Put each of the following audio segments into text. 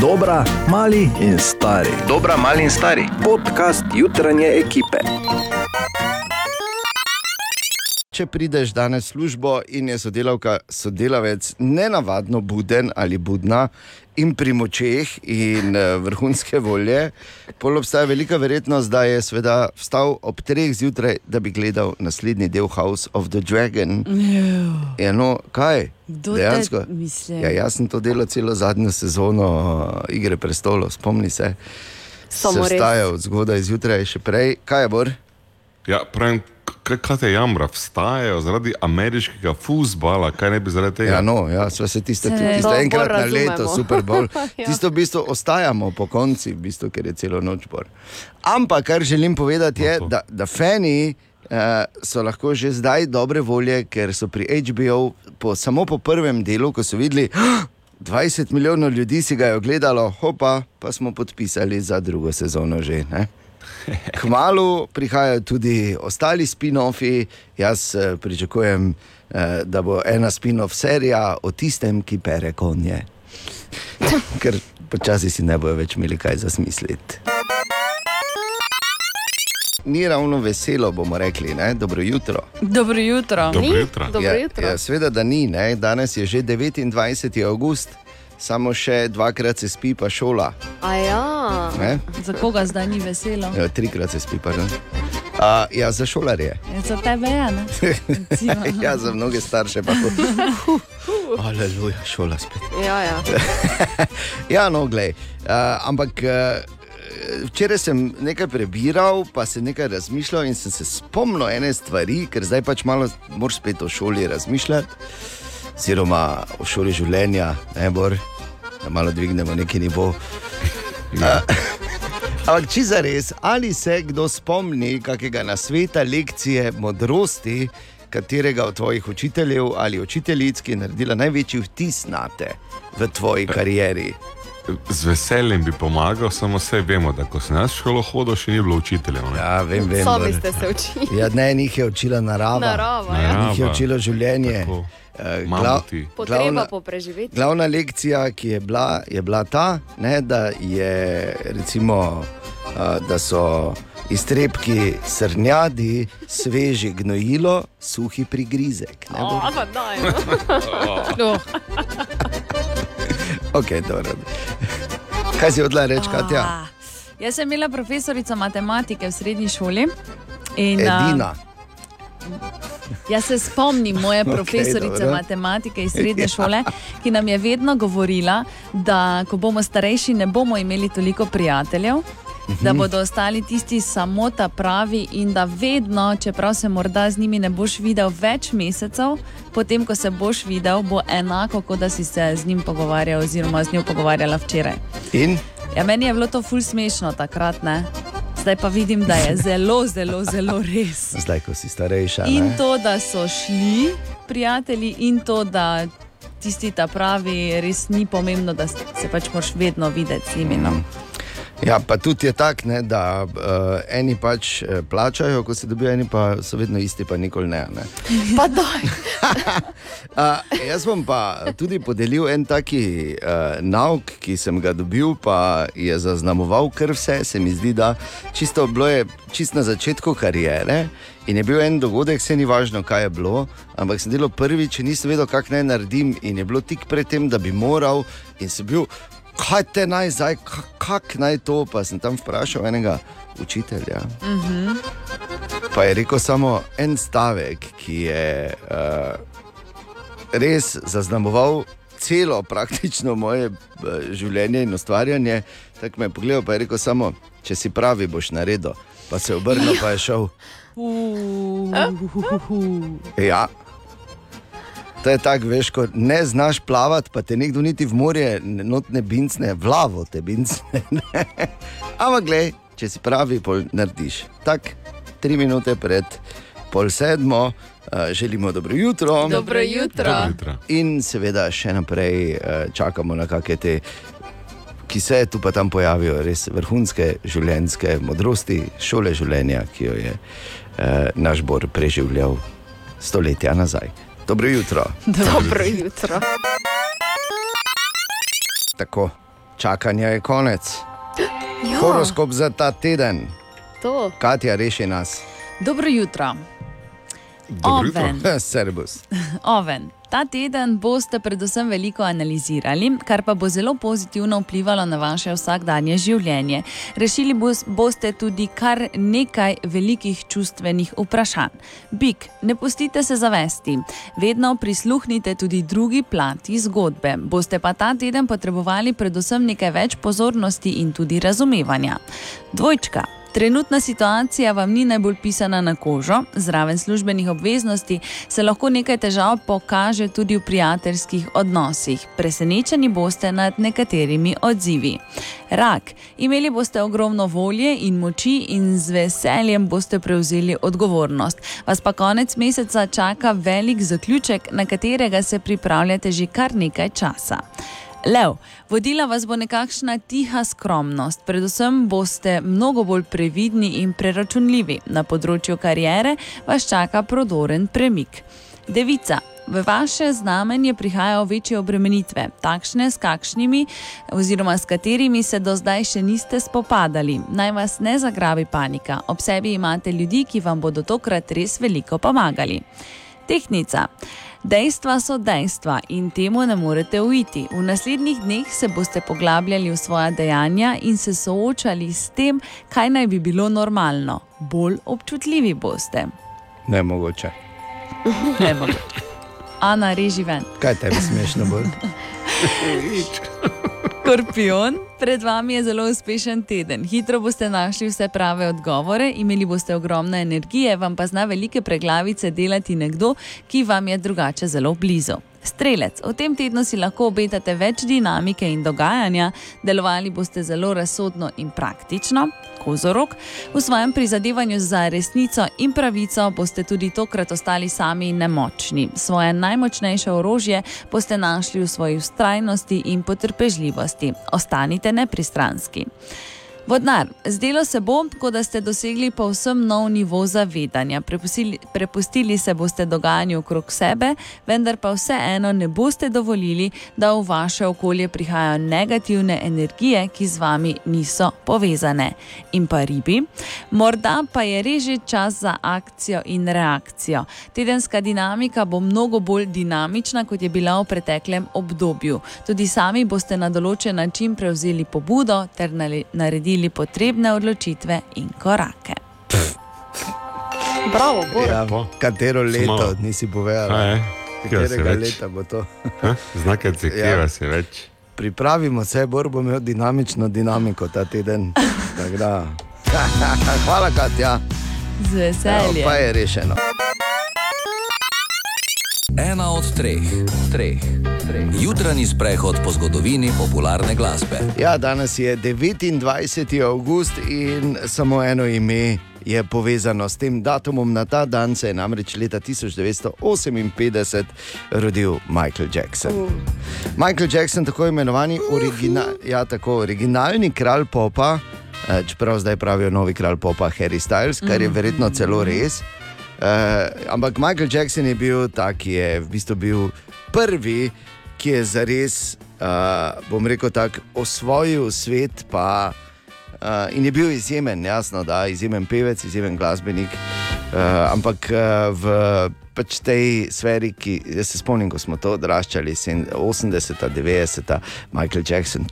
Dobra, mali in stari. Dobra, mali in stari. Podcast jutranje ekipe. Če prideš danes v službo in je sodelavka, sodelavec nenavadno buden ali budna in pri močeh in eh, vrhunske volje, pol obstaja velika verjetnost, da je sveda vstal ob treh zjutraj, da bi gledal naslednji del House of the Dragon. Ja, no, kaj? Kdo Dejansko. Ja, jaz sem to delal celo zadnjo sezono uh, Igre prestolov, spomni se. Samo se res. vstajal zgodaj zjutraj, še prej. Kaj je bor? Ja, pravim, kaj, kaj te jamra, vstajajo zaradi ameriškega futbola, kaj ne bi zaradi tega. Ja, no, ja, sva se tiste, tiste To enkrat na leto, super bolj. Ja. Tisto v bistvu ostajamo po konci, v bistvu, ker je celo noč bor. Ampak kar želim povedati je, No, da, da fani. Uh, so lahko že zdaj dobre volje, ker so pri HBO po, samo po prvem delu, ko so videli, "Ah, 20 milijonov ljudi si ga je ogledalo, hopa, pa smo podpisali za drugo sezono že. Ne? Kmalu prihajajo tudi ostali spin-offi. Jaz eh, pričakujem, eh, da bo ena spin-off serija o tistem, ki pere konje. Ker počasi si ne bojo več imeli kaj za smisliti. Ni ravno veselo, bomo rekli, ne? dobro jutro. Dobro jutro. Dobro jutro. Dobro ja, jutro. Ja, Sveda, da ni, ne? danes je že 29. august, samo še dvakrat se spi, pa šola. A ja. Ne? Za koga zdaj ni veselo? Ja, trikrat se spi, pardon. A, ja, za šolarje. Ja, Za tebe je, ne? Recimo. ja, za mnoge starše pa to. Aleluja, šola spet. Ja, ja. Ja, no, glej. Uh, ampak uh, včeraj sem nekaj prebiral, pa sem nekaj razmišljal in sem se spomnil ene stvari, ker zdaj pač malo moraš spet o šoli razmišljati, oziroma o šoli življenja, ne bor, da malo dvignemo neki nivo. Ja. Ampak, če za res, ali se kdo spomni kakega nasveta, lekcije, modrosti, katerega od tvojih učiteljev ali učiteljic, ki je naredila največji vtis na te v tvoji karieri? Z veseljem bi pomagal, samo vse vemo, da ko sem jaz šolo hodil, še ni bilo učiteljev. ne. Ja, vem, vem. Sami Bor. ste se učili. Ja, ne, njih je učila narava. Narava, ja. Narava. Njih je učilo življenje. Tako. Eh. Potreba glavna, po preživetju. glavna lekcija, ki je bila, je bila ta, ne, da, je, recimo, eh, da so iztrebki srnjadi, sveži gnojilo, suhi prigrizek. Ne, bo? O, pa daj, no. Okay. Kaj si odla reči, Katja? Ah, Jaz sem imela profesorico matematike v srednji šoli. In, a, Edina. Jaz se spomnim moje profesorice dobro. matematike iz srednje šole, ki nam je vedno govorila, da ko bomo starejši, ne bomo imeli toliko prijateljev. Da bodo ostali tisti samo ta pravi, in da vedno, čeprav se morda z njimi ne boš videl več mesecev, potem, ko se boš videl, bo enako, kot da si se z njim pogovarjal, oziroma z njo pogovarjala včeraj. In Ja, meni je bilo to ful smešno takrat, ne? zdaj pa vidim, da je zelo, zelo, zelo res. zdaj, ko si starejša. In ne? to, da so šli prijatelji, in to, da tisti ta pravi, res ni pomembno, da se pač moraš vedno videti z njimi. No. Ja, pa tudi je tako, da uh, eni pač eh, plačajo, ko se dobijo, eni pa so vedno isti, pa nikoli ne. ne. Pa daj. Uh, jaz bom pa tudi podelil en taki uh, nauk, ki sem ga dobil, pa je zaznamoval kar vse. Se mi zdi, da čisto bilo je čist na začetku kariere in je bil en dogodek, se ni važno, kaj je bilo, ampak sem delal prvič nisem vedel, kako naj naredim, in je bilo tik pred tem, da bi moral, in sem bil. Kaj te naj zdaj, ka- kak naj to? Pa sem tam vprašal enega učitelja. Uh -huh. Pa je rekel samo en stavek, ki je uh, res zaznamoval celo praktično moje eh, življenje in ustvarjanje. Tako me je pogledal, pa je rekel samo, če si pravi, boš naredil. Pa se je obrnil, pa je šel. Ja. To je tako, veš, ko ne znaš plavati, pa te nekdo niti v morje, ne- not ne bincne, v lavo te bincne. ne. Ampak, glej, če si pravi, pol narediš. Tako, tri minute pred pol sedmo, uh, želimo dobro jutro. Dobro jutro. Dobro jutro. In seveda še naprej uh, čakamo na kakšne te, ki se tu pa tam pojavijo, res vrhunske življenjske modrosti, šole življenja, ki jo je uh, naš Bor preživljal stoletja nazaj. Dobro jutro. Dobro jutro. Tako, čakanja je konec. Horoskop za ta teden, To. Katja, reši nas. Dobro jutro. Oven. Servus. Oven. Ta teden boste predvsem veliko analizirali, kar pa bo zelo pozitivno vplivalo na vaše vsakdanje življenje. Rešili bos- boste tudi kar nekaj velikih čustvenih vprašanj. Bik, ne pustite se zavesti, vedno prisluhnite tudi drugi plati zgodbe. Boste pa ta teden potrebovali predvsem nekaj več pozornosti in tudi razumevanja. Dvojčka. Trenutna situacija vam ni najbolj pisana na kožo, zraven službenih obveznosti se lahko nekaj težav pokaže tudi v prijateljskih odnosih. Presenečeni boste nad nekaterimi odzivi. Rak, imeli boste ogromno volje in moči in z veseljem boste prevzeli odgovornost. Vas pa konec meseca čaka velik zaključek, na katerega se pripravljate že kar nekaj časa. Lev, vodila vas bo nekakšna tiha skromnost, predvsem boste mnogo bolj previdni in preračunljivi. Na področju kariere vas čaka prodoren premik. Devica. V vaše znamenje prihajajo večje obremenitve, takšne, s kakšnimi oziroma s katerimi se do zdaj še niste spopadali. Naj vas ne zagrabi panika, ob sebi imate ljudi, ki vam bodo tokrat res veliko pomagali. Tehnica. Dejstva so dejstva in temu ne morete uiti. V naslednjih dneh se boste poglabljali v svoja dejanja in se soočali s tem, kaj naj bi bilo normalno. Bolj občutljivi boste. Ne mogoče. Evo. Ana, reži ven. Kaj tebi smešno bo? Škorpion, pred vami je zelo uspešen teden. Hitro boste našli vse prave odgovore, imeli boste ogromno energije, vam pa zna velike preglavice delati nekdo, ki vam je drugače zelo blizu. Strelec, v tem tednu si lahko obetate več dinamike in dogajanja, delovali boste zelo razsodno in praktično. Kozorok, v svojem prizadevanju za resnico in pravico boste tudi tokrat ostali sami in nemočni. Svoje najmočnejše orožje boste našli v svoji ustrajnosti in potrpežljivosti. Ostanite nepristranski. Vodnar, zdelo se bo, kot da ste dosegli povsem nov nivo zavedanja. Prepustili, prepustili se boste dogajanju okrog sebe, vendar pa vseeno ne boste dovolili, da v vaše okolje prihajajo negativne energije, ki z vami niso povezane. In pa ribi, morda pa je res že čas za akcijo in reakcijo. Tedenska dinamika bo mnogo bolj dinamična, kot je bila v preteklem obdobju. Tudi sami boste na določen način prevzeli pobudo ter nale- naredili potrebne odločitve in korake. Bravo, Bor. Ja, katero leto nisi povedal? Katerega leta bo to? Znake cekira Ja. si več. Pripravimo se, Bor bo imel dinamično dinamiko ta teden. Hvala, Katja. Z Evo, veseljem. pa je rešeno. Ena od treh, treh. Jutranji sprehod po zgodovini popularne glasbe. Ja, danes je 29. august in samo eno ime je povezano s tem datumom. Na ta dan se je namreč leta 1958 rodil Michael Jackson. Michael Jackson, tako imenovani origina, ja, tako, originalni kralj popa, eh, čeprav zdaj pravijo novi kralj popa Harry Styles, kar je verjetno celo res. Uh, ampak Michael Jackson je bil ta, ki je v bistvu bil prvi, ki je zares, uh, bom rekel tako, osvojil svet. Pa, uh, in je bil izjemen, jasno, da izjemen pevec, izjemen glasbenik. Uh, ampak uh, v pač tej sferi, ki se spomnim, ko smo to odraščali, 80, 90, Michael Jackson.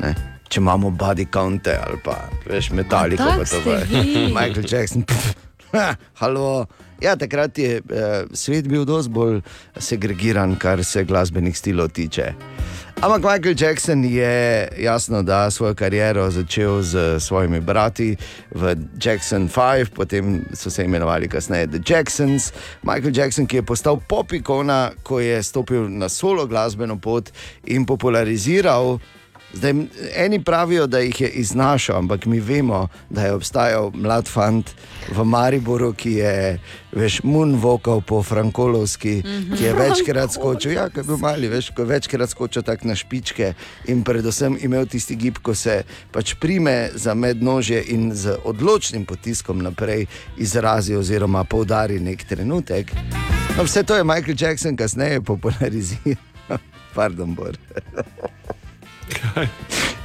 Ne, če imamo body count ali pa veš, pa tak to ste pa- vi? Michael Jackson. Pff, ha, halo. Ja, takrat je eh, svet bil dosti bolj segregiran, kar se glasbenih stilov tiče. Ampak Michael Jackson je jasno, da svojo kariero začel z svojimi brati v Jackson 5, potem so se imenovali kasneje The Jacksons. Michael Jackson, ki je postal pop ikona, ko je stopil na solo glasbeno pot in populariziral. Zdaj, eni pravijo, da jih je iznašal, ampak mi vemo, da je obstajal mlad fant v Mariboru, ki je veš, moonwalkal po Frankolovski, ki je večkrat skočil. Ja, ko je bil mali, veš, ko je večkrat skočil tako na špičke in predvsem imel tisti gib, ko se pač prime za mednožje in z odločnim potiskom naprej izrazi oziroma poudari nek trenutek. No, vse to je Michael Jackson kasneje populariziral. Pardon, Bor.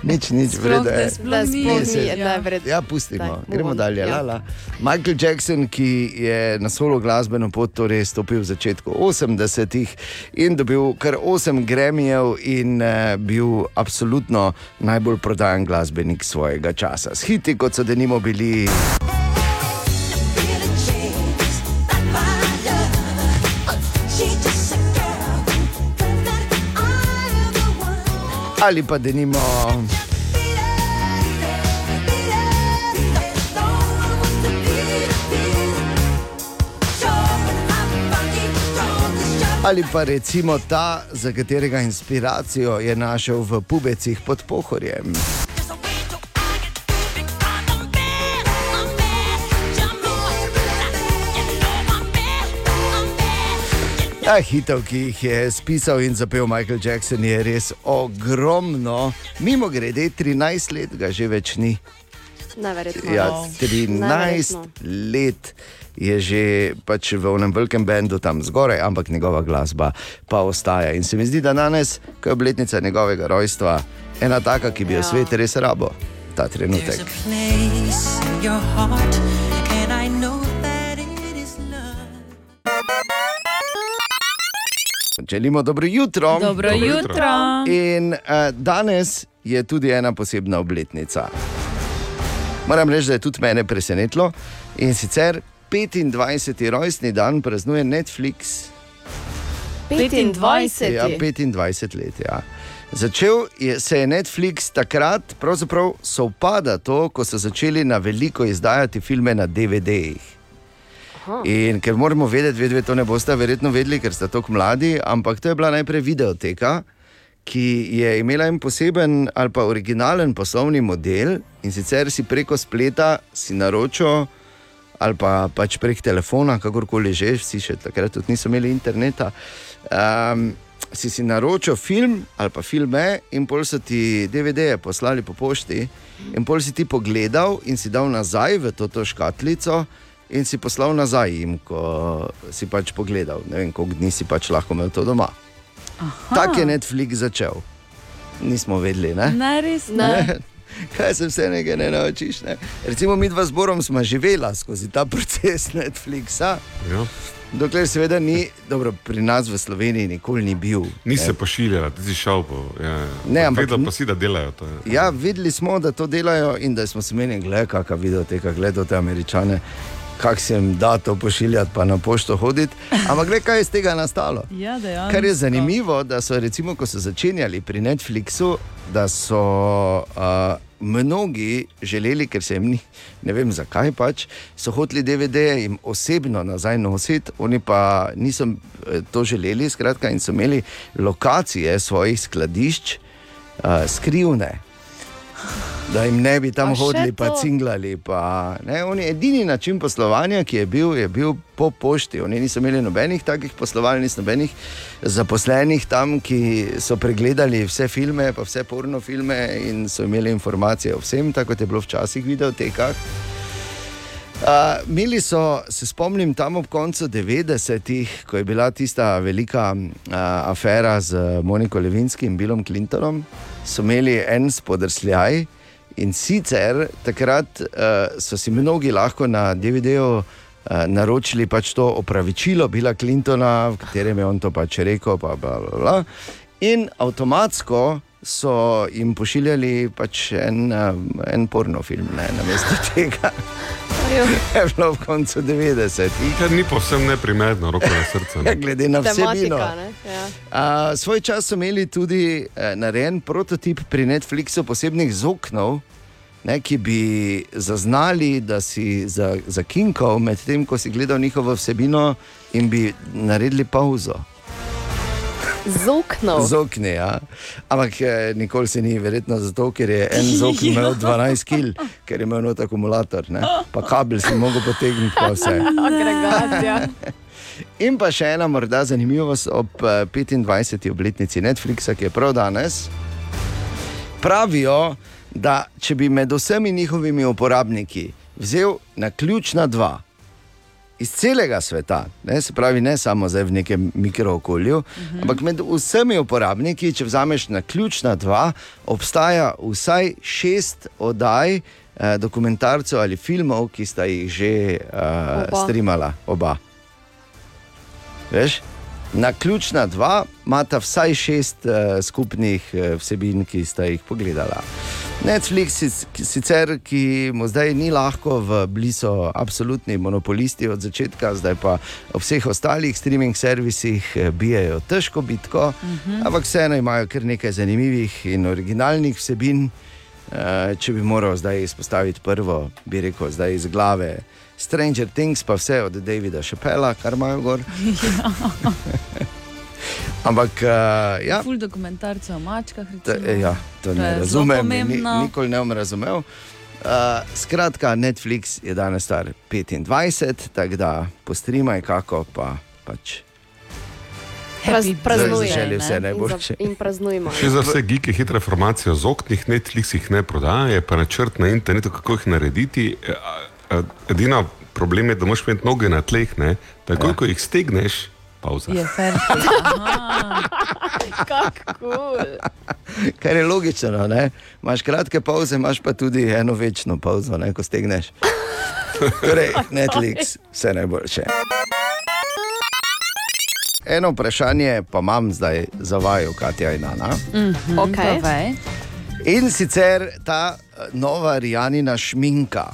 Nič, nič, Sploh vredno je. Da ni. sploh ni, Ja. da je vredno. Ja, pustimo, Daj, gremo dalje. ja. Lala. Michael Jackson, ki je na solo glasbeno pot torej stopil v začetku 80-ih in dobil kar 8 gremijev in uh, bil absolutno najbolj prodajan glasbenik svojega časa. S hiti, kot so denimo bili. Ali pa denimo. Ali pa recimo ta, za katerega inspiracijo je našel v pubecih pod pohorjem. Ta hitov, ki jih je spisal in zapel Michael Jackson, je res ogromno. Mimo grede, 13 let ga že več ni. Neverjetno. Ja, Wow. 13 Neverjetno. let je že pač v enem velikem bendu tam zgoraj, ampak njegova glasba pa ostaja. In se mi zdi, da danes, ko je obletnica njegovega rojstva, ena taka, ki bi jo Ja. svet res rabo, ta trenutek. place in your heart, Želimo dobro jutro. Dobro Dobro jutro. jutro. In uh, danes je tudi ena posebna obletnica. Moram reči, da je tudi mene presenetilo. In sicer 25. rojstni dan praznuje Netflix. 25. Ja, 25 let. Ja. Začel je, se je Netflix takrat, pravzaprav sovpada to, ko so začeli na veliko izdajati filme na DVD-jih. In ker moramo vedeti, vedeti, to ne boste verjetno vedeli, ker ste tako mladi, ampak to je bila najprej videoteka, ki je imela en poseben ali pa originalen poslovni model in sicer si preko spleta si naročil ali pa pač prek telefona, kakorkoli že, vsi še takrat tudi niso imeli interneta. Um, si si naročil film ali pa filme, in pol so ti DVD-je poslali po pošti, in pol si ti pogledal in si dal nazaj v to, to škatlico. In si poslal nazaj jim, ko si pač pogledal, ne vem, koliko dni si pač lahko imel to doma. Tako je Netflix začel. Nismo vedeli, ne? Ne, res ne. Kaj se vse nekaj ne naučiš? Ne? Recimo, mi dva zborom smo živela skozi ta proces Netflixa, Ja. dokler seveda ni, dobro, pri nas v Sloveniji nikoli ni bil. Ni ne. se pošiljala, ti si šel po. Ja, ja. Ne, ampak- Vedel pa si, da delajo to. Ja. Ja, videli smo, da to delajo in da smo se menili, gledaj, kakšna videoteka, gledaj te američane, kako se jim da to pošiljati, pa na pošto hoditi. Ampak gledaj, kaj je iz tega nastalo. Ja, dejansko. Kar je zanimivo, da so recimo, ko so začenjali pri Netflixu, da so uh, mnogi želeli, ker se jim ni, ne vem zakaj pač, so hoteli DVD-je jim osebno nazaj nositi, oni pa niso eh, to želeli, skratka, in so imeli lokacije svojih skladišč uh, skrivne. Da jim ne bi tam A hodili, pa cinglali. Pa, ne, oni, edini način poslovanja, ki je bil, je bil po pošti. Oni niso imeli nobenih takih poslovalnic, nobenih zaposlenih tam, ki so pregledali vse filme, pa vse porno filme in so imeli informacije o vsem, tako kot je bilo včasih v videotekah. Uh, Mili so, se spomnim, tam ob koncu 90-ih, ko je bila tista velika uh, afera z Moniko Levinskim in Billom Clintonom, so imeli en spodrsljaj in sicer takrat uh, so si mnogi lahko na DVD-ju uh, naročili pač to opravičilo Billa Clintona, v katerem je on to pač rekel, pa bla, bla, bla. in avtomatsko so jim pošiljali pač en, en pornofilm, ne, namesto tega je bilo v koncu 90-ih. Kar ni povsem neprimerno, roko na srce. Ne. glede na vsebino. Tematika. Ne? Ja. A, svoj čas so imeli tudi eh, narejen prototip pri Netflixu posebnih zoknov, ne, ki bi zaznali, da si za, zakinkal medtem, ko si gledal njihovo vsebino in bi naredili pauzo. Z oknom. Z okni, ja. Ampak eh, nikoli se ni, verjetno zato, ker je en zok imel 12 kg, ker je imel not akumulator, ne. pa kabel si mogel potegniti, pa vse. Agregacija. In pa še ena morda zanimivost ob eh, 25. obletnici Netflixa, ki je prav danes. Pravijo, da če bi med vsemi njihovimi uporabniki vzel na ključna dva, iz celega sveta, ne, se pravi, ne samo zdaj v nekem mikrookolju, uh -huh. ampak med vsemi uporabniki, če vzameš na ključna dva, obstaja vsaj šest oddaj, eh, dokumentarcev ali filmov, ki sta jih že eh, Oba. streamala, oba. Veš? Na ključna dva imata vsaj šest uh, skupnih uh, vsebin, ki sta jih pogledala. Netflix, sicer, ki mu zdaj ni lahko, v blizu absolutni monopolisti od začetka, zdaj pa v vseh ostalih streaming servisih eh, bijajo težko bitko, uh -huh. ampak vseeno imajo kar nekaj zanimivih in originalnih vsebin. Če bi moral zdaj izpostaviti prvo, bi rekel zdaj iz glave. Stranger Things, pa vse od Davida Šepela, kar imajo gor. Ampak, uh, ja, Ful dokumentarcev o mačkah. to, recimo. ja, to To ne razumem, ni, nikoli ne bom razumel. Uh, skratka, Netflix je danes star 25, tako da postrimaj kako pa pač. Praz, Happy praznuje. Za- za želje ne? vse In, najboljše. za, in praznujemo. Še za vse geeke hitre informacije o zoknih, Netflix jih ne prodaja, je pa načrt na internetu, kako jih narediti. Edina problem je, da moraš imeti noge na tleh, ne? takoj ja. ko jih stegneš, pauza. Je fair. Kako cool. Kar je logično, ne? imaš kratke pauze, imaš pa tudi eno večno pauzo, ne? ko stegneš. Torej, Netflix, vse najboljše. Eno vprašanje pa imam zdaj za vaju, Katja in Ana. Okay. Povej. In sicer ta eh, nova Rijanina šminka.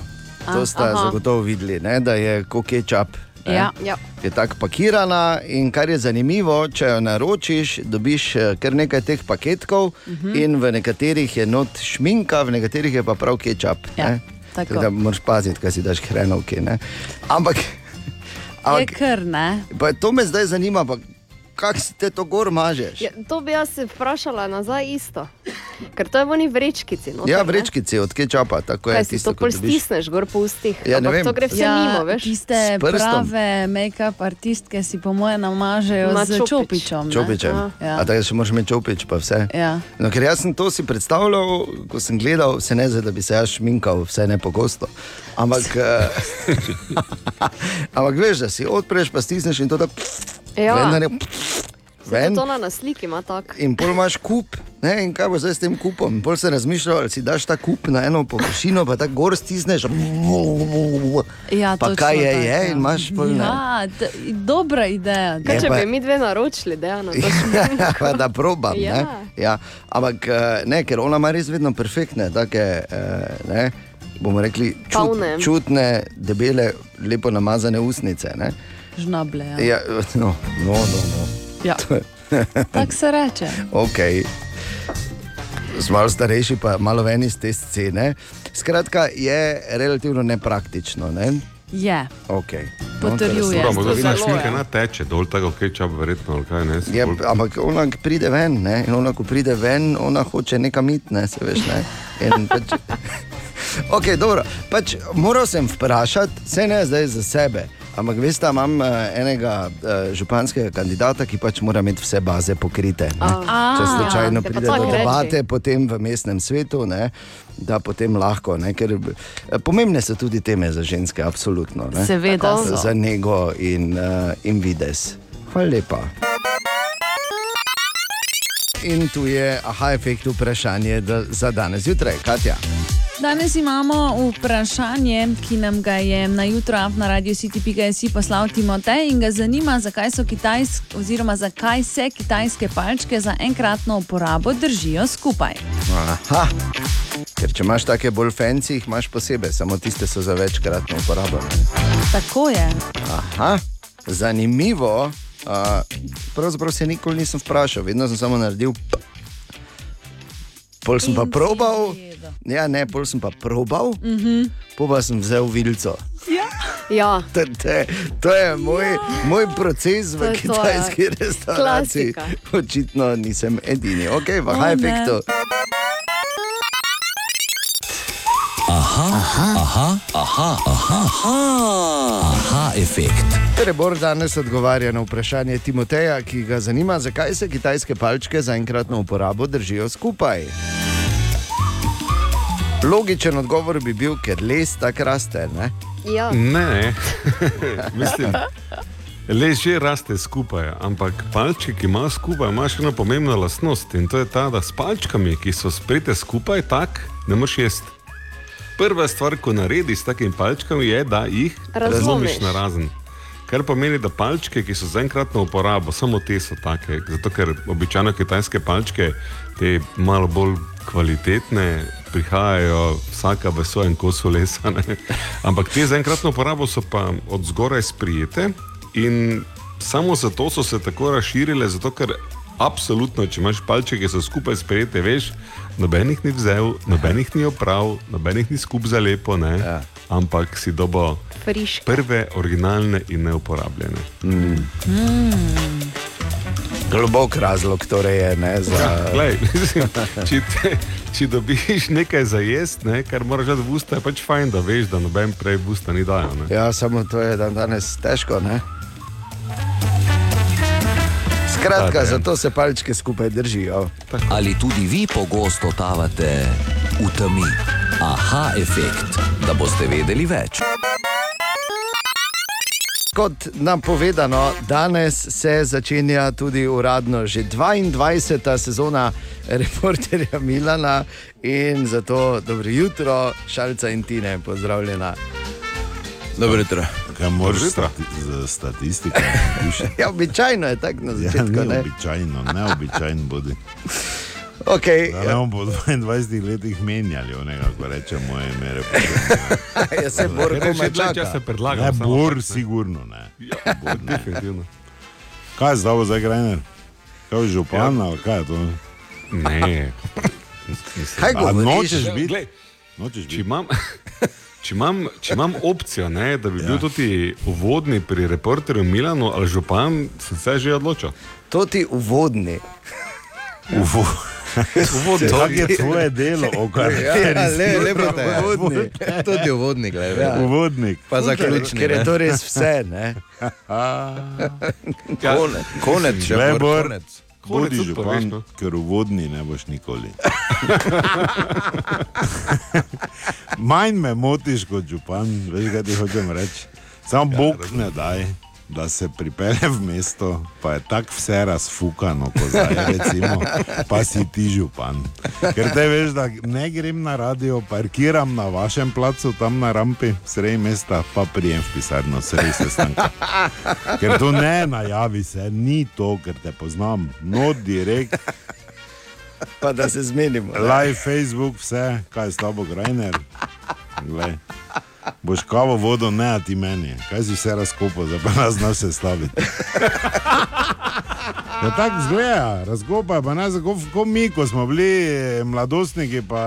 To ste zagotovo videli, ne? da je kot kečap. Ne. Ja. Ja. Je tako pakirana, in kar je zanimivo, če jo naročiš, dobiš eh, kar nekaj teh paketkov, uh Mhm. -huh. in v nekaterih je not šminka, v nekaterih je pa prav kečap. Ja, ne. tako. da moraš paziti, kaj si daš hrenovki. ne. Ampak, Je ampak kar ne. pa to me zdaj zanima, pa kako si te to gor mažeš? Ja, to bi jaz se vprašala nazaj isto. Ker to je v oni vrečkici. Noter, Ja, ne? vrečkici od kečapa, tako je Kaj si tisto, to pol stisneš gor po ustih? Ja, ne. To gre vse mimo, veš? Ja, Tiste prave make-up artistke si po mojem namažejo Ma z čopič. čopičom. ne? Čopičem. Ja. A tako še moraš imeti čopič, pa vse. Ja. No, ker jaz sem to si predstavljal, ko sem gledal, se ne zdaj, da bi se jaz šminkal, vse ne pogosto. Ampak, eh, ampak veš, da si odpreš, pa stisneš in to da Ja. ven, naredi Saj ven. To na nasliki ima tako. In pol imaš kup, ne, in kaj bo zdaj s tem kupom. In pol se razmišljaš, ali si daš ta kup na eno površino, pa tako gor stisneš. Ja, pa kaj je, tako, je, ja. in imaš pol ne. Ja, dobra ideja. Kaj če pa- bi mi dve naročili, da je na to Ja, da probam. Ja. Ne? Ja. Ampak eh, ne, ker ona ima res vedno perfektne, take, eh, ne, bomo rekli, čut, čutne, debele, lepo namazane usnice. Ne? Žnable. Ja. Ja, no, no, no, no. Ja. Tako se reče. Okay. Smo malo starejši, pa malo ven iz te scene. Skratka, je relativno nepraktično. Ne? Je. Okay. Potrjuje. Moramo to zdaj zelo, slinke ja. na teče, dol tako kečap, verjetno, kaj ne. Je, ampak ona pride ven, ne? in ona, ko pride ven, ona hoče nekam iti, ne, se veš. Ne? In Pač, okay, dobro, pač, moral sem vprašati, se ne zdaj za sebe. Ampak veste, imam uh, enega uh, županskega kandidata, ki pač mora imeti vse baze pokrite. ne. A, Če slučajno te pa pride do reči. debate potem v mestnem svetu, ne, da potem lahko. Ne, ker, eh, pomembne so tudi teme za ženske, absolutno. Ne, Seveda Tako. za nego in, uh, in vides. Hvala lepa. In tu je aha efekt vprašanje da, za danes zjutraj, Katja. Danes imamo vprašanje, ki nam ga je na jutro na Radio City.js poslal Timotej in ga zanima, zakaj, kitajsk, oziroma zakaj se kitajske palčke za enkratno uporabo držijo skupaj. Aha. Ker če imaš take bolj fancy, jih imaš posebej, samo tiste so za večkratno uporabo. Tako je. Aha, zanimivo. Uh, pravzaprav se nikoli nisem vprašal, vedno sem samo naredil. p. Pol sem pa probal, ja, ne, pol sem pa probal, uh -huh. pol pa sem vzel vilco. Ja, To, to, je, to je moj, ja. moj proces v To je to, kitajski ja. restavraciji. Klasika. Očitno nisem edini, ok, v O, high ne. efektu. Aha, aha, aha, efekt. Torej, Bor danes odgovarja na vprašanje Timoteja, ki ga zanima, zakaj se kitajske palčke za enkratno uporabo držijo skupaj. Logičen odgovor bi bil, ker les tako raste. Ne? Ja, Ne, mislim. Le že raste skupaj, ampak palčki, ki imajo skupaj, imajo še eno pomembno lastnost in to je ta, da s palčkami, ki so sprete skupaj, tak ne moreš jesti. Prva stvar, ko narediš s takimi palčkami, je, da jih Razlomiš. razlomiš na razen. Kar pomeni, da palčke, ki so za enkratno uporabo, samo te so take. Zato, ker običajno kitajske palčke, te malo bolj kvalitetne, prihajajo vsaka v svojem kosu lesa. Ne? Ampak te za enkratno uporabo so pa od zgoraj sprijete in samo zato so se tako razširile, zato ker absolutno, če imaš palčke, ki so skupaj sprijete, veš, nobenih ni vzel, nobenih ni oprav, nobenih ni skup za lepo, ne? Ja. ampak si dobo friški. prve, originalne in neuporabljene. Globok razlog torej je ne, za. Ja, glej, mislim, če, te, če dobiš nekaj za jesti, ne, kar moraš dati v usta, je pač fajn, da veš, da noben prej v usta ni dajal. ne. Ja, samo to je dan danes težko. Ne? Skratka, Ja, ne. zato se palčke skupaj držijo. Ali tudi vi pogosto tavate v temi? Aha, efekt, da boste vedeli več. Kot napovedano, danes se začenja tudi uradno že 22. sezona reporterja Milana in zato dobro jutro, šalca in tine, pozdravljena. Dobro jutro. Kaj moraš stati, z statistiko? Ja, običajno je tako na Ja, začetku. ni ne? običajno, neobičajen bodi. Okay, Da ne bomo po 22 letih menjali, onega, ko reče moje mere. ja, se bor Ker je že komaj dlje čaka. časa predlagam. Ne, bor ne. sigurno ne. Ja, bor, definitivno. Kaj je zdaj za Grajner? Kaj je župan Ja. ali kaj je to? Ne. Kaj govoriš? nočeš biti? Nočeš Če biti? imam, če imam, če imam opcijo, ne, da bi ja. bil tudi uvodni pri reporterju Milanu ali župan, sem se že odločil. To ti uvodni. Uvo. Uvodni. To je tvoje delo, o Ja, katerem le, lepo te je. Uvodni. Tudi uvodnik, gledaj. Ja. Uvodnik. Pa zaključni. Ker je to res vse. Ne? Ja, Konec, konec, Le, konec. Bodi župan, no. ker uvodni ne boš nikoli. Manj me motiš kot župan, veš, kaj ti hočem reči. Sam ja, Bog ne daj, da se pripelje v mesto, pa je tako vse razfukano, kot zdaj, recimo, pa si ti župan. Ker te veš, da ne grem na radio, parkiram na vašem placu, tam na rampi, sredi mesta, pa prijem v pisarno, sredi sestanka. Ker to ne najavi se, ni to, ker te poznam, no direkt, Pa da se zmenimo. live Facebook, vse, kaj je s tabo, Grajner. Glej. Boš kavo vodo, ne a ti meni, kaj si vse razkopal, zdaj pa nas znaš se staviti. Ja, tako zgleda, razkopa pa nas, kot ko mi, ko smo bili eh, mladostniki, pa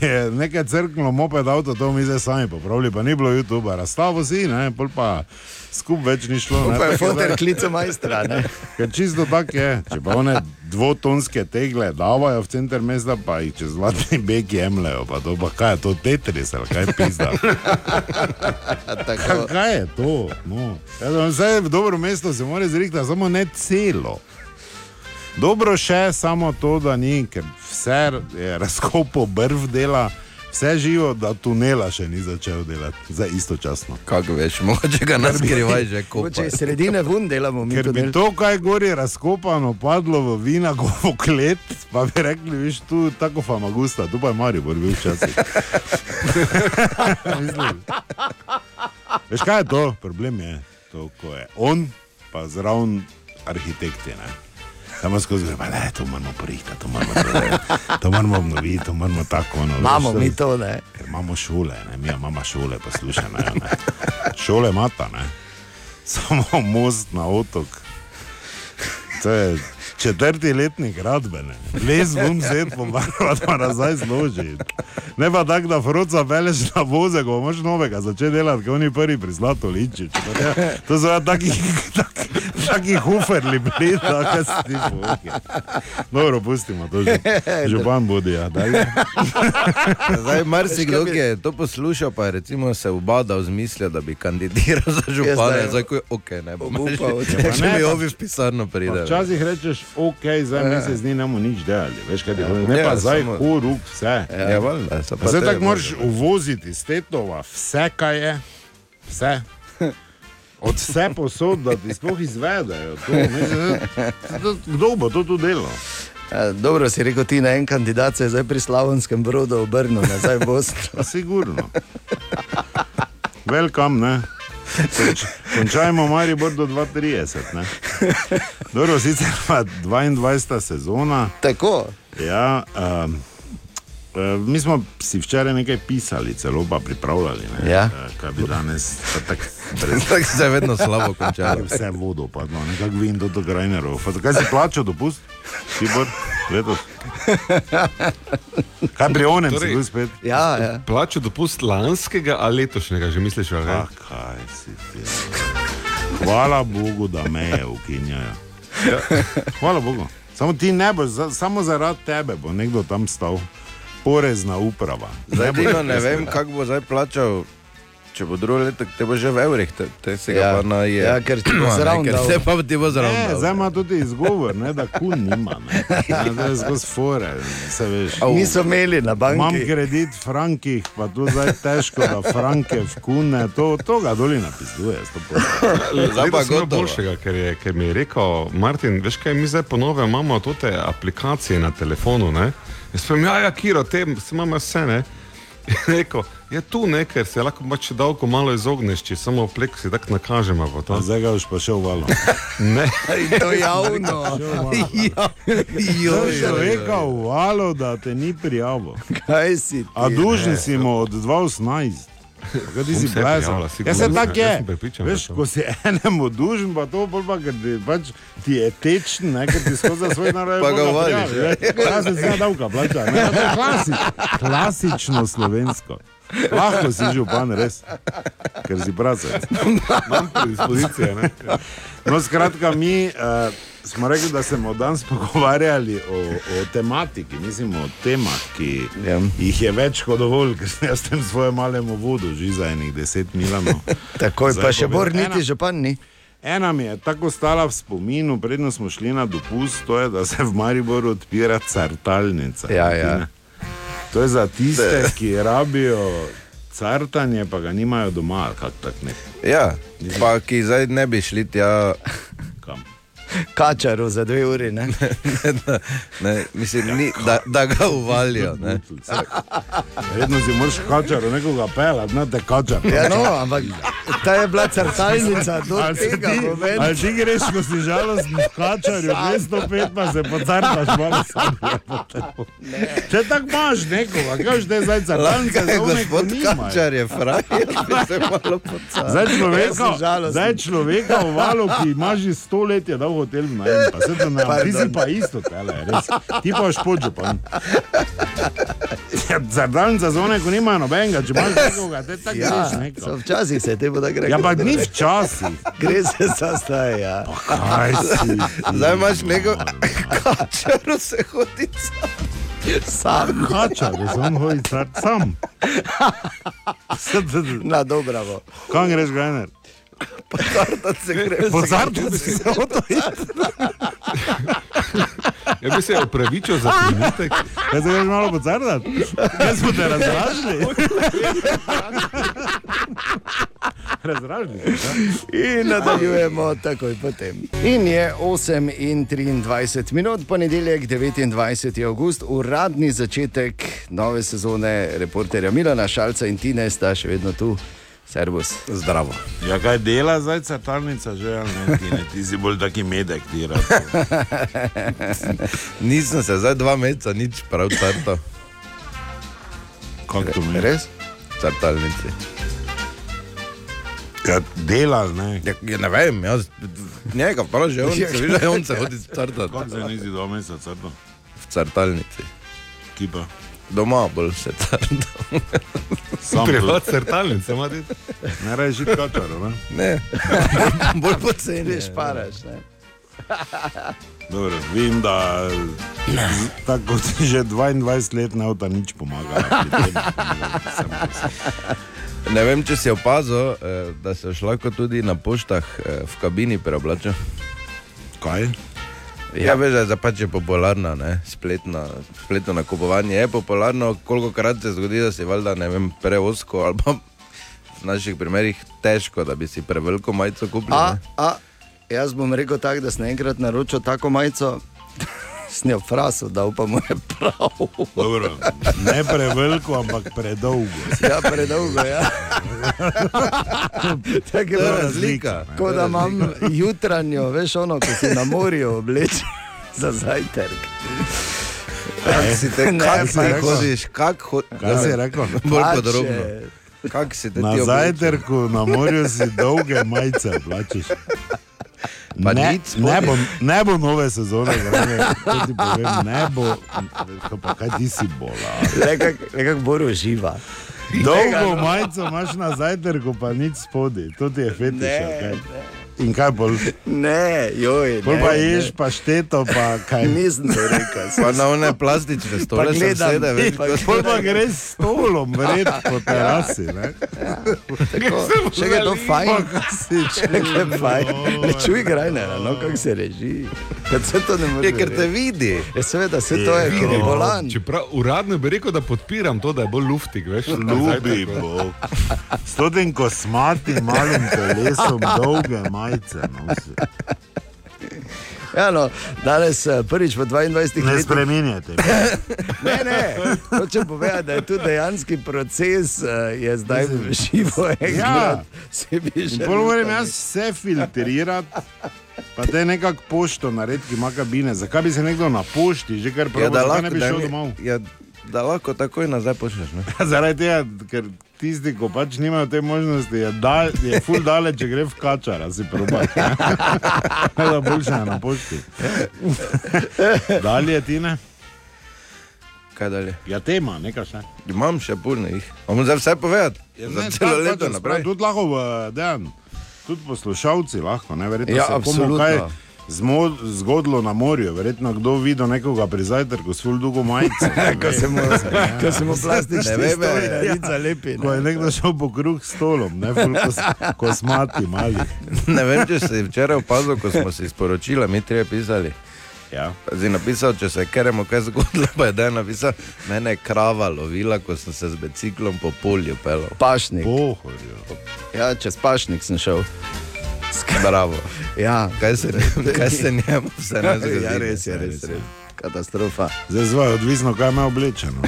je nekaj crklo, moped avto, to mi zdaj sami popravili, pa ni bilo YouTube, razstavo si, ne, pol pa skup več ni šlo. Pa je da- fotor klica majstra. Ker čisto tako je. Če pa one dvotonske tegle davajo v center mesta, pa jih čez zlatni beg jemljajo, pa to pa kaj je to Tetris ali kaj pizda. Kaj, kaj je to? No. Ja, Vse v dobro mesto se mora zrihtati, samo ne celo. Dobro še samo to, da ni, ker vse je razkopo brv dela, vse živo, da tunela še ni začel delati, za istočasno. Kako veš, mogoče ga nas skrivaj že Če kopa. iz sredine vun delamo, mi Ker bi tunel. to, kaj gori razkopano, padlo v vinagovo klet, pa bi rekli, viš tu tako famagusta, tu pa je Maribor bil včasih. Veš kaj je to? Problem je to, ko je on, pa zraven arhitekti. Ne? Samo skozi gre, ne, to moramo porihtati, to moramo, to, to moramo obnoviti, to moramo tako. Ono, Imamo mi to, ne. Ker imamo šole, ne? mi imamo šole, poslušaj. Ne, ne. Šole imata, ne. samo most na otok. To je četrti letnik gradbene. Les bom zet, pobarva pa nazaj zloži. Ne pa tako, da froca peleš na voze, ko imaš novega, začne delati, kot oni prvi pri zlato liči. To so ja taki, taki, taki huferli bili, tako si ti povej. Dobro, pustimo to že. Župan bodi, ja. Zdaj, marsikdo, ki je to poslušal, pa je recimo se ubadal z mislijo, da bi kandidiral za župana. zdaj- ko je ok, ne bom rekel. če- mi ovi v pisarno pride. Včasih rečeš, ok, zdaj mesec dni bomo nič delali, veš kaj ti hočeš. Ne Ja, pa zdaj samo- horuk vse. Ja, valjda, so pa Zdaj tako moraš uvoziti iz tetova vse, kaj je, Vse. Od vse posod, da ti sploh izvedejo. To, mislim, da- Kdo bo to tu delal? Eh, Dobro si rekel, ti na en kandidat se je zdaj pri Slavonskem brodu obrnil nazaj v Bosno. Pa sigurno. Velkam, ne. Konč, končajmo Maribor do 230. ne. Dobro, sicer pa 22. sezona. Tako. Ja, um, mi smo si včeraj nekaj pisali, celo pa pripravljali. Ne, Ja. Eh, Kaj bi danes tako brez Tako se vedno slabo končalo. Vse vodo padlo, nekako vim do Grajnerov. Pa Zakaj si plačal dopust? Tibor, letos. Kaj pri onem torej, si bil spet? Ja, ja. Plačo dopust lanskega ali letošnjega, že misliš, ali Ah, kaj si ti? Hvala Bogu, da me je ukinjajo. Hvala Bogu. Samo ti ne boš, za, samo zaradi tebe bo nekdo tam stal. Porezna uprava. Zdaj, Dino, ne vem, kako bo zdaj plačal. Če bo drugo leto, te bo že v evrih, te, te se ga Ja. pa na je. Ja, ker ti bo zraven Ker se pa ti bo zraven. Ne, zdaj ima tudi izgovor, ne, da kun nima. Ne. Ja, zdaj je skozi fore, se veš. Niso imeli na Imam banki. kredit v frankih, pa tu zdaj težko, da franke v kune, to, to ga doli napisuje. Zdaj pa Zdaj pa gotovo. boljšega, ker, je, ker mi je rekel Martin, veš kaj, mi zdaj ponovno imamo te aplikacije na telefonu. Ne? Jaz sem ja, ja, Kiro, te se imamo vse. Ne? Rekel, je tu nekaj, se lahko pač dolgo malo izogneš, če samo plek si tako nakažemo. to. Zdaj ga boš pa šel valo. Ne, to javno. Ja, je človeka uvalo, da te ni prijavil. Kaj si ti? A dužni si mu od 2018. Kaj ti si. Ja, se Jaz tako je. sem prepričan, da Veš, ko si enemu dužen, pa to bolj pa, ker ti, pač, ti je tečen, ne, ker ti skozi svoj narod. Pa ga uvališ, Ja, se zna davka plača. Ne, to je klasič, klasično slovensko. Lahko si župan, res, ker si pracec. imam predispozicije. ne. No, skratka, mi uh, smo rekli, da se bomo danes pogovarjali o, o tematiki, mislim o temah, ki Ja. jih je več kot dovolj, ker sem jaz tem svojem malem vodu že za enih deset milanov. Takoj Zdaj pa še Ena- niti župan ni. Ena mi je tako stala v spominu, predno smo šli na dopust, to je, da se v Mariboru odpira cartalnica. Ja, ja. To je za tiste, ki rabijo cartanje, pa ga nimajo doma, tak ne. Ja, pa ki zdaj ne bi šli tja. Kačaru za dve uri. Ne? ne, ne, mislim, ni, da, da ga uvalijo. Ne. Vedno si moraš kačaro nekoga pelati, ne te kačaro. Ja, no, ampak ta je bila crtalnica, do Ali tega ti, pomeni. ali ti greš, ko si žalosten, kačarju 205, pa se pocartaš malo sam. Če tako imaš nekoga, kaj že zdaj one, ko gospod. Kačar je frajer, bi se malo pocal. Zdaj človeka, zdaj človeka v valu, ki ima že sto let, je dal hotel najem, pa se to ne da. Ti si pa isto, tele, res. Ti pa boš podžupan. Ja, Zardalnica za one, ko nimajo nobenega, če imaš nekoga, te tako Ja, greš neko. včasih se te bo tako rekel. Ja, pa ni včasih. Gre se za zdaj, ja. Kaj si? Zdaj imaš neko kačaro se hodi Sam. Kačar, da sem hodil car sam. Na dobravo. Kam greš, Gajner? Da se gre. Pozarti si se o to. Ja bi se opravičil za trenutek. Kaj se greš malo pozartati? Kaj smo te razražili? Razražili. ja. In nadaljujemo takoj potem. In je 8 in 23 minut, ponedeljek 29. august, uradni začetek nove sezone reporterja Milana Šalca in Tine sta še vedno tu. Servus. Zdravo. Ja, kaj dela zdaj cartalnica, že ali ne? Ti, ne? ti si bolj taki medek, ti rad. Nisem se zdaj dva meseca nič prav crtal. Kako to meni? Res? Crtalnici. Ja, dela, ne? Ja, ja, ne vem, jaz njega prav že on, se vidi, on se hodi crtati Kako se nisi dva meseca crtal? v crtalnici. Ki pa? Doma bolj se crta. Sam Privat crtalnice, ima ti. Ne reži žit kačaro, ne? Ne, bolj poceni. Greš paraš. Ne? Dobro, vem, da tako kot že 22 let ne avta nič pomaga. Ne vem, če si opazil, eh, da se lahko tudi na poštah eh, v kabini preoblačil. Kaj? Ja, veš, da pač je popularna, ne? spletna, spletno nakupovanje je popularno, koliko krat se zgodi, da si valjda, ne vem, preosko ali pa v naših primerih težko, da bi si preveliko majico kupili. A, a, jaz bom rekel tako, da sem enkrat naročil tako majico, s njo fraso, da upamo je prav. Dobro, ne preveliko, ampak predolgo. Ja, predolgo, ja. Tako je bila razlika. Kot da imam jutranjo, veš, ono, ko si na morju obleče za zajtrk. Kak si te, kak si hodiš, kak hodiš? Kaj si rekel? Bolj podrobno. Kak si te Na ti oblečeš? zajtrku na morju si dolge majice oblačiš. Pa Ne, ne, bo, ne bo nove sezone, ti povem, ne bo. Pa kaj ti si bola? Le kak- le kak Bor uživa. Dolgo majico imaš na zajtrku, pa nič spodaj, to ti je fetiš. Ne, kaj? In kaj bolj? Ne, joj. Bolj ne, pa ne. ješ pašteto, pa kaj. Nisem to rekel. Pa na one plastične stole Pa gledam, sedel, veš, pa Bolj pa greš s stolom, vred po terasi. Ne? Tako, Še je to fajn. Še je fajn. Ne čuj grajnera, no kako se reži. Kad se to ne more. Je, ker te vidi. Je seveda, se to je, ker je bolan. Čeprav uradno bi rekel, da podpiram to, da je bolj luftik, veš, Ljubi Bog. S tem kosmatim malim telesom, dolge majice. No. Ja, no, danes eh, prvič po 22 ne letih. spremenjate. Ne, ne, hočem povedati, da je tu dejanski proces, eh, je zdaj živo enkrat. Se bi In želel Pol moram jaz vse filtrirati. Pa te nekako pošto naredi, ki ima kabine. Zakaj bi se nekdo na pošti, že kar Ja, pravi, da da lahko, ne bi šel domov? Ja, da lahko takoj nazaj pošlješ. Ne? Zaradi tega, ker tisti, ko pač nimajo te možnosti, je, dal, je ful daleč, če gre v kačara, si probat. Ne, da boljše je na pošti. Dalje ti ne? Kaj dalje? Ja, tema, nekaj še. Imam še puno jih. Imam za vse povedati. Ja, za celo tako leto naprej. Tudi lahko, eh, dejan, tudi poslušalci lahko, ne, verjetno Ja, komu absolutno. kaj zmo- zgodilo na morju, verjetno kdo videl nekoga pri zajtrku s ful dugo majico. ne Ko se mu, ko se mu plastične Ne vem, stvari ja. lepi. Ko je nekdo šel po kruh s stolom, ne ful kos, kosmati mali. Ne vem, če si včeraj opazil, ko smo si sporočili, mi trije pisali. Ja. Zdaj napisal, če se keremo kaj zgodilo, pa je dan napisal, mene je krava lovila, ko sem se z biciklom po polju pelal. Pašnik. Pohorjo. Ja, čez pašnik sem šel. Bravo. Ja, Kaj se, kaj se njemu vse ne zgodi? ja, res je, res, res. Katastrofa. Zdaj zvaj, odvisno, kaj ima oblečeno.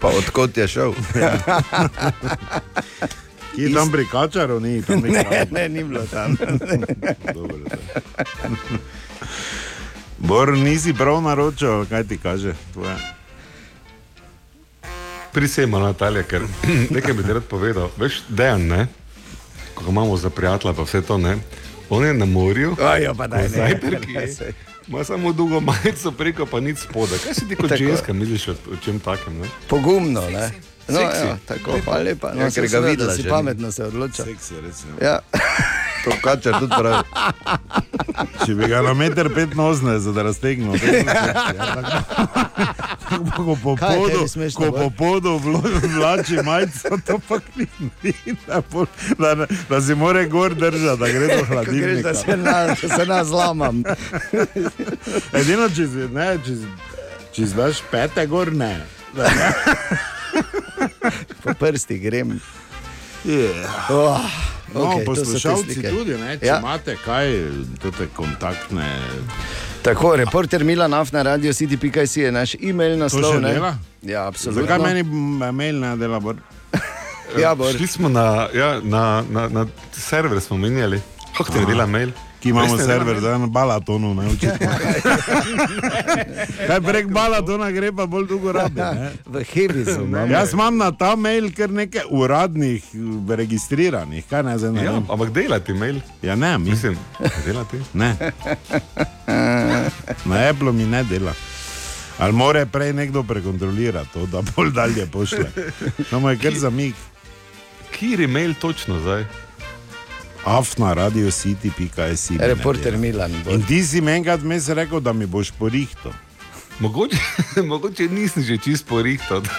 Pa odkot je šel? Ki tam pri kačaru ni, tam ni Ne, ne, ni bilo tam. Dobro. Bor, nisi prav naročil, kaj ti kaže? Tvoje. Prisema Natalija, ker nekaj bi ti rad povedal. Veš, dejan, ne? Ko ga imamo za prijatelja, pa vse to ne. On je na morju, Ajo, pa daj, ne. zajtrki, ima samo dolgo majico preko, pa nič spodaj. Kaj si ti kot ženska misliš o, o čem takem? Ne? Pogumno, ne? No, Seksi. ja, tako, hvala lepa. No, Ja, ker ga seveda videla si že ni. pametno se odloča. Seksi, ja. Ja. To kačer tudi pravi. Če bi ga na meter pet nozne, da raztegnil. Ko po Kaj podu, smešno, ko Bor? po podu vlači majico, to pa ni, da, pol- da, ne- da si more gor držati, da gre do Ko greš, hladilnika. da se, na, da se nazlamam. Edino, če si, ne, če, si- če si daš pete gor, ne. Po prsti grem. Yeah. Oh, No, okay, poslušalci tudi, ne, če Ja. ja. imate kaj, te kontaktne. Tako, reporter Milan Af na radio city.js je naš e-mail naslov. še ne? dela? Ja, absolutno. Zakaj meni m- mail ne dela? Bor? Ja, Bor. Šli smo na, ja, na, na, na server, smo menjali. Kako ti je dela mail? Ki imamo Veste, server, ne? da na balatonu, ne očitno. Kaj prek balatona gre, pa bolj dolgo rabi. ne. V Hevizu imamo. Jaz imam na ta mail kar nekaj uradnih, eh, registriranih, kaj ne zdaj ne Ja, ampak dela ti mail. Ja, ne, mi. Mislim, dela ti. Ne. Na Apple mi ne dela. Ali more prej nekdo prekontrolirati to, da bolj dalje pošle. Samo je kar zamik. Kjer je mail točno zdaj? Afna, radio city.js. Reporter Milan. Bor. In ti si meni enkrat vmes rekel, da mi boš porihto. Mogoče, mogoče nisem že čist porihtal.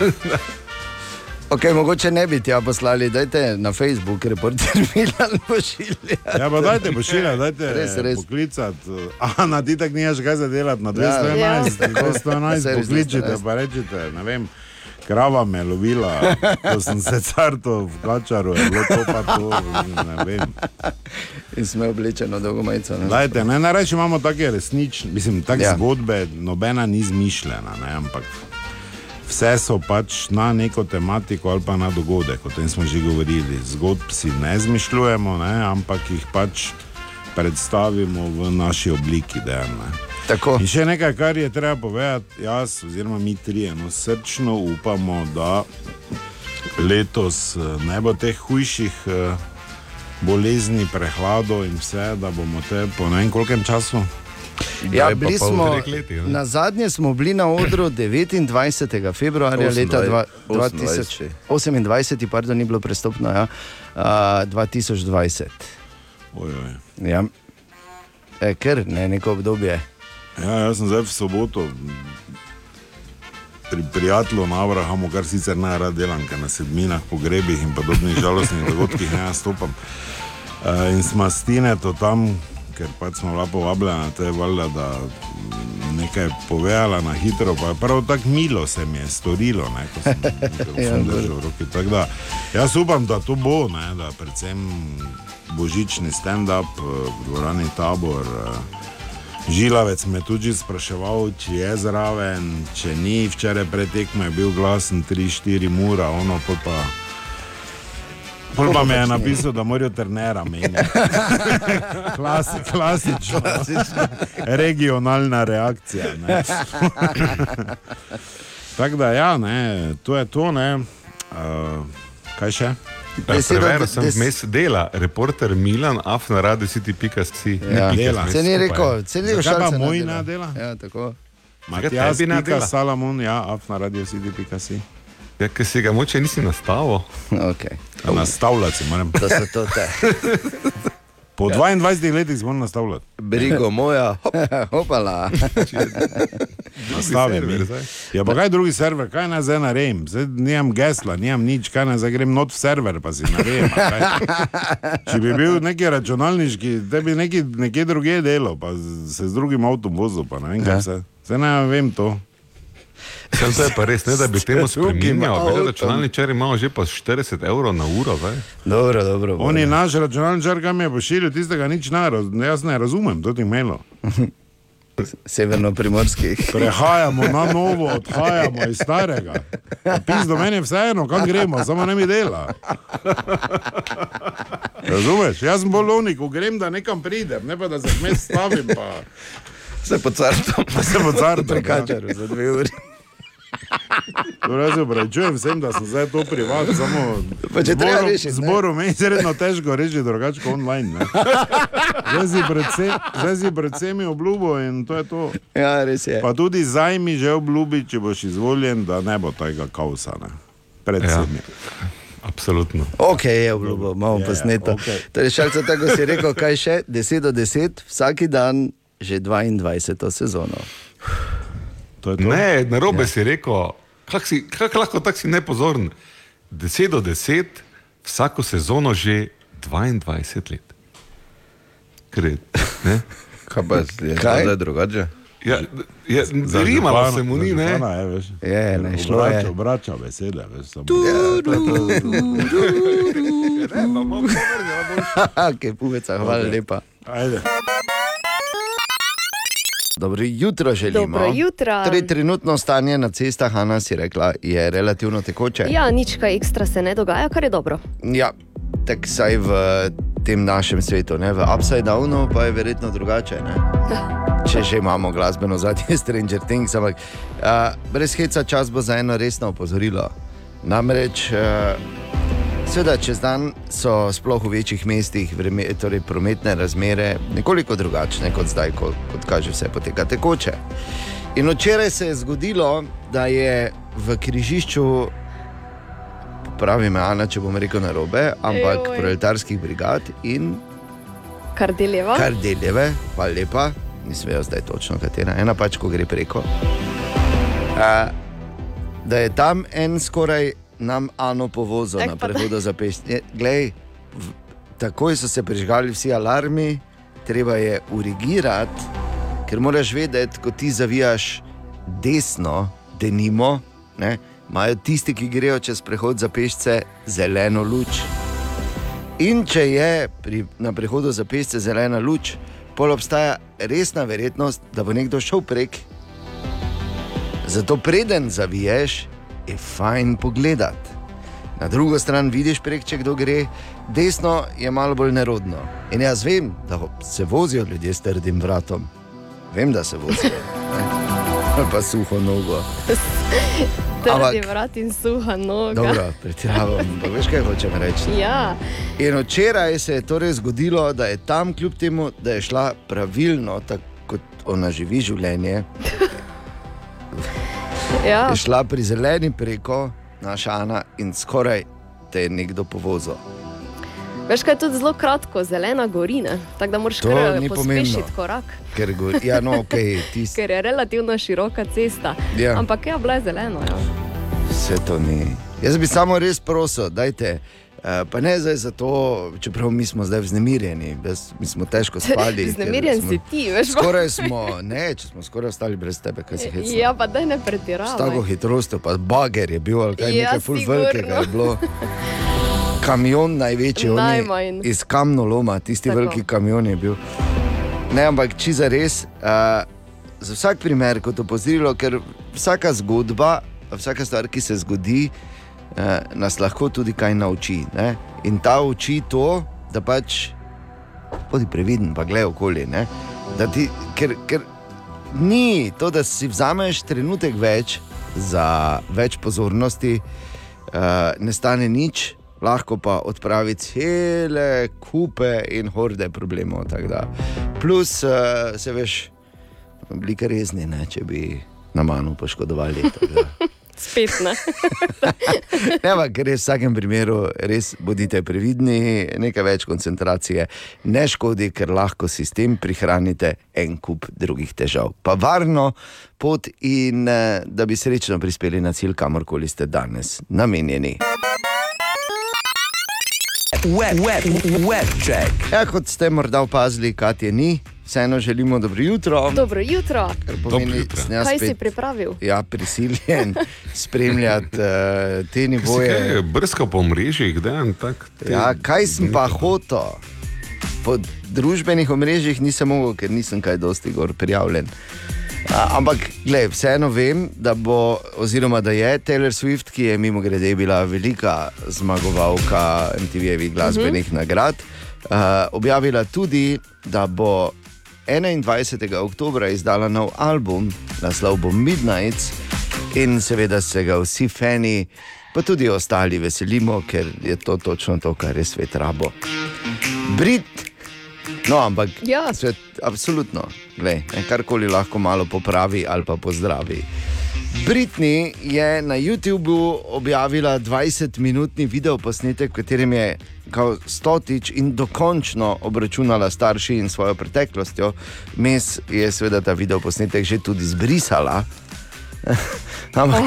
Okay, mogoče ne bi tja poslali, dajte na Facebook, reporter Milan pošilja. Ja, pa dajte pošiljati, dajte Res, res. poklicati. A na ti tak nimaš kaj za delati, na Ja. 211, Ja. 211 Saj res, pokličite, 211. pa rečete, ne vem. Krava me je lovila, ko sem se carto v kačaru, je bilo to pa to, ne vem. In smo oblečeni dolgo majico. Dajte, ne, najraje imamo take resnične, mislim, take ja. zgodbe, nobena ni izmišljena, ne, ampak vse so pač na neko tematiko ali pa na dogodek, o tem smo že govorili. Zgodb si ne izmišljujemo, ne, ampak jih pač predstavimo v naši obliki. Dejan. In še nekaj, kar je treba povedati, jaz oziroma mi trije, no, srčno upamo, da letos eh, ne bo teh hujših eh, bolezni, prehladov in vse, da bomo te po ne vem kolkem času. Ja, bili smo, letih, ne? na zadnje smo bili na odru 29. februarja leta dva- 28. 2028, pardon, ni bilo prestopno, ja, uh, 2020. Oj, oj. Ja. E, ker ne neko obdobje. Ja, jaz sem zdaj v soboto pri prijatelju na Abrahamu, kar sicer rad delam, ker na sedminah, pogrebih in podobnih žalostnih dogodkih ne nastopam. Uh, in smo stine to tam, ker pač smo bila povabljena, to je valjda, da nekaj povedala na hitro, pa je prav tako milo se mi je storilo, ne, ko sem mikrofon držal v roki. Tako Da, jaz upam, da to bo, ne, da predvsem božični stand-up eh, v dvorani tabor. Uh, Žilavec me tudi spraševal, če je zraven, če ni. Včeraj pretekmo je bil glasen 3-4 mura, ono pol pa. Pol pa mi je napisal, da morajo ternera menjati. Klasi, klasično. Regionalna reakcija. ne. Tako da, ja, ne, to je to. Ne. Uh, kaj še? Preveril des- sem vmes dela, reporter Milan, afna radio city.si. Ja. Dela. Se ni rekel, se ni Zakaj pa šalce moj ne ne dela? Ja, tako. Matjaž, ne pika dela? Salamon, ja, afna radio city.si. Ja, ker si ga moče nisi nastavil. Okay. Nastavljati moram. To so to te. Po 22 letih smo nastavljati. Brigo moja, hop, Hopala. Nastavim. Ja, pa kaj drugi server, kaj naj zdaj naredim? Zdaj nimam gesla, nimam nič, kaj naj zdaj grem not v server, pa si naredim. Če bi bil neki računalniški, te bi neki, nekje druge delo, pa se z drugim avtom vozil, pa ne vem kaj Ja. vse. Zdaj ne vem to. Sem to je pa res, ne da bi temu avtom. Računalničari imamo že pa 40 evrov na uro. Zdaj. Dobro, dobro. On je naš računalničar, kam je pošiljal, tistega nič ne, raz, jaz ne razumem, to ti mailo. Severno-primorskih. Prehajamo na novo, odhajamo iz starega. Pis do mene je vseeno, kam gremo, samo ne mi dela. Razumeš? Jaz sem bolovnik, grem, da nekam pridem, ne pa da se vmes stavim, pa se po cartu. da se bo car Prekačaru za dve uri. Torej, jaz se upravičujem vsem, da sem zdaj to privat, samo Pa če treba rešiti? Zboru meni je izredno težko reči drugače kot online. ne. Zdaj si predvsem, zdaj si predvsem obljubo in to je to. Ja, res je. Pa tudi zajmi že obljubi, če boš izvoljen, da ne bo tega kausa. Ne. Predvsem. Ja. Absolutno. Ok, je obljubo, imamo Je, posneto. okej. Torej, šalce, tako si rekel, kaj še? 10 do 10, vsak dan, že 22 sezono. To to. Ne, na robe ja. si rekel, kako si, kak lahko tako si nepozoren. 10 do 10, vsako sezono že 22 let. Kred, ne? Kaj pa je Kaj? zdaj drugače? Ja, ja, Rimalo se mu ni, ne? Župana, je, veš. Je, ne, šlo je. Obrača, obrača besede. Veš, samo. Kaj puveca, hvala okay. lepa. Ajde. Dobro jutro želimo. Dobro jutro. Torej, trenutno stanje na cestah, Ana si rekla, je relativno tekoče. Ja, nič kaj ekstra se ne dogaja, kar je dobro. ja tako saj v tem našem svetu, ne? v Upside Downu pa je verjetno drugače. Ne? Če že imamo glasbeno zadnje Stranger Things, ampak uh, brez heca čas bo za eno resno opozorilo. Namreč, uh, seveda, čez dan so sploh v večjih mestih vreme, torej prometne razmere nekoliko drugačne kot zdaj, ko, kot kaže vse poteka tekoče. In včeraj se je zgodilo, da je v križišču, pravi me Ana, če bom rekel na robe, ampak Ejoj. proletarskih brigad in Kar deljeva. kar deljeve, pa lepa, nisem vedel zdaj točno katera, ena pač, ko gre preko. Uh, da je tam en skoraj nam Ano povozil na prehodu za pešce. Glej, v- takoj so se prižgali vsi alarmi, treba je urigirati, ker moraš vedeti, ko ti zavijaš desno, denimo, ne, imajo tisti, ki grejo čez prehod za pešce, zeleno luč. In če je pri, na prehodu za pešce zelena luč, pol obstaja resna verjetnost, da bo nekdo šel prek. Zato preden zaviješ, je fajn pogledati. Na drugo stran vidiš prek, če kdo gre, desno je malo bolj nerodno. In jaz vem, da se vozijo ljudje s trdim vratom. Vem, da se vozijo. Ali pa suho nogo. Trdi Ampak- vrat in suha noga. Dobro, pretiravam, pa veš kaj hočem reči. Ja, In včeraj se je torej zgodilo, da je tam, kljub temu, da je šla pravilno, tako kot ona živi življenje, ja. je šla pri zeleni preko, naša Ana, in skoraj te je nekdo povozil. Veš, kaj je tudi zelo kratko, zelena gorina, tako da moraš kar ni pospešiti pomembno. korak, Ker go, ja, no, okay, tis, ker je relativno široka cesta. Ja. Ampak ja, bila je zelena. Ja. vse to ni. Jaz bi samo res prosil, dajte. Eh, Pa ne zdaj zato, čeprav mi smo zdaj vznemirjeni, jaz- mi smo težko spali. Vznemirjen smo- si ti, veš. Skoraj smo, ne, če smo skoraj ostali brez tebe, kaj si hecno. Ja, pa da ne S pretiravaj. tako hitrostjo, pa bager je bil, ali kaj Ja, nekaj ful velikega je bilo. Kamion največji, Najmanj. iz kamnoloma, tisti Tako. veliki kamion je bil. Ne, ampak če za res, uh, za vsak primer kot opozorilo, ker vsaka zgodba, vsaka stvar, ki se zgodi, uh, nas lahko tudi kaj nauči. Ne? In ta uči to, da pač bodi previden, pa gledaj okoli. ne. Da Ti, ker, ker ni to, da si vzameš trenutek več za več pozornosti, uh, ne stane nič, lahko pa odpravi cele kupe in horde problemov. Plus, uh, se veš, bili rezni, ne, če bi na manu poškodovali. Spet ne. Ne, ampak res v vsakem primeru res bodite previdni, nekaj več koncentracije ne škodi, ker lahko si s tem prihranite en kup drugih težav. Pa varno pot in eh, da bi srečno prispeli na cilj, kamorkoli ste danes namenjeni. Web, web, web check. Ja, kot ste morda opazili, Katje ni, vseeno želimo dobro jutro. Dobro jutro. Kar Dobro pomeni, jutro. jaz Kaj si spet, pripravil? ja, prisiljen spremljati uh, te Kaj nivoje. je brskal po mrežjih, da je tako. Ja, kaj sem pa hotel? Po družbenih omrežjih nisem mogel, ker nisem kaj dosti gor prijavljen. A, ampak, gled, vseeno vem, da bo, oziroma da je Taylor Swift, ki je mimo grede bila velika zmagovalka MTV-jevih glasbenih uh -huh. nagrad, uh, objavila tudi, da bo 21. oktober izdala nov album, naslov bo Midnight, in seveda se ga vsi fani, pa tudi ostali veselimo, ker je to točno to, kar je svet rabo. Brit, no, ampak Ja. svet, absolutno, glej, ne, karkoli lahko malo popravi ali pa pozdravi. Britney je na YouTubu objavila 20-minutni video posnetek, v katerem je kao stotič in dokončno obračunala starši in svojo preteklostjo. Mes je seveda ta video posnetek že tudi zbrisala. Ampak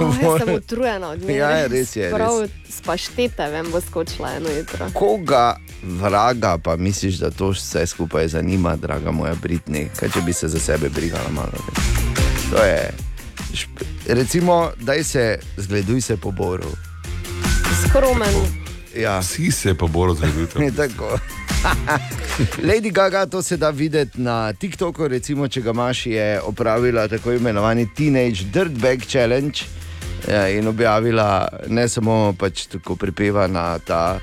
Oh, jaz sem utrujena od njega. Ja, res je, Prav s paštete vem, bo skočila eno jutro. Koga vraga pa misliš, da to vse skupaj zanima, draga moja Britney? Kaj če bi se za sebe brigala malo več? To je. Recimo, daj se, zgleduj se po boru. Skromen. Ja, Vsi se pa bolj razvedite. ni tako. Lady Gaga, to se da videti na TikToku, recimo, če ga imaš, je opravila tako imenovani Teenage Dirtbag Challenge eh, in objavila ne samo pač tako pripeva na ta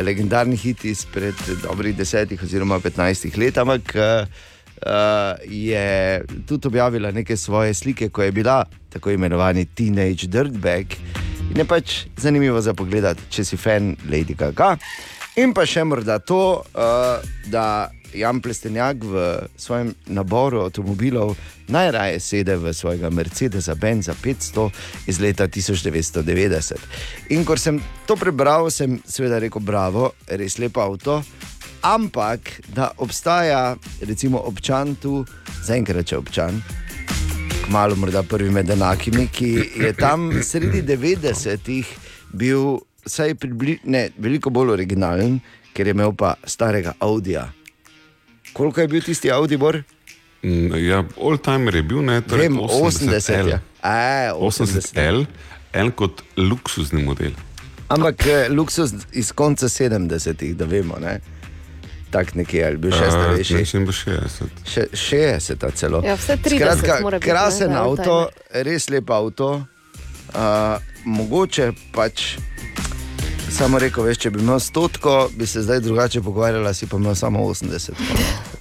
legendarni hit izpred dobrih desetih oziroma petnajstih let, ampak eh, je tudi objavila neke svoje slike, ko je bila tako imenovani Teenage Dirtbag. In je pač zanimivo za pogled, če si fan Lady Gaga. In pa še morda to, uh, da Jan Plestenjak v svojem naboru avtomobilov najraje sede v svojega Mercedesa Benza 500 iz leta 1990. In ko sem to prebral, sem seveda rekel: Bravo, res lep avto. Ampak da obstaja, recimo, občan tu, zaenkrat če občan, malo morda prvi med enakimi, ki je tam sredi 90-ih bil vsaj pribli, ne, veliko bolj originalen, ker je imel pa starega Audija. Koliko je bil tisti Audi Bor? Mm, Ja, oldtimer je bil, ne, torej Vem, 80 L. je. E, 80. 80L, L kot luksuzni model. Ampak eh, luksuz iz konca 70-ih, da vemo, ne? Tak nekje ali bil še Eh, starejši. Mislim, da 60. Še, 60 celo. Ja, vse 30 mora biti, krasen ne, avto, res lep avto. Uh, mogoče pač. Samo rekel, veš, če bi imel stotko, bi se zdaj drugače pogovarjala, si pa imel samo 80.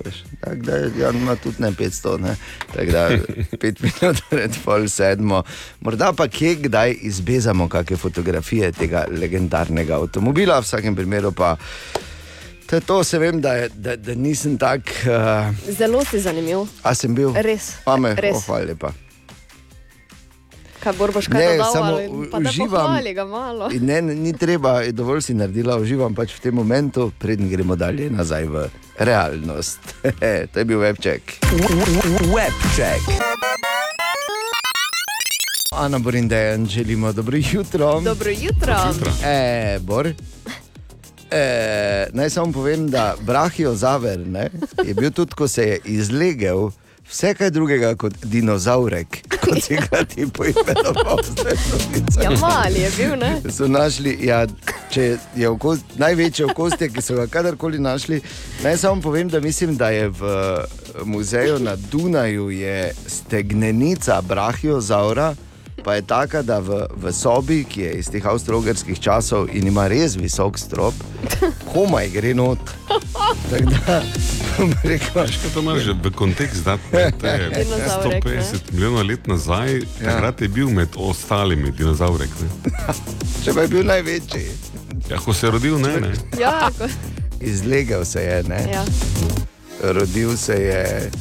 veš. Tako da ja, ima tudi ne 500, ne. Tako da 5 minut pred pol sedmo. Morda pa kje kdaj izbezamo kakšne fotografije tega legendarnega avtomobila, v vsakem primeru pa. To, to se vem, da, je, da, da nisem tak. Uh, Zelo si zanimiv. a sem bil? Res, Ame, res. Oh, hvala lepa. Kaj boš kaj Ne, dodal? samo ali- uživam. pohvali ga malo. In Ne, ni treba, je dovolj si naredila, uživam pač v tem momentu, preden gremo dalje nazaj v realnost. to je bil webček. Webček. Ana Borindejan, želimo dobro jutro. Dobro jutro. E, Bor. E, naj samo povem, da Brahijo Zaver ne, je bil tudi, ko se je izlegel. Vse kaj drugega kot dinozaurek, kot si ga ti poimenoval. zdaj novica. Ja, mali je bil, ne? so našli, ja, če je okos, največje okostje, ki so ga kadarkoli našli. Naj samo povem, da mislim, da je v muzeju na Dunaju je stegnenica Brahiozaura. Pa je taka, da v, v sobi, ki je iz teh avstralskih časov in ima res visok strop, komaj gre not. Tako da, rekel, Veš, to imaš že v kontekst, da je Dinozaurek, ne. 150 milijonov let nazaj, Ja. takrat je bil med ostalimi dinozaurek. Če pa je bil največji, Ja, ko se je rodil, ne, ne. Ja, ko, izlegel se je, ne? ja. rodil se je.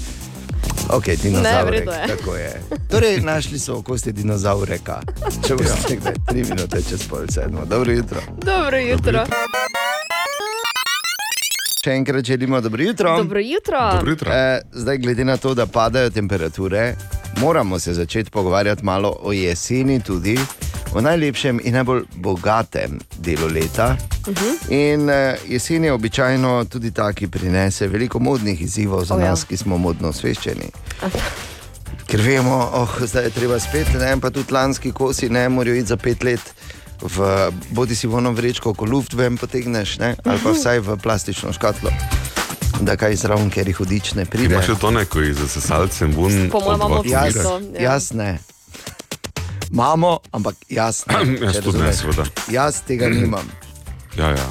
Ok, dinozaurek, je. tako je. Torej, našli so okosti dinozaureka. Če boste kdaj, tri minute čez pol sedmo. Dobro jutro. Dobro jutro. Še enkrat želimo dobro jutro. Dobro jutro. Dobro jutro. E, zdaj, glede na to, da padajo temperature, moramo se začeti pogovarjati malo o jeseni, tudi o najlepšem in najbolj bogatem delu leta. Uh Mhm. -huh. In e, jesen je običajno tudi ta, ki prinese veliko modnih izzivov za oh, ja. nas, ki smo modno osveščeni. Ker vemo, oh, zdaj je treba spet, ne, pa tudi lanski kosi ne morajo iti za pet let. V, bodi si v ono vrečko, ko luft ven potegneš, ne, ali pa vsaj v plastično škatlo, da kaj zraven, ker jih hudič ne pride. Imaš še to neko iz sesalcem ven. Po mojem imamo Jaz, vsi to. ja. jaz ne. Imamo, ampak jaz ne. Jaz tudi ne, seveda. Jaz tega nimam. Ja, ja.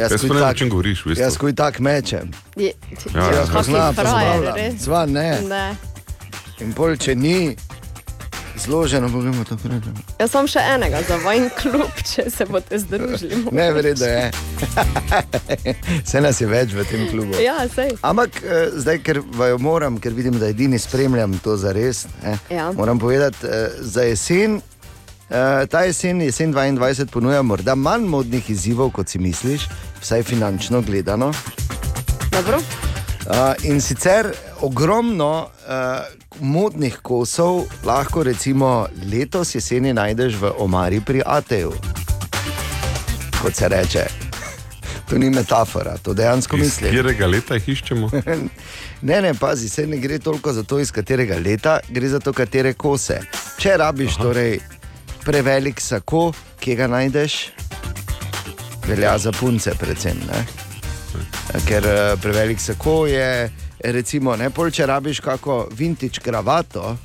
Jaz, Jaz ne vem, o tak- čem govoriš, veš. Jaz kuj tak mečem. Je, Ja, ja, ja, Pozna, pa res. Sva ne. Ne. In pol, če ni zloženo, bomo to prej. Jaz sem še enega za vajen klub, če se boste združili. Ne, vredno je. Vse nas je več v tem klubu. Ja, sej. Ampak eh, zdaj, ker vaju moram, ker vidim, da edini spremljam to za res, eh, Ja. moram povedati, eh, za jesen, eh, ta jesen, jesen 22, ponuja morda manj modnih izzivov, kot si misliš, vsaj finančno gledano. Dobro. Uh, in sicer ogromno uh, modnih kosov lahko recimo letos jeseni najdeš v omari pri Ateju. Kot se reče. To ni metafora, to dejansko Iz mislim. katerega leta jih iščemo? Ne, ne, pazi, se ne gre toliko za to, iz katerega leta, gre za to, katere kose. Če rabiš torej prevelik sako, ki ga najdeš, velja za punce, predvsem. Ne? Ker eh, prevelik sako je, recimo, ne pol, če rabiš kako vintage kravato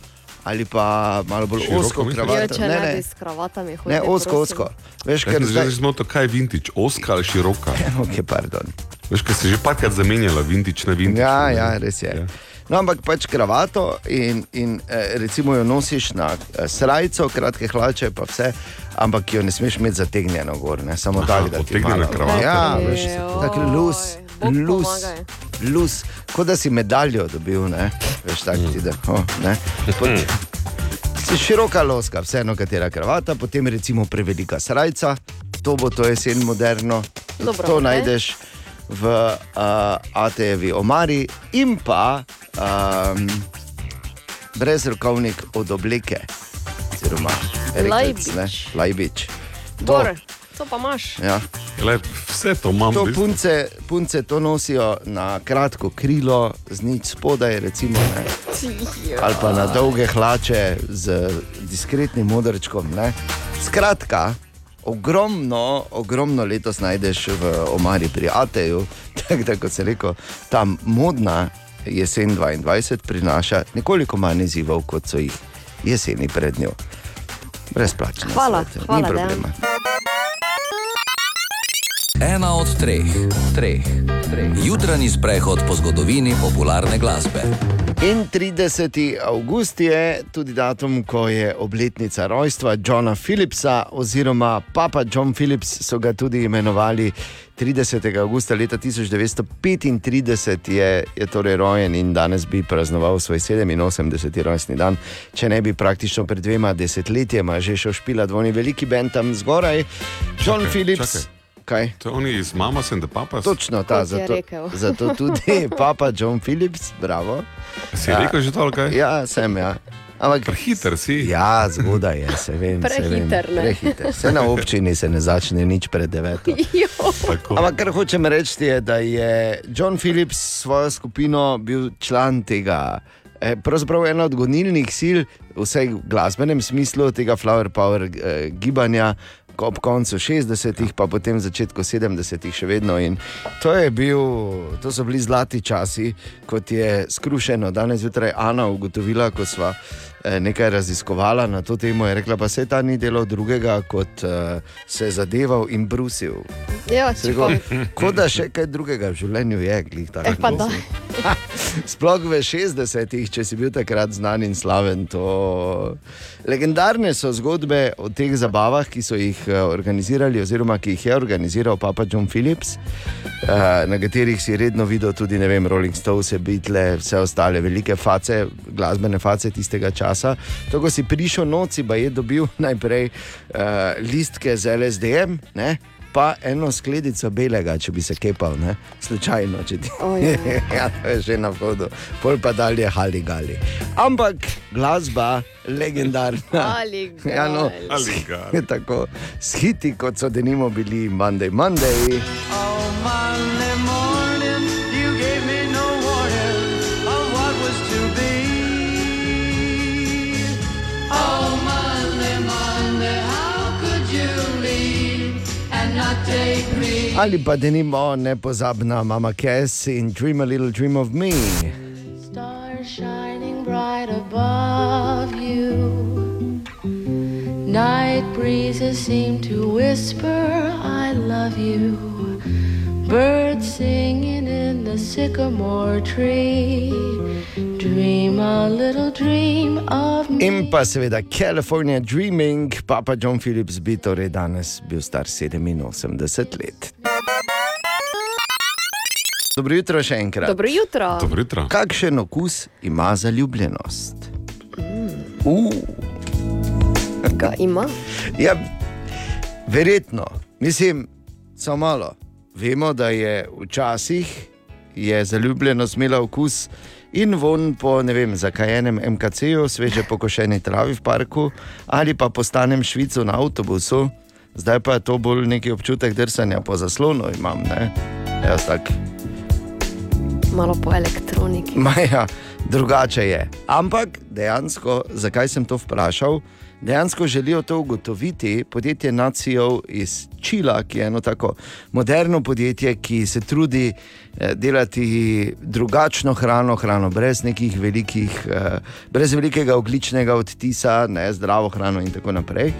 ali pa malo bolj Široko osko kravato. če ne, bi s kravatami hodili. ne osko, prosim. osko. Veš, Ker zdaj zdaj. to kaj vintage, oska ali široka. Okay, pardon. Veš, ker se že parkrat zamenjala vintage na vintage. Ja, ne? ja, res je. Ja. No, ampak pač kravato in, in eh, recimo jo nosiš na eh, srajco, kratke hlače, pa vse, ampak jo ne smeš imeti zategnjeno gor, ne samo tako, da ti potegnjena malo. kravata. Ja, veš, tako lus, Pomagaj. lus, kot da si medaljo dobil, ne, veš, tako ti da. Oh, ne. Pot, široka loska, vseeno katera kravata, potem recimo prevelika srajca, to bo to jesen moderno, Dobro, to okej. najdeš v uh, ATV omari in pa um, brezrokovnik od obleke, oziroma rekelc, ne, Lajbič. lajbič. To, Bor, to pa imaš. ja. Le, vse to imam. To punce, punce to nosijo na kratko krilo, z nič spodaj, recimo, ne? ali pa na dolge hlače z diskretnim modrčkom. Ne? Skratka, ogromno, ogromno letos najdeš v omari pri Ateju. Tako da, kot se rekel, ta modna jesen 22 prinaša nekoliko manj izzivov, kot so jih jeseni pred njo. Brezplačno. Hvala, ni hvala, problema. Ena od treh, treh, treh. Jutranji sprehod po zgodovini popularne glasbe. In 30. avgust je tudi datum, ko je obletnica rojstva Johna Philipsa, oziroma Papa John Philips so ga tudi imenovali. 30. avgusta leta 1935 je, je torej rojen in danes bi praznoval svoj 87. rojstni dan. Če ne bi praktično pred dvema desetletjema že šel špila dvojni veliki bend tam zgoraj, John Čakaj, Philips. čakaj. Kaj? To je oni iz Mamas and the Papas. Točno ta, zato, zato tudi Papa John Philips, bravo. Si rekel že to, kaj? Ja, sem ja. Ampak Prehiter si. Ja, zgodaj je, se vem. se vem. Prehiter? Prehiter. Se na občini se ne začne nič pred deveto. Ampak kar hočem reči, je, da je John Phillips s svojo skupino bil član tega. eh, Pravzaprav ena od gonilnih sil, vsaj v glasbenem smislu tega Flower Power eh, gibanja, ob koncu 60-ih, pa potem začetku 70-ih še vedno. In to, bil, to so bili zlati časi, kot je skrušeno. Danes zjutraj Ana ugotovila, ko eh, nekaj raziskovala na to temo, je rekla, pa se ta ni delal drugega, kot uh, se zadeval in brusil. Ja, Kot da še kaj drugega v življenju je, glih tako. Eh, da. Sploh v 60-ih, če si bil takrat znan in slaven. To... Legendarne so zgodbe o teh zabavah, ki so jih eh, organizirali, oziroma ki jih je organiziral Papa John Phillips, eh, na katerih si redno videl tudi vem, Rolling Stones, Beatles, vse ostale velike face, glasbene face tistega časa. To, ko si prišel noci, pa je dobil najprej uh, listke z LSD-jem. ne, Pa eno skledico belega, če bi se kepal, ne? slučajno, če ti Ojej. ja, to je že na vhodu, pol pa dalje hali gali. Ampak glasba, legendarna. Ali Ja, no, Ali ga. tako, s hiti, kot so denimo bili Monday, Monday. Oh, Monday Ali pa denimo nepozabna Mama Cass in Dream a Little Dream of Me. Stars shining bright above you. Night breezes seem to whisper, I love you. Birds singing in the sycamore tree. Dream a little dream of me. In pa seveda California Dreaming, Papa John Phillips bi torej danes bil star 87 let. Dobro jutro še enkrat. Dobro jutro. Dobro jutro. Kakšen okus ima zaljubljenost? Uh. Ga ima? Ja, verjetno, mislim, samo malo. Vemo, da je včasih je zaljubljenost imela okus in von po ne vem, zakajenem MKC-ju, sveže pokošeni travi v parku ali pa po stanem švicu na avtobusu, zdaj pa je to bolj neki občutek drsanja po zaslonu, imam, ne? Jaz tak. Malo po elektroniki. Maja, drugače je. Ampak dejansko, zakaj sem to vprašal? Dejansko želijo to ugotoviti podjetje Nacijo iz Čila, ki je eno tako moderno podjetje, ki se trudi eh, delati drugačno hrano, hrano brez nekih velikih, eh, brez velikega ogličnega odtisa, ne zdravo hrano in tako naprej.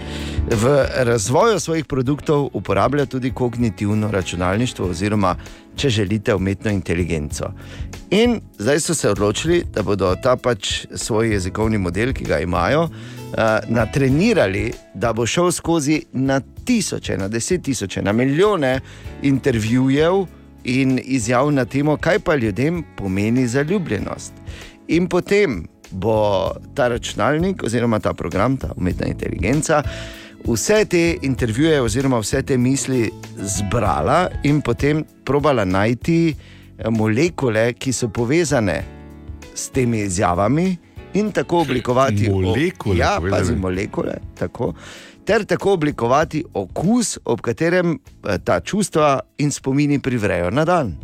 V razvoju svojih produktov uporablja tudi kognitivno računalništvo, oziroma če želite, umetno inteligenco. In zdaj so se odločili, da bodo ta pač svoj jezikovni model, ki ga imajo, natrenirali, da bo šel skozi na tisoče, na deset tisoče, na milijone intervjujev in izjav na temo, kaj pa ljudem pomeni zaljubljenost. In potem bo ta računalnik oziroma ta program, ta umetna inteligenca. Vse te intervjuje, oziroma vse te misli zbrala in potem probala najti eh, molekule, ki so povezane s temi izjavami, in tako oblikovati Molekule, Ja, pazi, molekule. Tako. Ter tako oblikovati okus, ob katerem eh, ta čustva in spomini privrejo na dan.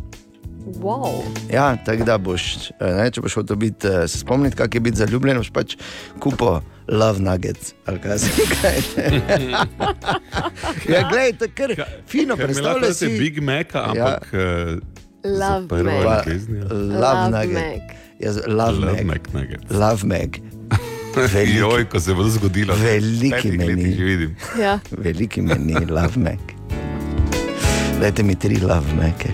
Wow. Ja, tako da boš, eh, ne, če boš hotel biti, eh, se spomniti, kako je biti zaljubljen, boš pač kupo love nuggets. Ali kaj se kaj. ja, gledaj, to je kar fino, Ker mi lahko predstavljaj si. Big Maca, ampak ja. Love prvo Mac. Pa, ljubezni, ja. love Love nugget. Mac. Ja, z- love Love. Mac nuggets. Love Mac. Veliki. Joj, ko se bo to zgodilo. Veliki meni. letih že vidim. Ja. Veliki meni, love Mac. Dajte mi tri love Mace.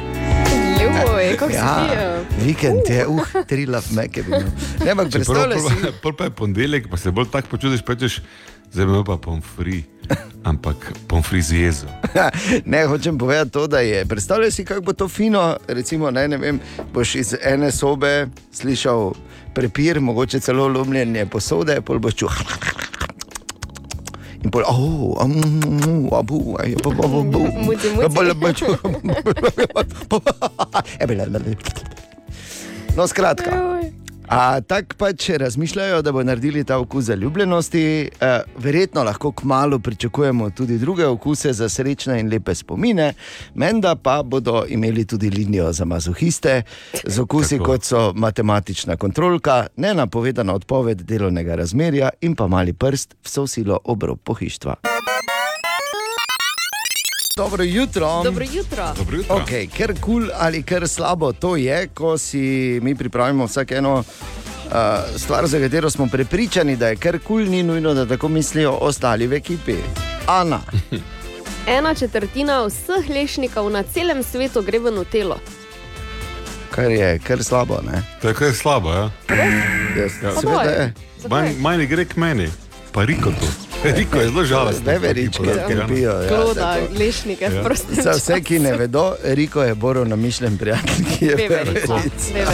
Ljubo, kako Ja, si ti? vikend je, uh, tri love Mace bi imel. Ne, ampak predstavljaj si. pol pa je ponedeljek, pa se bolj tako počutiš, pa češ, zdaj imamo pa pomfri, ampak pomfri z jezo. Ne, hočem povedati to, da je. Predstavljaj si, kako bo to fino. Recimo, ne, ne vem, boš iz ene sobe slišal prepir, mogoče celo lomljenje posode, pol boš čutil. In pol, oh, um, abu, aj, bu, bu, bu, bu. Muci, muci. Bolj, bolj, ču- No, skratka. A tako pač razmišljajo, da bo naredili ta okus zaljubljenosti. E, verjetno lahko kmalo pričakujemo tudi druge okuse za srečne in lepe spomine, menda pa bodo imeli tudi linijo za mazohiste z okusi, Tako. kot so matematična kontrolka, nenapovedana odpoved delovnega razmerja in pa mali prst, vso silo obrob pohištva. Dobro jutro. Dobro jutro. Dobro jutro. Okay, ker kul cool ali ker slabo to je, ko si mi pripravimo vsak eno uh, stvar, za katero smo prepričani, da je ker kul, cool, ni nujno, da tako mislijo ostali v ekipi. Ana, Ena četrtina vseh lešnikov na celem svetu gre v Nutelo. kar je kar slabo. Ne? To je kaj slabo, ja? Jaz, Ja. seveda je. Manj ne gre k meni, pa Riko to. Riko je zelo žalosten. Zdaj veričke skrbijo. Ja, Kloda, lešnike, Ja. prosti. Za vse, ki ne vedo, Riko je Borov namišljen prijatelj, ki je. Veverica.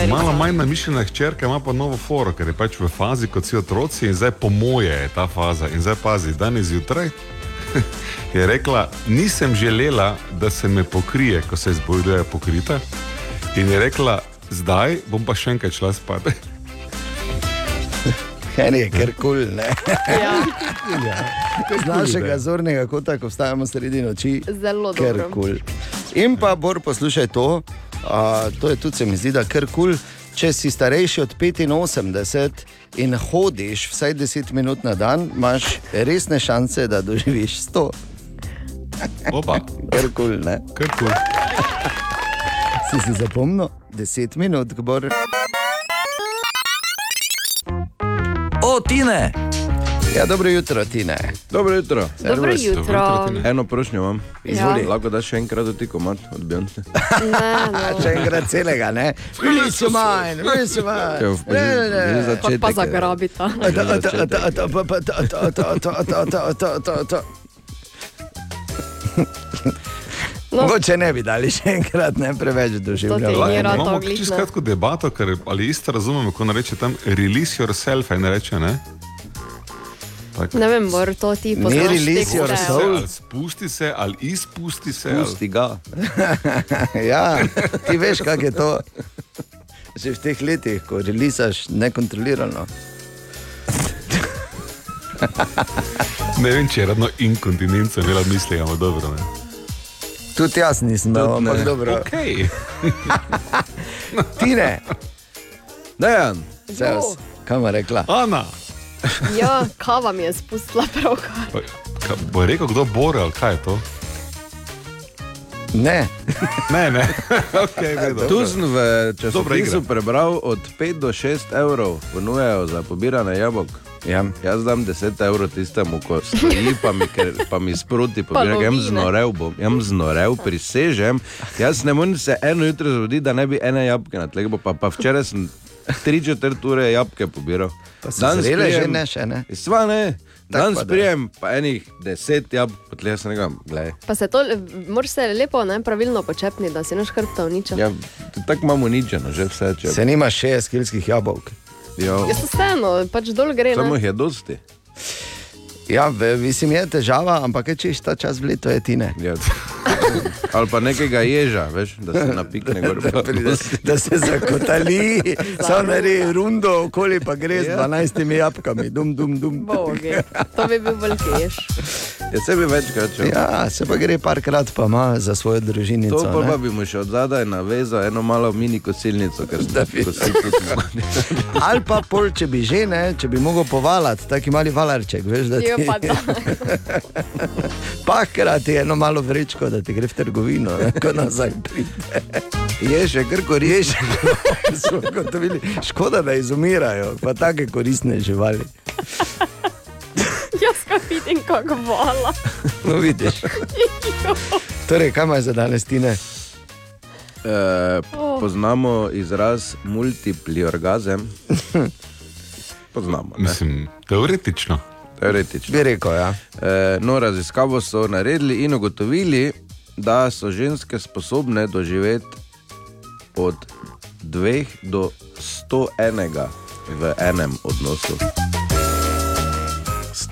Malo manj namišljena hčerka ima pa novo foro, ker je pač v fazi kot vsi otroci in zdaj po moje je ta faza. In zdaj pazi, danes zjutraj je rekla, nisem želela, da se me pokrije, ko se izbojuje pokrita. In je rekla, zdaj bom pa še enkrat šla spat. Ker je ker kul. ne. Ja, Z našega zornega kota, ko vstajamo sredi noči, zelo ker dobro. kul. In pa, Bor, poslušaj to, a, to je tudi se mi zdi, da ker kul. Če si starejši od 85 in hodiš vsaj 10 minut na dan, imaš resne šanse, da doživiš 100. Opa, Ker kul, ne? kar kul. Si si zapomnil? 10 minut, Bor. O, Tine! Ja, dobro jutro, Tine. Dobro jutro. Servus. Dobro jutro. Dobro jutro Eno prošnjo imam. Ja. Izvoli. Ja. Lahko daš še enkrat dotikom, mat, od Bjornce. še enkrat celega, ne? Bili so manj, bili so manj. Začetek, pa zagrabita. Mogoče ne bi dali še enkrat, ne preveč To doživljali. ti ni rad Imamo čisto kratko debato, ker ali isto razumemo, ko reče tam release yourself, in reče ne. Tako. Ne vem, Bor, to ti Ni poznaš. release tekste. your Se, soul. ali spusti se, ali izpusti se. Ali... Pusti ga. Ja, ti veš, kako je to. Že v teh letih, ko releasaš nekontrolirano. Ne vem, če je ravno inkontinenca imela misli, ampak dobro. Ne. Tudi jaz nisem ne. ampak dobro. Okay. Tine, Dejan, Zeus, kam je rekla? Ana, Ja, kava mi je spustila pravkar. pa, ka, bo rekel, kdo bore ali kaj je to? Ne, Ne, ne. okay, tu sem v časopisu prebral od 5 do 6 evrov ponujajo za pobiranje jabolk. Ja. Jaz dam 10 evrov tistemu, ko stoji, pa mi, ker, pa mi sproti pobira, lovi, jam ne? znorev, bom, jam znorev, prisežem. Jaz ne morem se eno jutro zgoditi, da ne bi ene jabolke na tleh, pa, pa včeraj sem tri četrt ure jabolke pobiral. So zrele že ne, še ne. Sva ne. Danes da. prijem pa enih deset jabolk, pa tle sem gledaj. Pa se to, moraš se lepo, ne, pravilno počepni, da si naš hrbta uničil. Ja, tako imamo uničeno, že vse če. Se nima 60 kilskih jabolk. Ja, ja stalno, pač dol gre. Samo jih je dosti. Ja, mislim, je težava, ampak če je ta čas v letu, je tine. Ja. Ali pa nekega ježa, veš, da se napikne gor. Da, pride, da se zakotali, samo naredi rundo okoli, pa gre z Ja. 12 jabkami, dum, dum, dum. Boge, to bi bil velikeš. Je sebi večkrat šel. Ja, se pa gre parkrat, pa ima za svojo družinico. To pa, pa bi mu še od zadaj navezal eno malo mini kosilnico, ker ste bi- kosil tudi Ali pa pol, če bi že, ne, če bi mogel povalati, taki mali valarček, veš, da ti Jo, pa da. pa hkrati eno malo vrečko, da ti gre v trgovino, ne, ko nazaj pride. Je še kar koristi. Smo ugotovili, škoda, da izumirajo, pa take koristne živali. Jaz ga vidim, kako vola. No, vidiš. Torej, kaj imaš za danes, Tine? E, poznamo izraz multipli orgazem. Poznamo. Ne? Mislim, teoretično. Teoretično. Bi rekel, ja. E, no, raziskavo so naredili in ugotovili, da so ženske sposobne doživeti od 2 do 101 v enem odnosu.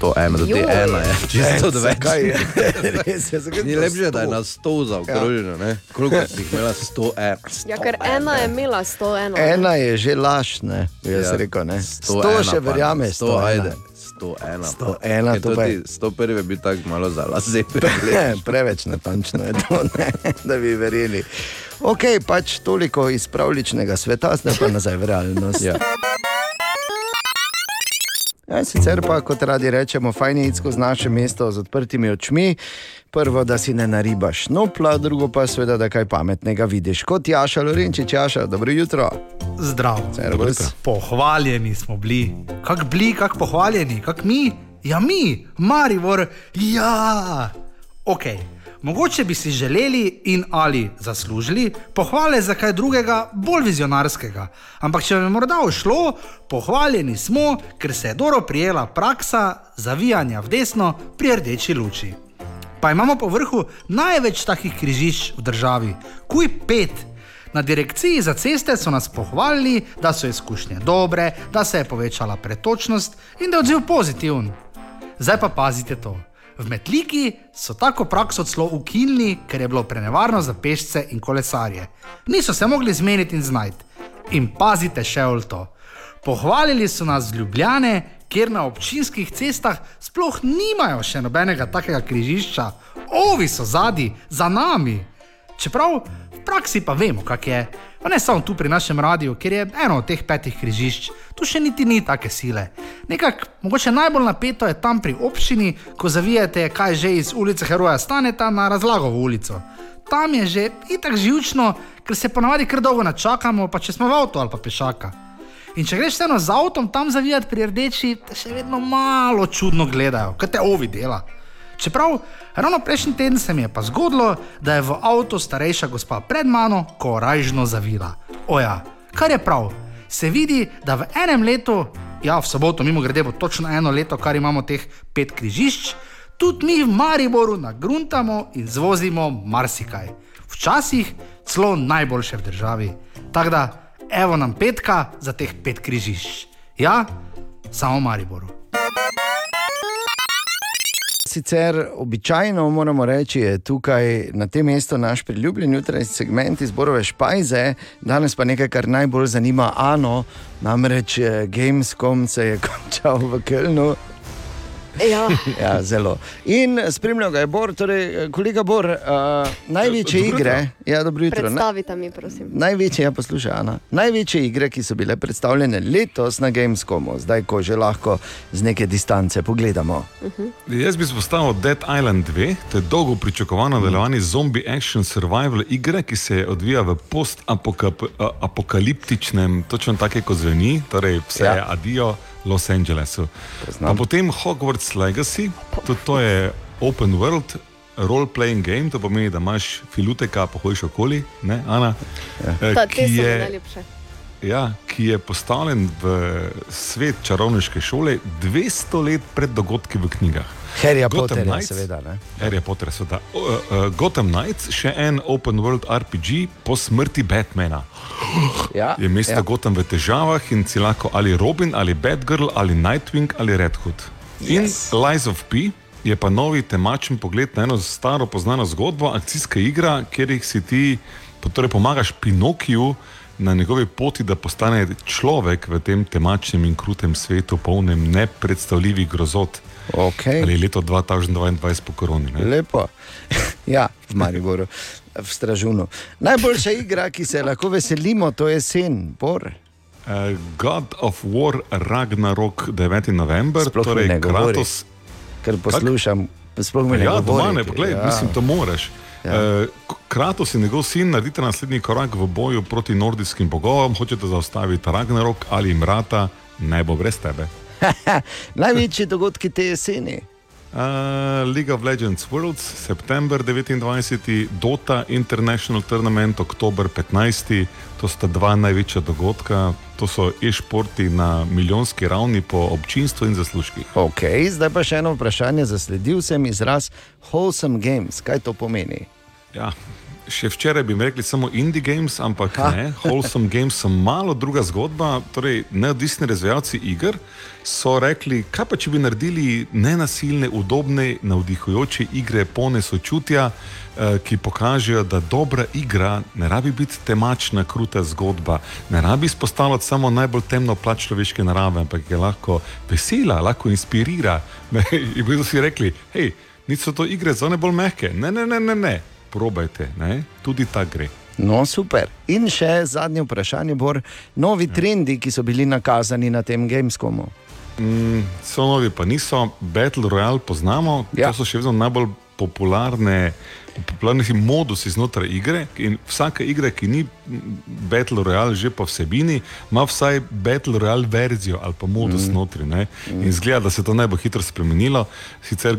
101, do te Joj. ena je, čisto Ne, več. zakaj je? Res je, zakaj Ni lepše, da je 100? na 100 zaokroženo, ne? Koliko bi jih imela 101? Ja, ker ena je imela 101. Ena je že laž, ne, jaz Ja, ja, rekel, ne. 101 Sto še pa, verjame, 100, ajde. 101. 101, Ker to pa je- tudi 101 bi tako malo za lase Ne, preveč natančno je to, ne, da bi verjeli. Ok, pač toliko iz pravličnega sveta, zdaj pa nazaj v realnost. Ja. Ja, sicer pa, kot radi rečemo, fajn je iti skozi naše mesto z odprtimi očmi. Prvo, da si ne naribaš nopla, drugo pa seveda, da kaj pametnega vidiš. Kot Jaša Lorenčič, Jaša, dobro jutro. Zdrav. Servus. Pohvaljeni smo bili. Kak bili, kak pohvaljeni, kak mi? Ja, mi, Marivor, ja. Ok, mogoče bi si želeli in ali zaslužili pohvale za kaj drugega, bolj vizionarskega. Ampak če je morda ušlo, pohvaljeni smo, ker se je dobro prijela praksa zavijanja v desno pri rdeči luči. Pa imamo po vrhu največ takih križišč v državi, kuj pet. Na direkciji za ceste so nas pohvalili, da so izkušnje dobre, da se je povečala pretočnost in da je odziv pozitiven. Zdaj pa pazite to. V Metliki so tako prakso celo ukinili, ker je bilo prenevarno za pešce in kolesarje. Niso se mogli zmeniti in znajti. In pazite še v to. Pohvalili so nas Ljubljane, kjer na občinskih cestah sploh nimajo še nobenega takega križišča, ovi so zadnji, za nami. Čeprav v praksi pa vemo, kak je. Pa ne samo tu pri našem radiju, ker je eno od teh petih križišč, tu še niti ni take sile. Nekako, mogoče najbolj napeto je tam pri občini, ko zavijate kaj že iz ulice Heroja Staneta na razlagovo ulico. Tam je že itak živčno, ker se ponavadi kar dolgo načakamo, pa če smo v avtu ali pa pešaka. In če greš vseeno z avtom tam zavijati pri rdeči, te še vedno malo čudno gledajo, kaj te ovi dela. Čeprav ravno prejšnji teden se mi je pa zgodilo, da je v avtu starejša gospa pred mano korajžno zavila. Oja, kar je prav, se vidi, da v enem letu, ja, v soboto, mimo grede bo točno eno leto, kar imamo teh pet križišč, tudi mi v Mariboru nagruntamo in zvozimo marsikaj. Včasih celo najboljše v državi. Tako da, evo nam petka za teh pet križišč. Ja, samo v Mariboru. Sicer običajno moramo reči, je tukaj na tem mestu naš priljubljen jutranji segment izborove špajze, danes pa nekaj, kar najbolj zanima Ano, namreč eh, Gamescom se je končal v Kölnu. Ja. ja, zelo. In spremljal ga je Bor, torej eh, kolega Bor, uh, največje Dobro jutro. igre. Ja, dobro jutro. Predstavite mi, prosim. največje, ja, poslušaj, Ana. Največje igre, ki so bile predstavljene letos na Gamescomu, zdaj ko že lahko z neke distance pogledamo. Jaz bi spostavil Dead Island 2, to je dolgo pričakovano nadaljevanje zombie action survival igre, ki se odvija v post-apokaliptičnem, točno tako kot zveni, torej vse Ja. je adijo Los Angelesu. Pa potem Hogwarts Legacy, tudi to je open world. Role-playing game, to pomeni, da imaš filuteka, pohodiš okoli, ne, Ana, eh, Ta, te ki je, ja, ki je postavljen v svet čarovniške šole 200 let pred dogodki v knjigah. Harryja Gotham Potterja, Knights- seveda. Ne? Harry Potter, seveda. Uh, uh, Gotham Knights, še en open world RPG po smrti Batmana. Ja, Je mesto ja. Gotham v težavah in si lahko ali Robin, ali Batgirl, ali Nightwing, ali Red Hood. In Yes. Lies of P, je pa novi temačen pogled na eno staro poznano zgodbo, akcijska igra, kjer jih si ti torej pomagaš Pinokiju na njegovi poti, da postane človek v tem temačnem in krutem svetu, polnem nepredstavljivih grozot. Okay. Ali leto 2022 po koroni. Ne? Lepo. Ja, v Mariboru, v Stražunu. Najboljša igra, ki se lahko veselimo, to je sen, bor. Uh, God of War Ragnarok 9. november, Sploh torej ne govori. Kratos. Ker poslušam, sploh mi ne Ja, govori, doma ne, poglej, ja. ja. mislim, to moraš. Ja. Ja. Kratos in njegov sin naredite naslednji korak v boju proti nordijskim bogovom, hočete zaustaviti Ragnarok ali mrata, ne bo brez tebe. Največji dogodki te jeseni. Uh, League of Legends Worlds, september 29, Dota International Tournament, oktober 15, to sta dva največja dogodka, to so e-športi na milijonski ravni po občinstvu in zaslužkih. Ok, zdaj pa še eno vprašanje. Zasledil sem izraz Wholesome Games. Kaj to pomeni? Ja, še včeraj bi rekli samo indie games, ampak Ha. ne, wholesome games so malo druga zgodba. Torej, neodvisni razvijalci iger so rekli, kaj pa če bi naredili nenasilne, udobne, navdihujoče igre, polne sočutja, eh, ki pokažejo, da dobra igra ne rabi biti temačna, kruta zgodba, ne rabi izpostavljati samo najbolj temno plat človeške narave, ampak je lahko vesela, lahko inspirira. In bodo si rekli, hej, niso to igre za one bolj mehke. Ne, ne, ne, ne. ne. Probajte, ne? tudi ta gre. No, super. In še zadnje vprašanje, Bor. Novi trendi, ki so bili nakazani na tem Gamescomu. Mm, so novi, pa niso. Battle Royale poznamo, ja. to so še vedno najbolj popularne. Si modusi znotraj igre in vsaka igra, ki ni Battle Royale že po vsebini, ima vsaj Battle Royale verzijo ali pa modus Mhm. mm. notri. Ne? In zgleda, da se to ne bo hitro spremenilo. Sicer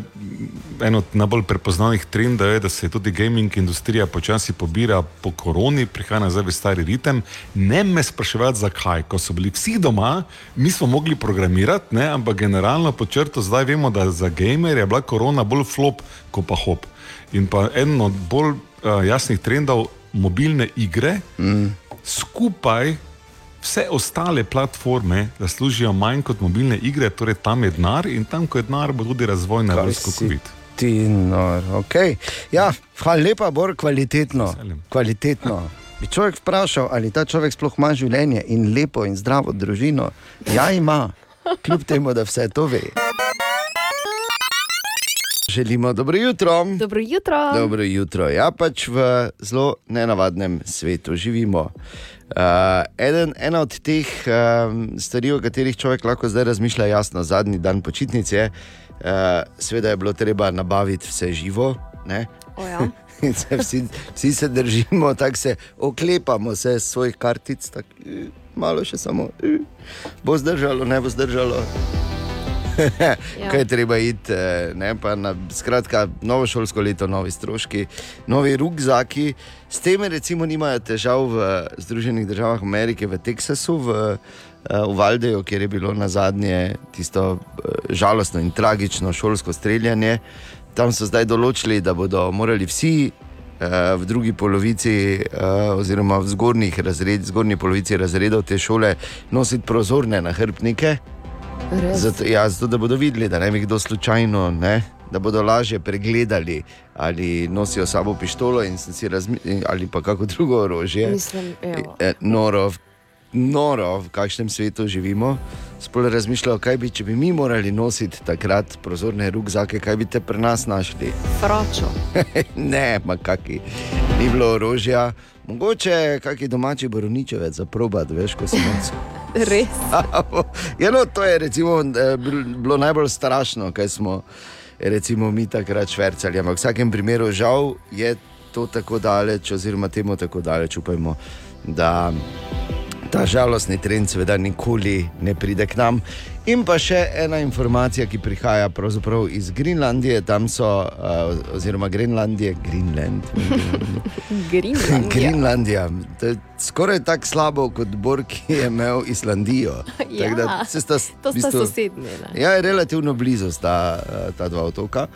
eno od najbolj prepoznavnih trendov je, da se tudi gaming industrija počasi pobira po koroni, prihaja nazaj v stari ritem. Ne me spraševati, zakaj, ko so bili vsi doma, mi smo mogli programirati, ne? ampak generalno po črto zdaj vemo, da za gamerje je bila korona bolj flop kot pa hop. In pa eden od bolj uh, jasnih trendov, mobilne igre, mm. skupaj vse ostale platforme zaslužijo manj kot mobilne igre, torej tam je denar in tam, ko je denar, bo tudi razvoj najbolj skokovit. Ti, no, okay. ja, hvala lepa, Bor, kvalitetno. kvalitetno. Bi človek vprašal, ali ta človek sploh ima življenje in lepo in zdravo družino? Ja, ima, kljub temu, da vse to ve. Želimo dobro jutro. Dobro jutro. Dobro jutro. Ja, pač v zelo nenavadnem svetu živimo. Uh, eden, ena od teh um, stvari, o katerih človek lahko zdaj razmišlja, jasno, zadnji dan počitnice, je, uh, seveda je bilo treba nabaviti vse živo. Ja. Se vsi, vsi se držimo, tako se oklepamo se svojih kartic, tako eh, malo še samo. eh, Bo zdržalo, ne bo zdržalo. ja. Kaj je treba iti, eh, ne pa na skratka, novo šolsko leto, novi stroški, novi rukzaki. S tem recimo nimajo težav v Združenih državah Amerike, v Teksasu, v, eh, v Valdeju, kjer je bilo na zadnje tisto eh, žalostno in tragično šolsko streljanje. Tam so zdaj določili, da bodo morali vsi eh, v drugi polovici, eh, oziroma v zgornjih razred, zgornji polovici razredov te šole nositi prozorne nahrbtnike. Res? Zato, ja, zato, da bodo videli, da ne bi kdo slučajno, ne, da bodo lažje pregledali, ali nosijo sabo pištolo si razmi, ali pa kako drugo orožje. Mislim. Eh, Noro, noro, v kakšnem svetu živimo. Sploh razmišljajo, kaj bi, če bi mi morali nositi takrat prozorne rukzake, kaj bi te pri nas našli. Fračo. ne, ma kaki, ni bilo orožja. Mogoče kakšen domači borovničevec za probat, veš, ko sem jaz. Res. ja, no, to je recimo, eh, bil- bilo najbolj strašno, kaj smo recimo, mi takrat švrcali. Ampak v vsakem primeru, žal je to tako daleč, oziroma temu tako daleč, upajmo, da ta žalostni trend seveda nikoli ne pride k nam. In pa še ena informacija, ki prihaja iz Grenlandije, tam so, uh, oziroma Grenlandije, Greenland. Grenlandija. Grenlandija. To je skoraj tako slabo kot Bor, ki je imel Islandijo. Ja, da se sta, to sta bistvu- sosednji, ne? Ja, je relativno blizu sta eh, ta dva otoka.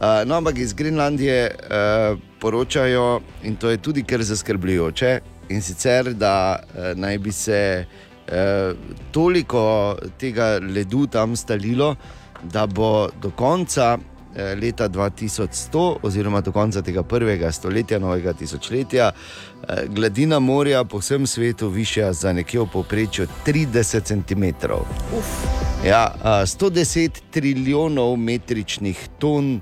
Uh, no, ampak iz Grenlandije uh, poročajo, in to je tudi kar zaskrbljujoče, in sicer, da uh, naj bi se uh, toliko tega ledu tam stalilo, da bo do konca eh, leta 2100, oziroma do konca tega prvega stoletja, novega tisočletja, eh, gladina morja po vsem svetu višja za nekje v povprečju 30 cm. Ja, a, 110 trilijonov metričnih ton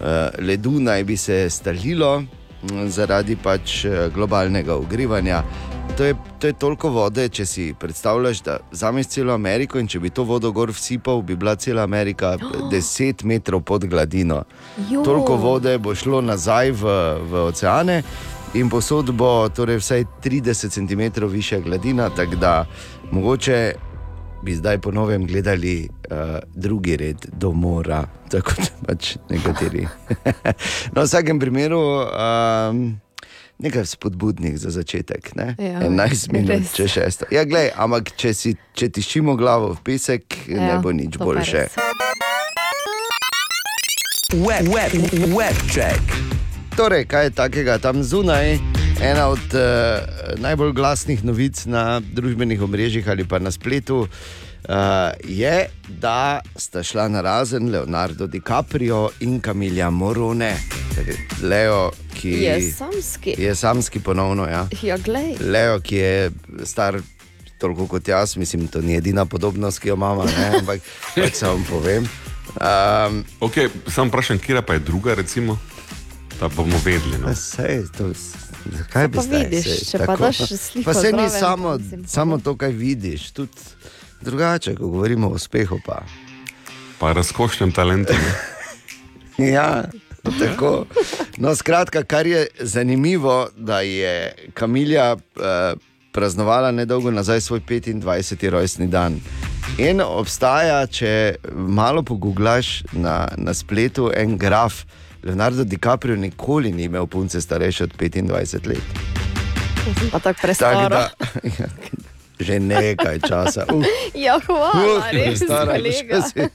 eh, ledu naj bi se stalilo zaradi pač eh, globalnega ogrevanja. To je, to je toliko vode, če si predstavljaš, da vzameš celo Ameriko in če bi to vodo gor vsipal, bi bila cela Amerika 10 metrov pod gladino. Jo. Toliko vode bo šlo nazaj v, v oceane in posod bo torej vsaj 30 cm višja gladina, tako da mogoče bi zdaj po novem gledali uh, drugi red do mora, tako kot pač nekateri. no, v vsakem primeru. Um, Nekaj spodbudnih za začetek, ne? Ja, 11 minut, če šesto. Ja, glej, ampak če, si, če tišimo glavo v pesek, ja, ne bo nič boljše. Web, web, web check. Torej, kaj je takega tam zunaj? Ena od uh, najbolj glasnih novic na družbenih omrežjih ali pa na spletu uh, je, da sta šla na razen Leonardo DiCaprio in Kamilja Morone. Torej, Leo, ki Je samski. je samski ponovno. Ja. Ja, glej. Leo, ki je star toliko kot jaz, mislim, to ni edina podobnost, ki jo imamo, ne? ampak pač samo povem. Um, okay, sam vprašam, kje pa je druga, recimo, da bomo vedeli. No. Sej, to, zakaj bi Pa zdaj? vidiš, če pa tako? daš sliko Pa se ni samo, pa samo to, kaj vidiš, tudi drugače, ko govorimo o uspehu. Pa. Pa razkošnem talentu. Ja, tako. No, skratka, kar je zanimivo, da je Kamilja eh, praznovala nedolgo nazaj svoj 25. rojstni dan. In obstaja, če malo poguglaš na, na spletu, en graf. Leonardo DiCaprio nikoli ni imel punce starejše od 25 let. Pa tako prestaro. da, ja, že nekaj časa. Uh, Ja, hvala, uh, res, stara, kolega. si-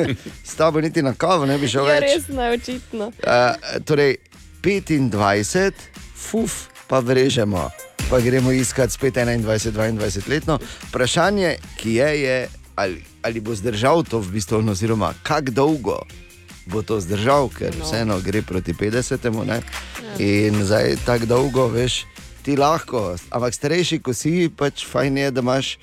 S tabo niti na kavo ne bi šel Ja, več. res neočitno. Uh, torej, 25, fuf, pa vrežemo, pa gremo iskat spet 21, 22 letno. Vprašanje, ki je, je ali, ali bo zdržal to v bistvu, oziroma kako dolgo bo to zdržal, ker no. vseeno gre proti 50. Ne? In zdaj tako dolgo, veš, ti lahko, ampak starejši, ko si, pač fajn je, da imaš.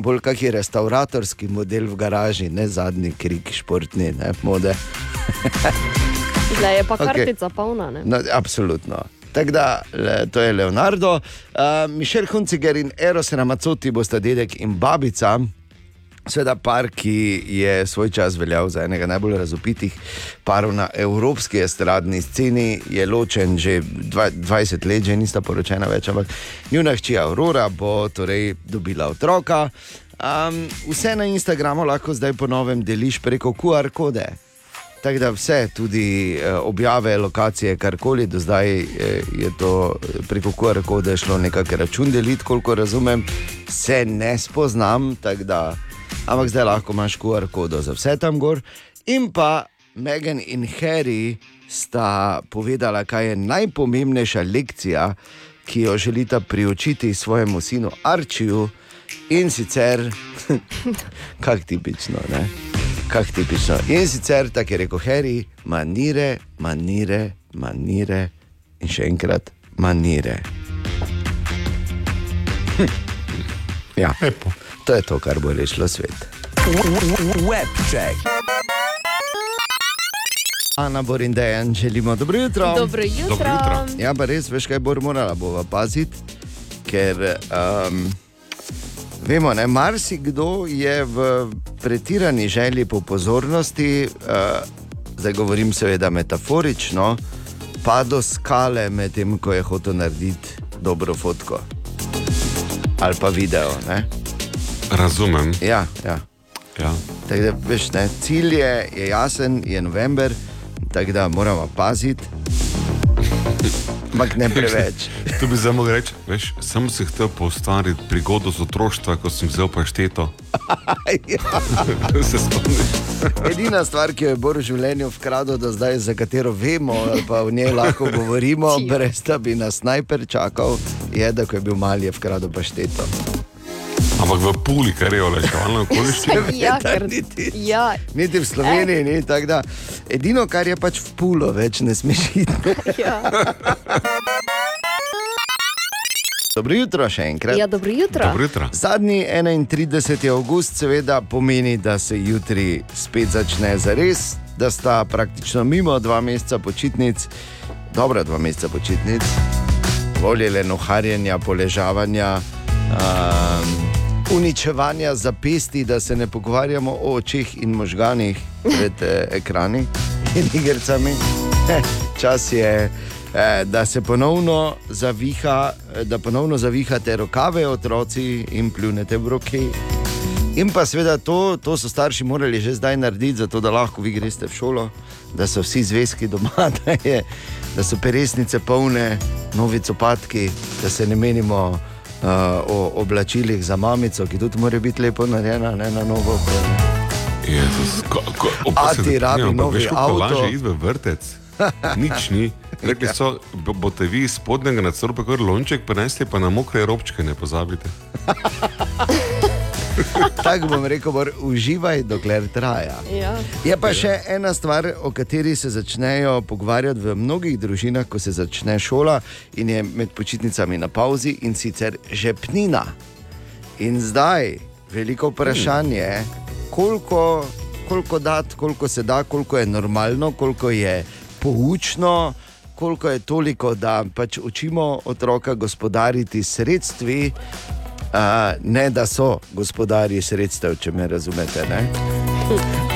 Bolj kakšen restauratorski model v garaži, ne zadnji krik, športni, ne mode. Zdaj je pa kartica polna. Ne? No, absolutno. Tako da, le, to je Leonardo, uh, Mišel Hunciger in Eros Ramacoti bosta dedek in babica. Sveda par, ki je svoj čas veljal za enega najbolj razupitih parov na evropski estradni sceni, je ločen že dva- 20 let, že nista poročena več, ampak njuna hči Aurora bo torej dobila otroka. Um, vse na Instagramu lahko zdaj po novem deliš preko QR kode. Tako da vse, tudi eh, objave, lokacije, karkoli, do zdaj eh, je to eh, preko QR kode šlo nekako račun deliti, koliko razumem, se ne spoznam, tako da, ampak zdaj lahko imaš QR kodo za vse tam gor. In pa Megan in Harry sta povedala, kaj je najpomembnejša lekcija, ki jo želita priučiti svojemu sinu Arčiju in sicer, kak tipično, ne? Kak tipično. In sicer, tako je rekel Harry, manire, manire, manire in še enkrat manire. Hm. Ja, Lepo. To je to, kar bo rešilo svet. Web check. Ana Borindejan, želimo dobro jutro. Dobro jutro. Dobro jutro. Ja, pa res, veš, kaj bo morala bova paziti, ker um, vemo, ne, marsikdo je v pretirani želji po pozornosti, uh, zdaj govorim seveda metaforično, pa do skale medtem, ko je hotel narediti dobro fotko ali pa video. Ne? Razumem. Ja, ja. Ja. Tako da, veš, ne, cilj je, je jasen, je november, tako da moramo paziti, ampak ne preveč. Tu bi zdaj mogel reči, veš, sem si hotel poustvariti prigodo z otroštva, ko sem vzel pašteto. Se spomniš? Edina stvar, ki jo je Bor v življenju vkradel do zdaj, za katero vemo, pa o njej lahko govorimo, brez da bi nas najper čakal, je, da ko je bil mali, je vkradel pašteto. Ampak v puli, kar je olajševalno okoliščina. Ja, ker, ja, Niti v Sloveniji ni tako. da Edino, kar je pač v pulo, več ne smeš iti. ja. Dobro jutro še enkrat. ja, dobro jutro. Zadnji 31. avgust seveda pomeni, da se jutri spet začne za res, da sta praktično mimo dva meseca počitnic, dobra dva meseca počitnic, voljele noharjenja, poležavanja, um, uničevanja zapesti, da se ne pogovarjamo o očeh in možganih pred eh, ekrani in igricami. Čas je. eh, Da se ponovno zaviha, eh, da ponovno zavihate rokave otroci in pljunete v roki. In pa seveda to, to so starši morali že zdaj narediti, zato da lahko vi greste v šolo, da so vsi zvezki doma, da, je, da so peresnice polne, novi copatki, da se ne menimo o oblačilih za mamico, ki tudi mora biti lepo narejena, ne na novo. Jezus, ko, ko, A ti rabi ampak novi veš, avto? Lažje iti v vrtec. Nič ni. Rekli so, bo- boste vi iz spodnjega nadstropja kar lonček prinesli, pa na mokre robčke ne pozabite. Tako bom rekel, bor, uživaj, dokler traja. Ja. Je pa še ena stvar, o kateri se začnejo pogovarjati v mnogih družinah, ko se začne šola in je med počitnicami na pauzi, in sicer žepnina. In zdaj veliko vprašanje je, koliko, koliko dati, koliko se da, koliko je normalno, koliko je poučno. Koliko je toliko, da pač učimo otroka gospodariti sredstvi, uh, ne da so gospodari sredstev, če me razumete. Ne?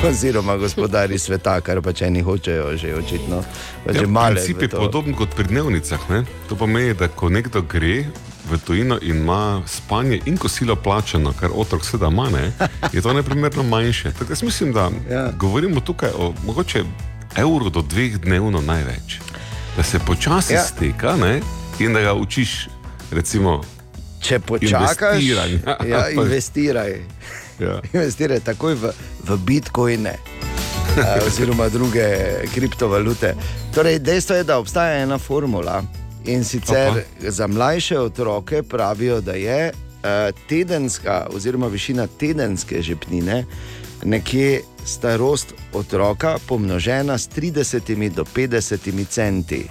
Oziroma gospodari sveta, kar pač eni hočejo, že očitno. Pa male princip je podoben kot pri dnevnicah. Ne? To pomeni, da ko nekdo gre v tujino in ima spanje in kosilo plačano, kar otrok seveda ima, ne, je to neprimerno manjše. Tako jaz mislim, da ja. govorimo tukaj o mogoče evru do dveh dnevno največ. Da se počasi Ja. ja. steka ne, in da ga učiš, recimo, Če počakaš, investiranja. ja, investiraj. Ja. Investiraj takoj v, v bitcoine. eh, Oziroma druge kriptovalute. Torej, dejstvo je, da obstaja ena formula in sicer Opa. za mlajše otroke pravijo, da je eh, tedenska, oziroma višina tedenske žepnine nekje starost otroka pomnožena s 30 do 50 centi.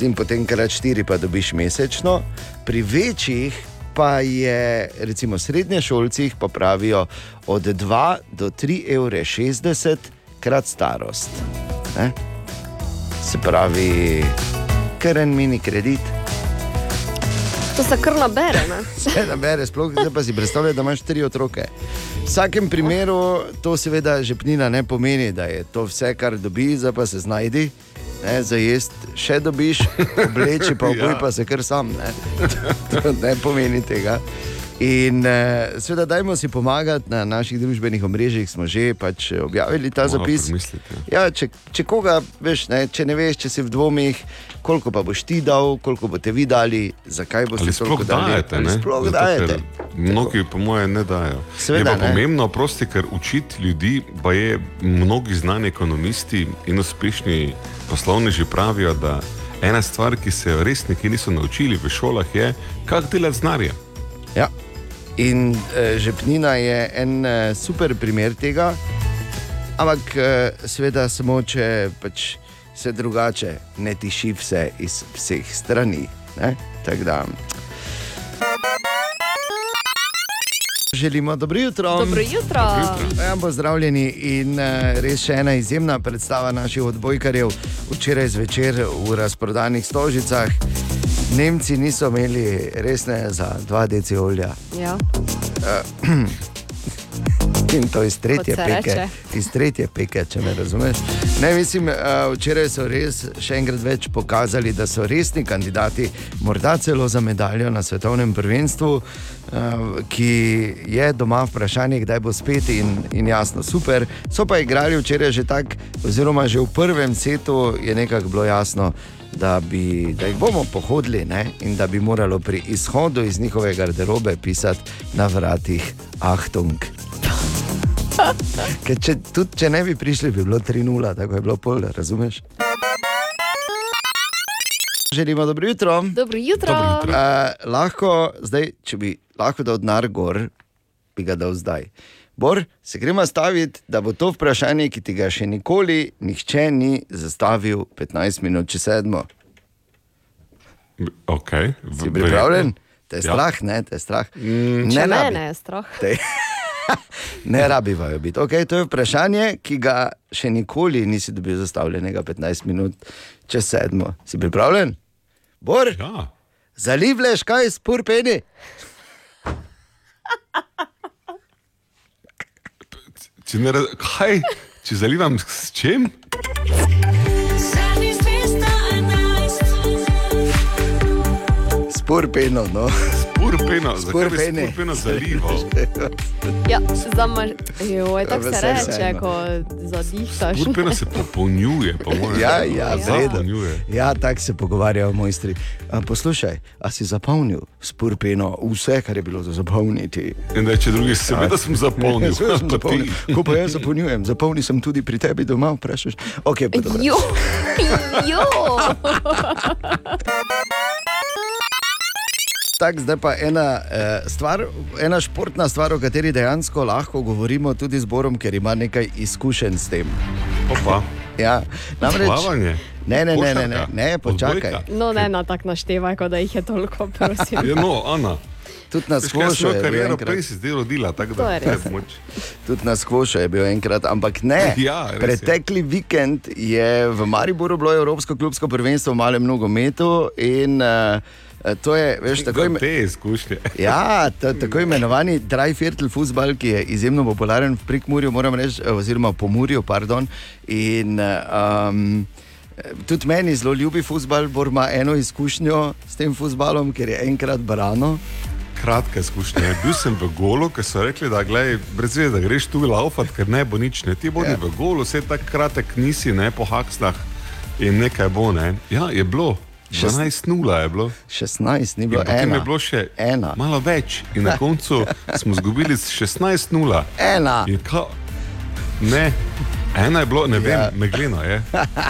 In potem krat 4 pa dobiš mesečno, pri večjih pa je, recimo srednje šolcih, pa pravijo od 2 do 3,60 evra krat starost. Ne? Se pravi, kar en mini kredit. To se kar nabere. Ne? Vse nabere, sploh zdaj pa si predstavljaj, da imaš tri otroke. V vsakem primeru to seveda žepnina ne pomeni, da je to vse, kar dobi, zdaj pa se znajdi. Ne, za jesti še dobiš, obleči pa oboj, Ja. pa se kar sam. Ne. To ne pomeni tega. In eh, seveda, dajmo si pomagati na naših družbenih omrežjih, smo že pač objavili ta Malo zapis. Ja, če, če koga veš, ne, če ne veš, če si v dvomih, koliko pa boš ti dal, koliko boste vi dali, zakaj boste toliko dali. dajete? Ali sploh Zato, dajete. Mnogi, po mojem, ne dajo. Seveda je pa ne. pomembno, prosti, ker učiti ljudi, pa je mnogi znani ekonomisti in uspešni poslovneži pravijo, da ena stvar, ki se res neki niso naučili v šolah, je, kako delati z denarjem. Ja. In eh, žepnina je en eh, super primer tega, ampak eh, seveda samo, če pač se drugače ne tiši vse iz vseh strani. ne. Tako da. Želimo dobro jutro. Dobro jutro. Ja, pozdravljeni in uh, res še ena izjemna predstava naših odbojkarjev včeraj zvečer v razprodanih stožicah. Nemci niso imeli resne za dva deci olja. Ja. Uh, in to iz tretje peke. reče. Iz tretje peke, če me razumeš. Ne, mislim, uh, včeraj so res še enkrat več pokazali, da so resni kandidati, morda celo za medaljo na svetovnem prvenstvu, uh, ki je doma vprašanje, kdaj bo spet in, in jasno, super. So pa igrali včeraj že tako, oziroma že v prvem setu je nekako bilo jasno. Da, bi, da jih bomo pohodili ne? in da bi moralo pri izhodu iz njihove garderobe pisati na vratih Ahtung. Ker če, tudi če ne bi prišli, bi bilo 3-0, tako je bilo pol, razumeš? Želimo dobro jutro. Dobro jutro. Dobro jutro. Uh, lahko, zdaj, če bi lahko dal denar gor, bi ga dal zdaj. Bor, se gremo staviti, da bo to vprašanje, ki ti ga še nikoli nihče ni zastavil 15 minut čez sedmo. Okay. Si pripravljen? Te je strah, ne, te je strah. Mm, Če rabi. je strah. Te, ne rabijo biti. Okay, to je vprašanje, ki ga še nikoli nisi dobil zastavljenega 15 minut čez sedmo. Si pripravljen? Bor? Ja. Zalivleš kaj, spurpeni? Če ne raz... Kaj? Če zalivam s čim? Spurpeno, no. Spurpeno, zakaj bi Spurpeni. spurpeno zalival? Ja, zamaž... Joj, tako se Vesel reče, no. ko zadihtaš. Spurpeno se popolnjuje, po mojem. Ja, ja. Zapolnjuje. Ja, tako se pogovarjajo mojstri. A, poslušaj, a si zapolnil spurpeno vse, kar je bilo za zapolniti? In da če drugi, seveda sem zapolnil. Seveda sem zapolnil. Ko pa jaz zapolnjujem, zapolnil sem tudi pri tebi doma, vprašaš. Okay, pa dobro. Jo, jo. Tak, zdaj pa ena, eh, stvar, ena športna stvar, o kateri dejansko lahko govorimo tudi z Borom, ker ima nekaj izkušenj s tem. Opa. Ja, namreč, Plavanje? Ne, ne, ne, ne, ne, ne počakaj. No, ne, na tak naštevaj, kot da jih je toliko, prosim. Ja, no, Ana. Tudi na skvošu je bil kariero enkrat. prej si zdaj rodila, tako To da je ne moč. Tudi na skvošu je bil enkrat, ampak ne. Ja, res je. Pretekli vikend je v Mariboru bilo Evropsko klubsko prvenstvo v malem nogometu in uh, to je, veš, tako ime... Te izkušnje. Ja, ta, tako imenovani Dryfirtel futbal, ki je izjemno popularen v Prikmurju, moram reči, eh, oziroma Pomurju. Pardon. In um, tudi meni zelo ljubi futbal, Bor ima eno izkušnjo s tem futbalom, ker je enkrat brano. Kratka izkušnja. Bil sem v golu, ker so rekli, da, glej, brez veze, da greš tu laufat, ker ne bo nič. Ne. Ti bodi Ja. ja. v golu, vse tako kratek nisi, ne po hakslah in nekaj bo. Ne. Ja, je bilo. Šest- 12-0 je bilo. 16, ni bilo potem ena. je bilo še ena. malo več. In na koncu smo izgubili s 16-0. Ena. In ka... Ne, ena je bilo, ne vem, Ja. megleno je.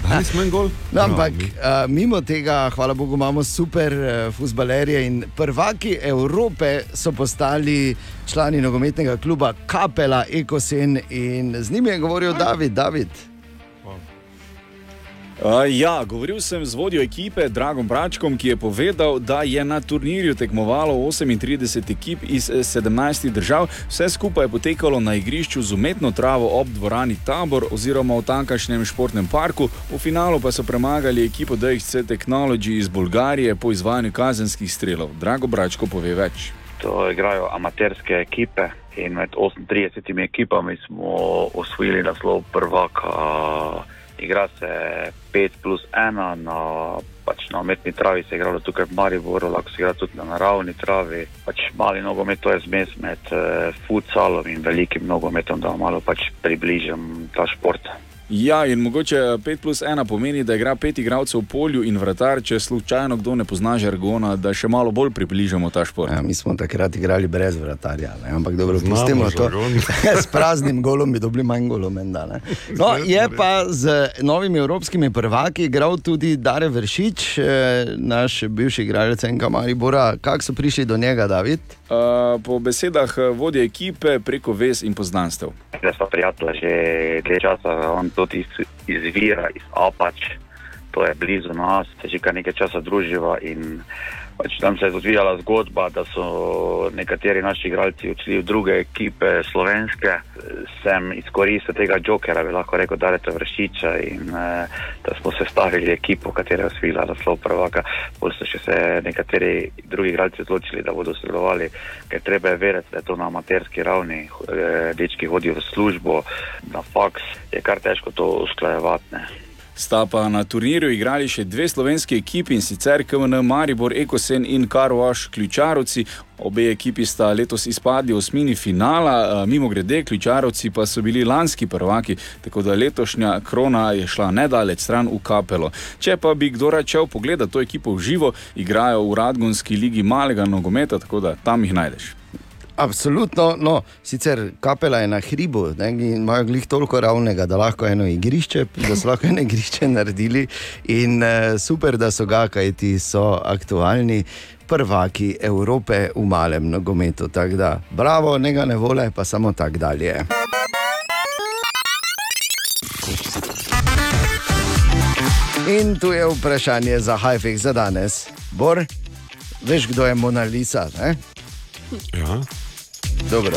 Da smo en gol. No, ampak mi. uh, mimo tega, hvala Bogu, imamo super uh, futbalerje in prvaki Evrope so postali člani nogometnega kluba Kapela Ekosen in z njimi je govoril David. David. Uh, ja, govoril sem z vodjo ekipe Dragom Bračkom, ki je povedal, da je na turnirju tekmovalo 38 ekip iz eh, 17 držav. Vse skupaj je potekalo na igrišču z umetno travo ob dvorani Tabor oziroma v tamkajšnjem športnem parku. V finalu pa so premagali ekipo DXC Technology iz Bolgarije po izvajanju kazenskih strelov. Drago Bračko pove več. To igrajo amaterske ekipe in med 38 ekipami smo osvojili naslov prvaka. Igra se 5 plus 1, na, pač na umetni travi se je igralo tukaj v Mariboru, lahko se igra tudi na naravni travi. Pač mali nogomet to je zmes med uh, futsalom in velikim nogometom, da malo pač približam ta šport. Ja, in mogoče 5 plus 1 pomeni, da igra pet igralcev v polju in vratar, če slučajno kdo ne pozna žargona, da še malo bolj približamo ta šport. Ja, mi smo takrat igrali brez vratarja, ne? ampak dobro, pustimo to. S praznim golom bi dobili manj golov, menda. ne. No, je pa z novimi evropskimi prvaki igral tudi Dare Vršič, eh, naš bivši igralec Enka Maribora. Kako so prišli do njega, David? Uh, po besedah eh, vodje ekipe preko vez in poznanstev. Da smo prijatelji že dlje časa, on tudi iz, izvira iz Apač, to je blizu nas, se že kar nekaj časa druživa in pač tam se je odvijala zgodba, da so nekateri naši igralci odšli v druge ekipe slovenske. Sem izkoristil tega jokera, bi lahko rekel, da je to vršiča in eh, da smo sestavili ekipo, katera je osvojila naslov prvaka. Bolj so še se nekateri drugi igralci odločili, da bodo sodelovali, ker treba je verjeti, da je to na amaterski ravni. Eh, dečki hodijo v službo, na faks, je kar težko to usklajevati. ne. Sta pa na turnirju igrali še dve slovenski ekipi in sicer KMN Maribor, Ekosen in Karvaš Ključarovci. Obe ekipi sta letos izpadli v osmini finala, mimo grede, Ključarovci pa so bili lanski prvaki, tako da letošnja krona je šla nedaleč stran v kapelo. Če pa bi kdo rad šel pogledati to ekipo v živo, igrajo v Radgonski ligi malega nogometa, tako da tam jih najdeš. Absolutno, no, sicer kapela je na hribu, ne, imajo glih toliko ravnega, da lahko eno igrišče, da so lahko eno igrišče naredili. In uh, super, da so ga, kajti so aktualni prvaki Evrope v malem nogometu. Tako da, bravo, ne ga ne vole, pa samo tako dalje. In tu je vprašanje za Hajfek za danes. Bor, veš, kdo je Mona Lisa? Ne? Ja. Dobro.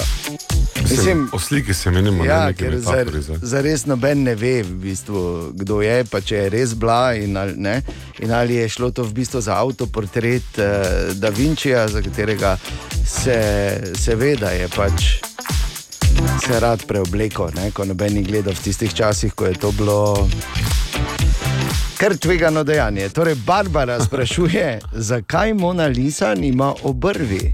Mislim, o sliki se menimo, Ja, ne ker za, za res noben ne ve, v bistvu, kdo je, pa če je res bila in ali, ne, in ali je šlo to v bistvu za avtoportret uh, Da Vinčija, za katerega se, se ve, da je pač se rad preobleko, ne, ko noben ni gledal v tistih časih, ko je to bilo. Ker tvegano dejanje. Torej, Barbara sprašuje, zakaj Mona Lisa nima obrvi.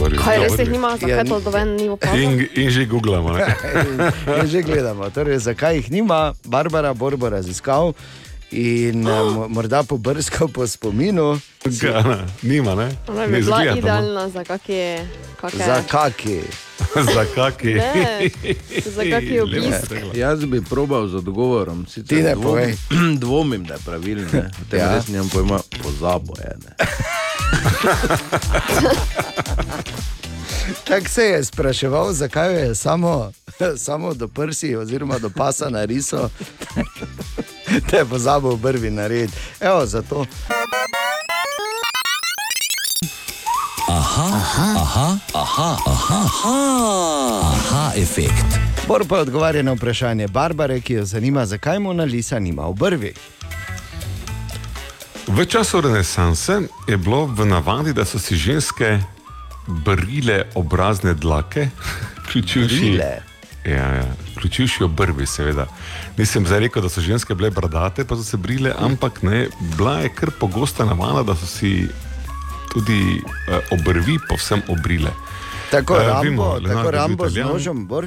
Kaj res jih nima, zakaj Ja, to doven ni opazil? In, in že googlamo. Ne? in že gledamo. Torej, zakaj jih nima, Barbara Borbo raziskal in oh. morda pobrskal po spominu. Ga, ne, nima, ne? Ona Ne bi bila izgleda, no. idealna za kakje. kakje- Za kaki. za kaki. Ne, za kaki obisk. Jaz bi probal z odgovorom. sicer Ti ne dvom- povej. Dvomim, da je pravilen. ne. O tem Ja. res nimam pojma, pozabo je. Ne. Tako se je spraševal, zakaj je samo, samo do prsi oziroma do pasa narisal, da je pozabil brvi narediti. Evo, zato. Aha, aha, aha, aha, aha, aha, aha efekt. Bor pa odgovarja na vprašanje Barbare, ki jo zanima, zakaj Mona Lisa nima obrvi. V času renesanse je bilo v navadi, da so si ženske brile obrazne dlake, vključujoči Brile? Ja, ja, vključujoči obrvi, seveda. Nisem zdaj rekel, da so ženske bile bradate, pa so se brile, ampak ne, bila je kar pogosta navada, da so si tudi uh, obrvi povsem obrile. Tako Eh, Rambo, vemo, tako Rambo z nožem, Bor?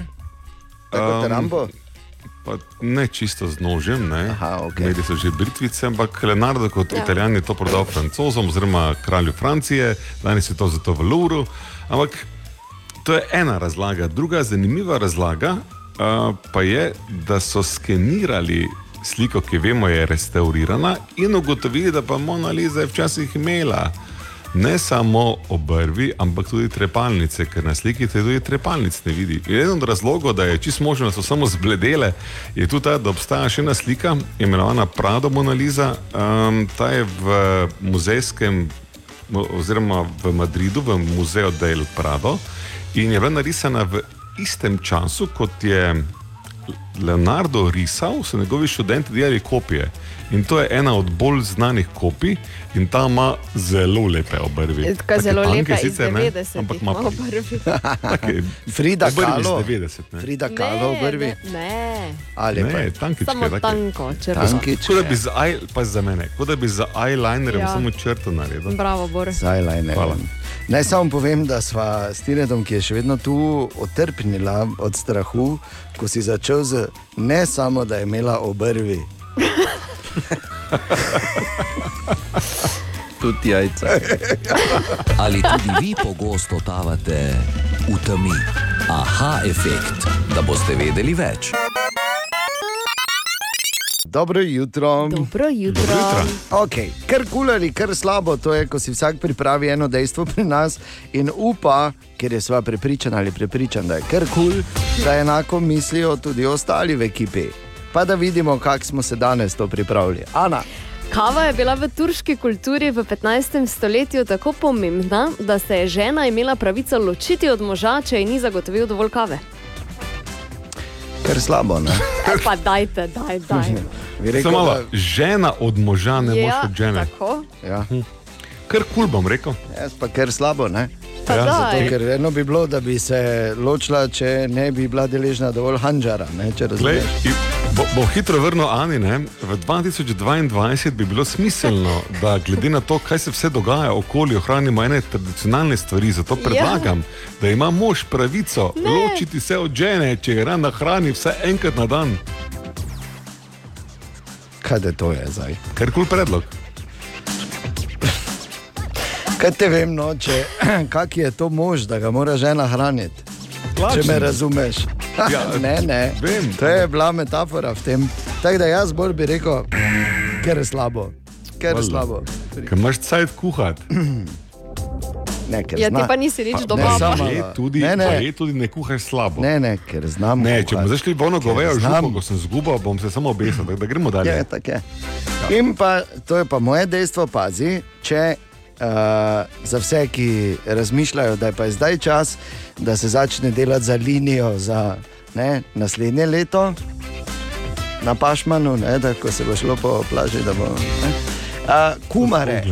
Tako um, Um, Rambo? Pa ne čisto z nožem, ne. Aha, okej. Imeli so že britvice, ampak Leonardo kot ja. italijan je to prodal francozom oziroma kralju Francije, danes je to zato v Louvru. Ampak to je ena razlaga. Druga zanimiva razlaga uh, pa je, da so skenirali sliko, ki vemo je restaurirana in ugotovili, da pa Mona Lisa je včasih imela. Ne samo obrvi, ampak tudi trepalnice, ker na sliki se tudi trepalnic ne vidi. In eden od razlogov, da je čisto možno, da so samo zbledele, je tudi ta, da obstaja še ena slika, imenovana Prado Mona Lisa. Um, ta je v muzejskem, oziroma v Madridu, v muzeju Del Prado in je bila narisana v istem času, kot je Leonardo risal, so njegovi študenti delali kopije. In to je ena od bolj znanih kopij, in ta ima zelo lepe obrvi. Tako zelo iz sicer ne, 90. ampak ima Malo prvi. take Frida obrvi Kahlo. 90. Ne. Frida Kahlo v brvi. Ne, ne. Ali pa Ne, tankičke, Samo take. tanko, črno. Kot da bi z, eye, pa za mene, kot da bi z eyelinerjem Ja. samo črto naredil. Bravo, Bor. Z eyelinerjem. Hvala. Naj samo povem, da sva s Tinetom, ki je še vedno tu, otrpnila od strahu, ko si začel z ne samo, da je imela obrvi. Tudi jajca. Ali tudi vi pogosto totavate v temi? Aha efekt, da boste vedeli več. Dobro jutro. Dobro jutro. Okay. Kar kul ali kar slabo, to je, ko si vsak pripravi eno dejstvo pri nas in upa, ker je sva prepričana ali prepričan, da je kar kul, da enako mislijo tudi ostali v ekipi. Pa da vidimo, kako smo se danes to pripravili. Ana, Kava je bila v turški kulturi v 15. stoletju tako pomembna, da se je žena imela pravico ločiti od moža, če ji ni zagotovil dovolj kave. Kar slabo. Ne? E, pa dajte, daj, daj. Bi rekel, Samo da- žena od moža, ne Ja, od žene. tako. Ja. Kar kul bom rekel. Jaz pa kar slabo. Ne? Pa Ja, daj. Zato, ker eno bi bilo, da bi se ločila, če ne bi bila deležna dovolj hanžara. Ne, Glej, bo, bo hitro vrnil Ani. Ne? V 2022 bi bilo smiselno, da glede na to, kaj se vse dogaja okoli, ohranimo ene tradicionalne stvari. Zato predlagam, ja. da ima mož pravico ne. ločiti se od žene, če je rana hrani vsaj enkrat na dan. Kaj je to je zdaj? Ker kul predlog. Kaj te vem, no, če, kak je to mož, da ga mora žena hraniti? Plačni. Če me razumeš. Ja, ne, ne. vem. To je bila metafora v tem. Tako da jaz bolj bi rekel, ker je slabo. Ker je slabo. Ker imaš cajt kuhati. Ne, ker Ja, ti zna- pa nisi nič Ne, doma. Je tudi, Ne, ne. tudi ne kuhaš slabo. Ne, ne, ker znam. Ne, če bomo zašli v ono govejo znam. župo, ko sem zgubil, bom se samo obesil, tako da gremo dalje. Je, tako je. In pa to je pa moje dejstvo, pazi, če uh, za vse, ki razmišljajo, da je pa zdaj čas, da se začne delati za linijo za ne, naslednje leto na Pašmanu, ne, da ko se bo šlo po plaži, bo. Ne, uh, kumare,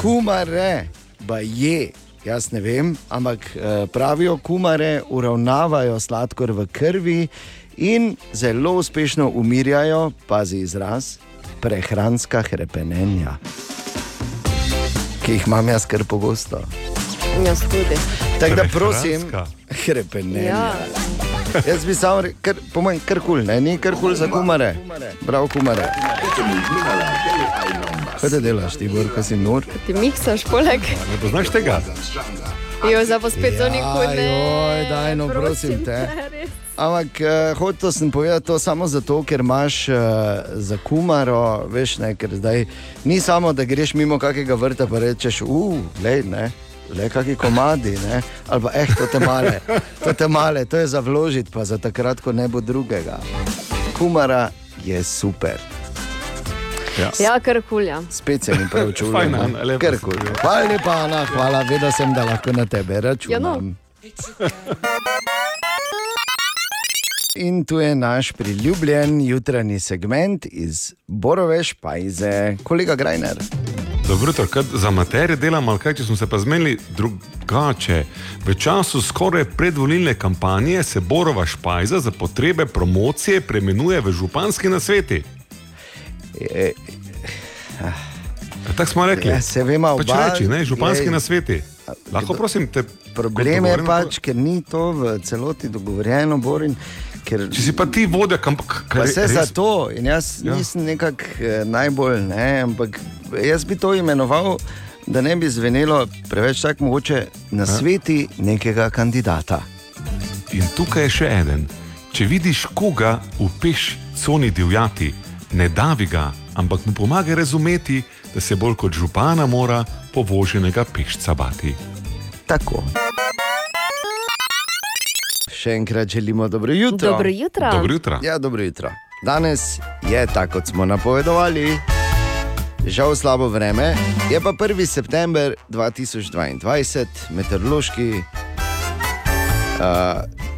kumare, pa je. Jaz ne vem, ampak eh, pravijo, kumare uravnavajo sladkor v krvi in zelo uspešno umirjajo, pazi izraz, prehranska hrepenenja, ki jih imam jaz kar pogosto. Jaz tudi. Tako da prosim, hrepenenja. Ja. Jaz bi samo rekel, po mojem, kar kul, ne, ni kar kul za kumare. Prav kumare. Kaj te delaš, ti bor, ko si nor? Ti miksaš poleg. Ne poznaš tega? Jo, zdaj pa spet to nikoli ne. Joj, daj, no, prosim te. Ampak uh, hotel sem povedati to samo zato, ker imaš uh, za kumaro, veš, ne, ker zdaj ni samo, da greš mimo kakega vrta in rečeš, uf, le, ne. Le kakšni komadi, ne? ali pa eh, to te male, to te male, to je za vložiti, pa za takrat, ko ne bo drugega. Kumara je super. Ja. Ja, kar kulja. Spet se mi Ker si kul. povedal. Hvala lepa, Ana, hvala, vedel sem, da lahko na tebe računam. Ja, no. In tu je naš priljubljen jutranji segment iz Borove Špajze, kolega Grajner. Dobro, kaj za materije delamo, ali kaj, če smo se pa zmenili drugače. V času skoraj predvolilne kampanje se Borova špajza za potrebe promocije preimenuje v županski nasveti. E, Ja, Tako smo rekli. Ja, se vemo, pač oba- reči, ne, županski Glej, nasveti. Lahko prosim te. Problem je pač, ker ni to v celoti dogovorjeno, Borin. Ker... Če si pa ti vodja, kam Pa vse za to, in jaz Ja. ja. nisem nekako eh, najbolj, ne, ampak jaz bi to imenoval, da ne bi zvenelo preveč tako mogoče na sveti nekega kandidata. In tukaj je še en. Če vidiš koga v peš coni divjati, ne davi ga, ampak mu pomagaj razumeti, da se bolj kot župana mora povoženega pešca bati. Tako. Še enkrat želimo dobro jutro. Dobro jutro. Dobro jutro. Ja, dobro jutro. Danes je tako, kot smo napovedovali. Žal slabo vreme, je pa 1. september 2022, meteorološki uh,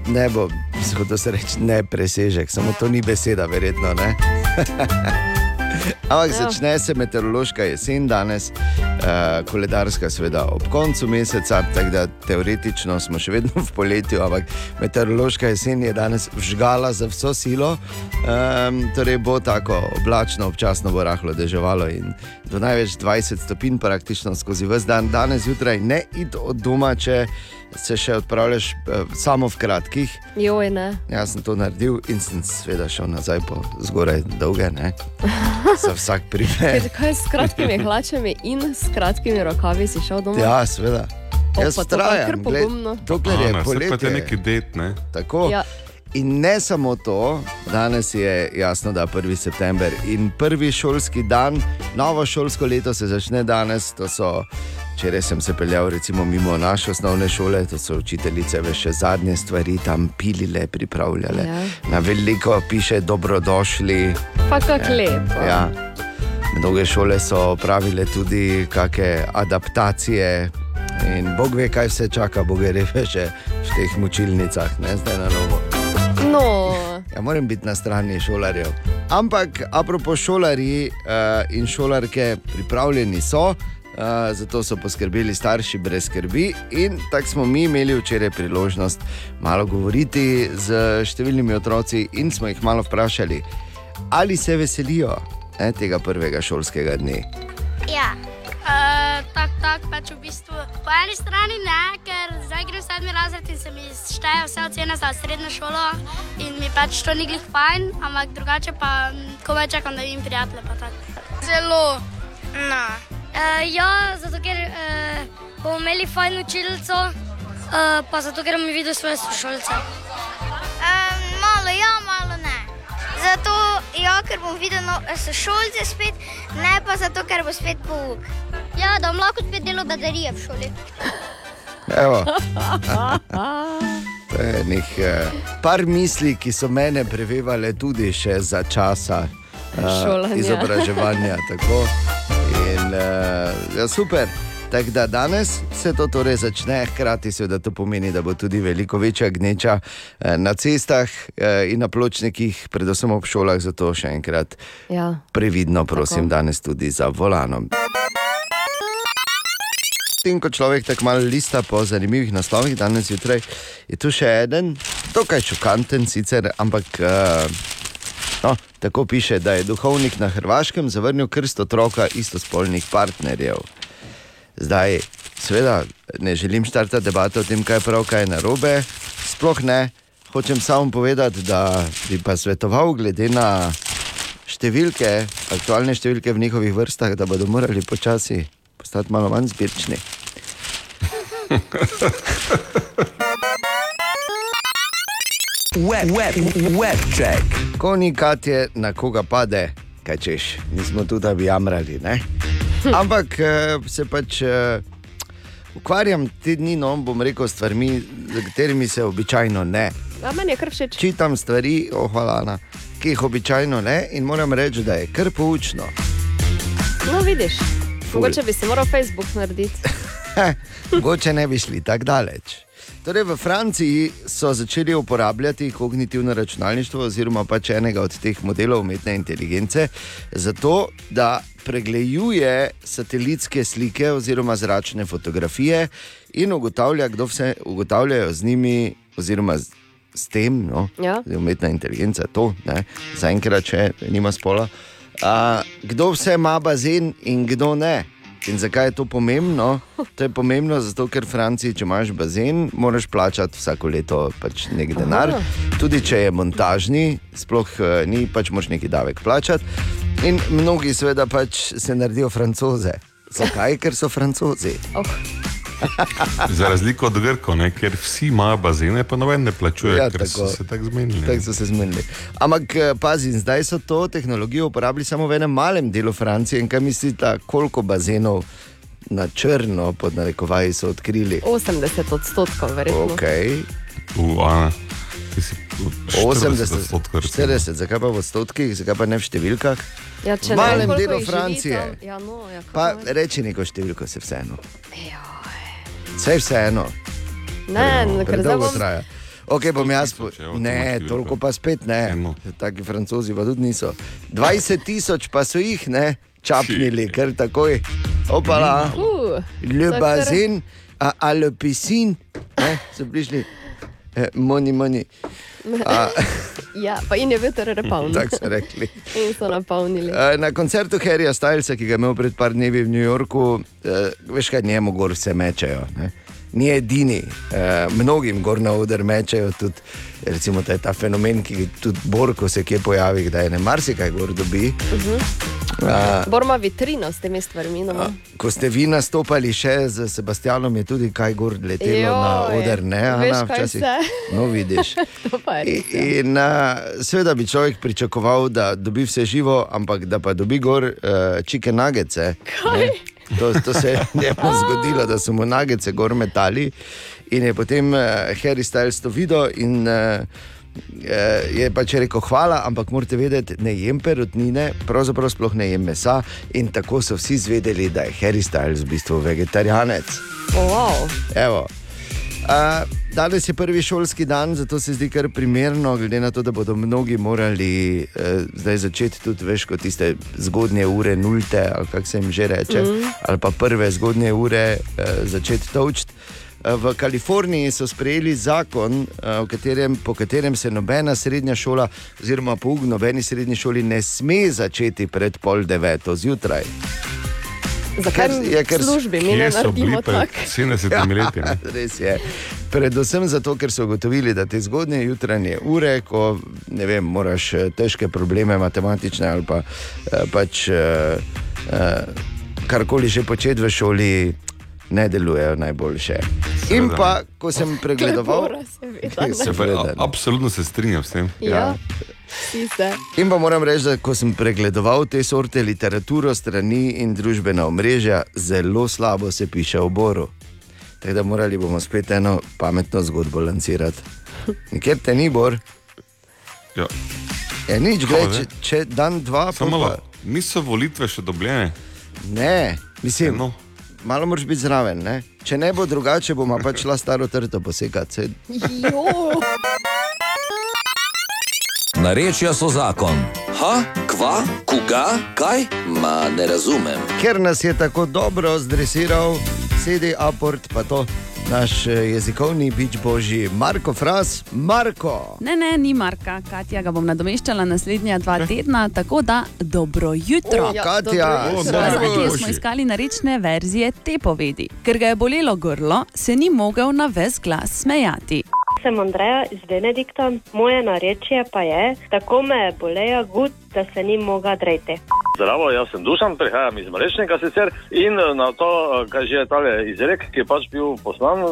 nebo, hotel se reči, ne presežek, samo to ni beseda, verjetno ne. Ampak Ja. začne se meteorološka jesen danes, uh, koledarska, seveda ob koncu meseca, tako da teoretično smo še vedno v poletju, ampak meteorološka jesen je danes vžgala za vso silo. Um, torej bo tako oblačno, občasno bo rahlo deževalo in do največ 20 stopinj praktično skozi vse dan. Danes zjutraj ne id od doma, če se še odpravljaš uh, samo v kratkih. Joj, ne. Jaz sem to naredil in sem seveda šel nazaj po zgoraj dolge, ne. Za vsak primer. Kaj, s kratkimi hlačami in s kratkimi rokavi si šel domov? Ja, seveda. O, Jaz to je trajam, dokler je Ana, saj pa te poletje. neki det, ne? Tako. Ja. In ne samo to, danes je jasno, da je 1. september in prvi šolski dan, novo šolsko leto se začne danes. To so, včeraj sem se peljal recimo mimo naše osnovne šole, to so učiteljice ve še zadnje stvari tam pilile, pripravljale. Ja. Na veliko piše dobrodošli. Pa kako lepo. Ja. Mnoge šole so pravile tudi kakšne adaptacije. In Bog ve, kaj vse čaka, Bog je reče še v teh mučilnicah, ne zdaj na novo. No, Ja, moram biti na strani šolarjev. Ampak, apropo šolarji uh, in šolarke, pripravljeni so, uh, zato so poskrbeli starši brez skrbi. In tako smo mi imeli včeraj priložnost malo govoriti z številnimi otroci in smo jih malo vprašali, ali se veselijo ne, tega prvega šolskega dne. Ja, uh, tako, tak, pač v bistvu. Po eni strani ne, ker zdaj grem sedmi razred in se mi šteje vse ocene za srednjo šolo in mi pač to ni glih fajn, ampak drugače pa komaj čakam, da vidim prijatelje. pa tako. Zelo. No, Uh, ja, zato ker uh, bomo imeli fajn učilnico, uh, pa zato ker bom videl svoje sošolce. Um, malo ja, malo ne. Zato, ja, ker bom videl no, sošolce spet, ne pa zato, ker bo spet pouk. Ja, da bom lahko spet delal baterije v šoli. Evo. To je nek eh, par misli, ki so mene prevevale tudi še za časa eh, Šolanja. izobraževanja. tako. Eh, ja, super. Tako da danes se to torej začne, hkrati seveda to pomeni, da bo tudi veliko večja gneča eh, na cestah eh, in na pločnikih, predvsem ob šolah, zato še enkrat Ja. previdno, prosim, Tako. danes tudi za volanom. In ko človek tako malo lista po zanimivih naslovih, danes zjutraj je tu še en, dokaj šokanten, sicer, ampak uh, no, tako piše, da je duhovnik na Hrvaškem zavrnil krst otroka istospolnih partnerjev. Zdaj, seveda, ne želim štartati debato o tem, kaj je prav, kaj je narobe, sploh ne. Hočem samo povedati, da bi pa svetoval, glede na številke, aktualne številke v njihovih vrstah, da bodo morali počasi postati malo manj zbirčni. Web, web, web check. Ko ni Katje, na koga pade, kaj češ, nismo tu, da bi jamrali. Ne? Ampak eh, se pač eh, ukvarjam te dni, no bom rekel, stvarmi, za katerimi se običajno ne. A meni je kar všeč. Čitam stvari, ohvalana, ki jih običajno ne, in moram reči, da je kar poučno. No, vidiš. Mogoče bi si moral Facebook narediti. Mogoče ne bi šli tako daleč. Torej, v Franciji so začeli uporabljati kognitivno računalništvo, oziroma pač enega od teh modelov umetne inteligence, zato da pregleduje satelitske slike oziroma zračne fotografije in ugotavlja, kdo vse ugotavljajo z njimi, oziroma z, s tem, no, Ja. Zdaj, umetna inteligenca, to, ne, zaenkrat, če nima spola. A, kdo vse ima bazen in kdo ne. In zakaj je to pomembno? To je pomembno zato, ker v Franciji, če imaš bazen, moraš plačati vsako leto pač nek denar. Tudi če je montažni, sploh eh, ni, pač moraš neki davek plačati. In mnogi seveda pač se naredijo francoze. Zakaj? Ker so francozi. Oh. Za razliko od Grkov, ne, ker vsi imajo bazene, pa noben ne plačuje, Ja, ja, ker tako. so se tako zmenili. Tako so se zmenili. Ampak eh, pazi, zdaj so to tehnologijo uporabili samo v enem malem delu Francije. In kaj mislite, koliko bazenov na črno, pod narekovaji, so odkrili? 80 odstotkov, verjetno. Okay. U, Ana, ti si v 80, odstotkov, recimo. 40, zakaj pa v odstotkih, zakaj pa ne v številkah? Ja, če v ne malem delu Francije. tam. Ja, no, ja, Pa reči neko številko, se vseeno. Vse je vseeno. Ne, ne, ker Predolgo bom. traja. Ok, bom jaz. Ne, toliko pa spet ne. Taki francozi pa tudi niso. 20 tisoč pa so jih ne čapnili, ker takoj. Opala. Uh, Le to je kar- bazen, a, a le piscin, ne, so prišli. Moni, moni. A, Ja, pa in je bil ter repavn. Tako so rekli. In so napolnili. Eh, Na koncertu Harryja Stylesa, ki ga je imel pred par dnevi v New Yorku, eh, veš kaj, njemu gor vse mečejo. Ne? Ni edini, eh, mnogim gor na oder mečejo tudi. Recimo, ta, ta fenomen, ki tudi Bor, ko se kje pojavi, da je ne marsikaj gor dobi. A, Bor ima vitrino s temi stvarmi. No. Ko ste vi nastopali še z Sebastianom, je tudi kaj gor letelo Joj, na oder, ne? Ana, kaj včasih? No, vidiš. Res. ja. In uh, seveda bi človek pričakoval, da dobi vse živo, ampak da pa dobi gor uh, čike nagece. To, to se je njemu zgodilo, da so mu nagece gor metali. In je potem uh, Harry Styles to videl in uh, je pač rekel: Hvala, ampak morate vedeti, ne jem perutnine, pravzaprav sploh ne jem mesa. In tako so vsi zvedeli, da je Harry Styles v bistvu vegetarijanec. Oh, wow. Evo. Uh, danes je prvi šolski dan, zato se zdi kar primerno, glede na to, da bodo mnogi morali uh, zdaj začeti tudi več kot tiste zgodnje ure, nulte, ali kako se jim že reče, Mm. ali pa prve zgodnje ure uh, začeti točiti. Uh, V Kaliforniji so sprejeli zakon, katerem, po katerem se nobena srednja šola, oziroma pouk nobeni srednji šoli, ne sme začeti pred pol deveto zjutraj. Zakaj Ker- je, ker- službi mi ne so bili naredimo tako? 70 leti? ne? Res je. Predvsem zato, ker so ugotovili, da te zgodnje jutranje ure, ko ne vem, moraš eh, težke probleme, matematične ali pa eh, pač. eh, karkoli že početi v šoli, ne delujejo najboljše. In pa, ko sem pregledoval, Klepora, seveda, ne. Se Seveda, a, ne. absolutno se strinjam s tem. Ja, se. In pa moram reči, da ko sem pregledoval te sorte literaturo, strani in družbena omrežja, zelo slabo se piše o Boru. Tako da morali bomo spet eno pametno zgodbo lancirati. Ker te ni Bor, Ja. je nič, gled, če, če dan, dva, Samo malo, niso volitve še dobljene. Ne, mislim, no. malo moraš biti zraven. Ne? Če ne bo drugače, bomo pač šla staro trto posekati. Narečja so zakon. Ha, kva, koga, kaj? Ma ne razumem. Ker nas je tako dobro zdresiral, sedi aport, pa to naš eh, jezikovni bič božji, Marko Fras, Marko. Ne, ne, ni Marka, Katja ga bom nadomeščala naslednja dva tedna, tako da dobro jutro. O, Ja, Katja, dobro jutro. Jutro. smo iskali narečne verzije te povedi. Ker ga je bolelo grlo, se ni mogel na ves glas smejati. Sem Andreja iz Benedikta, moje narečje pa je, tako me je boleja gud, da se ni mogla dreti. Zdravo, jaz sem Dušan, prihajam iz Mrečnika sicer in eh, na to, eh, kaj že je tale izrek, ki je pač bil poslan, eh,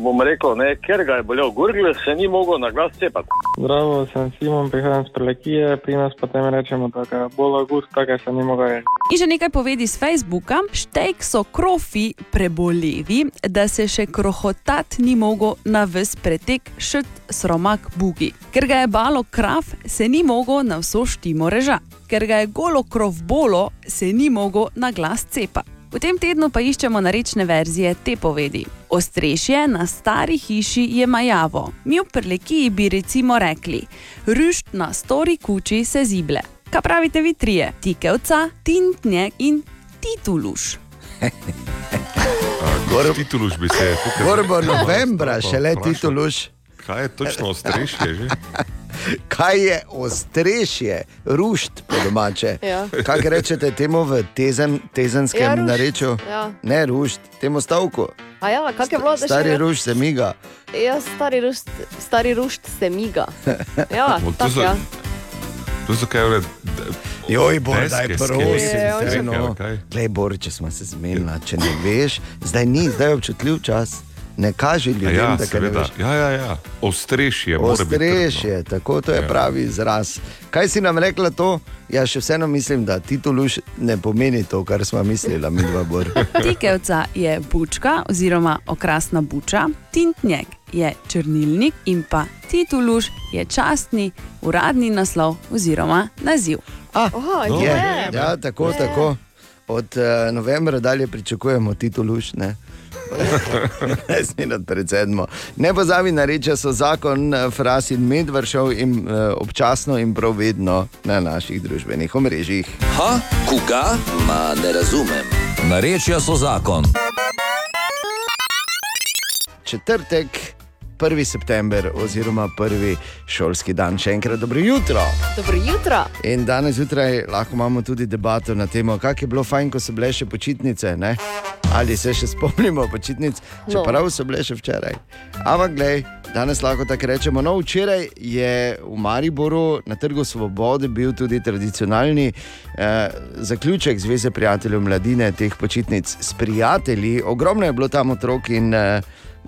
bom rekel, ne, ker ga je bolel gurgl, se ni mogel na glas cepati. Zdravo, sem Simon, prihajam iz Prelekije, pri nas potem rečemo, da ga bolj gust, tako se ni mogel. In še nekaj povedi z Facebooka. Štejk so krofi prebolevi, da se še krohotat ni mogel na ves pretek št sromak bugi. Ker ga je balo krav, se ni mogel na vso štimo reža. Ker ga je golo krov bolo, se ni mogel na glas cepa. V tem tednu pa iščemo narečne verzije te povedi. Ostrešje na stari hiši je majavo. Mi v Prlekiji bi recimo rekli: Rušt na stori kuči se zible. Kaj pravite vi trije? Tikevca, Tintnjek in Tituluš. Gor- Tituluš bi se tukaj. Gor bo Ja, novembra, šele tituluš. Kaj je točno ostrešje že? Kaj je ostrešje, rušt po domače? Ja. Kaj rečete temu v tezen, tezenskem Ja, rušt, narečju? ja. Ne, rušt, temu stavku. A ja, kak je bilo, da še Stari ne- rušt se miga. Ja, stari rušt, stari rušt se miga. Ja, to tako za- ja. To so kaj ure. Joj, bo, Deske, daj prosim. no. Glej, Bor, če smo se zmenili, če ne veš, zdaj ni, zdaj je občutljiv čas. Ne kaži ljudem, Ja, da kaj ne seveda. veš. Ja, ja, ja. Ostrešje. Ostrešje, tako to je Ja. pravi izraz. Kaj si nam rekla to? Jaz še vseeno mislim, da tituluš ne pomeni to, kar smo mislili, mi dva bor. Tikevca je bučka oziroma okrasna buča, Tintnjek je črnilnik in pa Tituluš je častni uradni naslov oziroma naziv. Ah, Aha, je, ja, tako, Je. tako. Od uh, novembra dalje pričakujemo tituluš. Ne? 15 minut pred sedmo. Ne pozabi na reči, so zakon, eh, fras in medvršov in uh, občasno in prav vedno na naših družbenih omrežjih. Ha, koga? Ma ne razumem. Narečja so zakon. Četrtek, 1. september oziroma prvi šolski dan. Še enkrat dobro jutro. Dobro jutro. In danes zjutraj lahko imamo tudi debato na temo, kako je bilo fajn, ko so bile še počitnice. Ne? Ali se še spomnimo počitnic, No. čeprav so bile še včeraj. Ampak, glej, danes lahko tako rečemo. No, včeraj je v Mariboru na Trgu Svobode bil tudi tradicionalni eh, zaključek Zveze prijateljev mladine teh počitnic s prijatelji. Ogromno je bilo tam otrok in eh,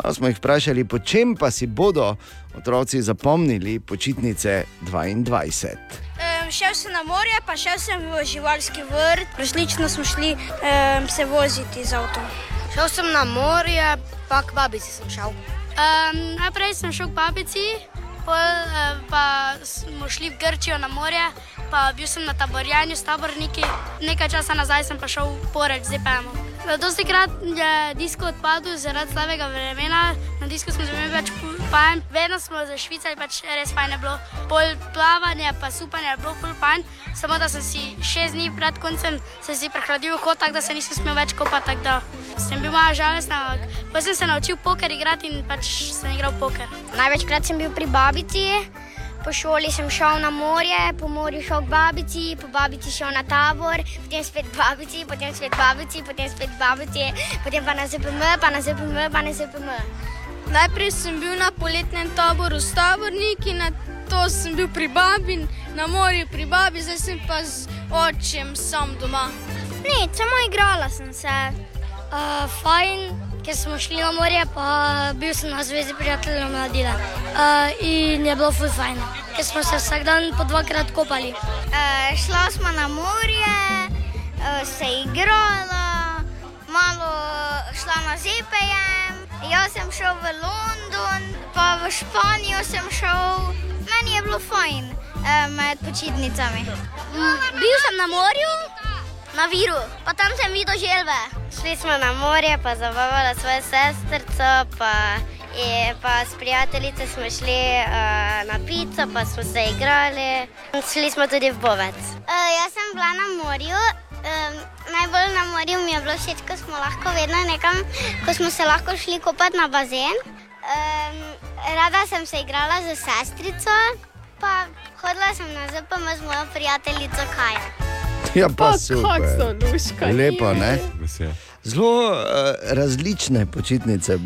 malo smo jih vprašali, po čem pa si bodo otroci zapomnili počitnice 22. Um, šel sem na morje, pa šel sem v živalski vrt, resnično smo šli um, se voziti z avtom. Šel sem na morje, pa k babici sem šel. Um, najprej sem šel k babici, pol, uh, pa smo šli v Grčijo na morje, pa bil sem na taborjanju s taborniki. Nekaj časa nazaj sem pa šel v porek z EPM-om. Dosti krat je disko odpadel zaradi slabega vremena, na disku smo imeli več fajn, vedno smo za Švicari pač res fajn je bilo. Pol plavanje pa supanje je bilo ful fajn, samo da sem si šest dni pred koncem se si prehladil hod, tako da se nisem smel več kopati, tako da. Sem bil malo žalosten, ampak pa sem se naučil poker igrati in pač sem igral poker. Največkrat sem bil pri babici, po šoli sem šel na morje, po morju šel k babici, po babici šel na tabor, potem spet k babici, potem spet k babici, potem spet k babici, potem pa na ZPM, pa na ZPM, pa na ZPM. Najprej sem bil na poletnem taboru s taborniki, na to sem bil pri babi, na morju pri babi, zdaj sem pa z očem sam doma. Nič, samo igrala sem se. Uh, fajn, ker smo šli na morje, pa bil sem na zvezi prijateljev mladine. Uh, in je bilo ful fajn, ker smo se vsak dan po dvakrat kopali. Uh, šla smo na morje, uh, se igrala, malo šla na zepejem. Jaz sem šel v London, pa v Španijo sem šel. Meni je bilo fajn uh, med počitnicami. bil sem na morju, na Viru, pa tam sem videl želve. Šli smo na morje, pa zabavala svojo sestrico, pa, je, pa s prijateljice smo šli uh, na pico, pa smo se igrali. Šli smo tudi v Bovec. Uh, jaz sem bila na morju. Um, najbolj na morju mi je bilo všeč, ko smo lahko vedno nekam, ko smo se lahko šli kopati na bazen. Um, rada sem se igrala z sestrico, pa hodila sem na ZPM z mojo prijateljico Kajo. Ja, pa Pa, super. kak so luška, Lepo, ni? ne? Zelo uh, različne počitnice.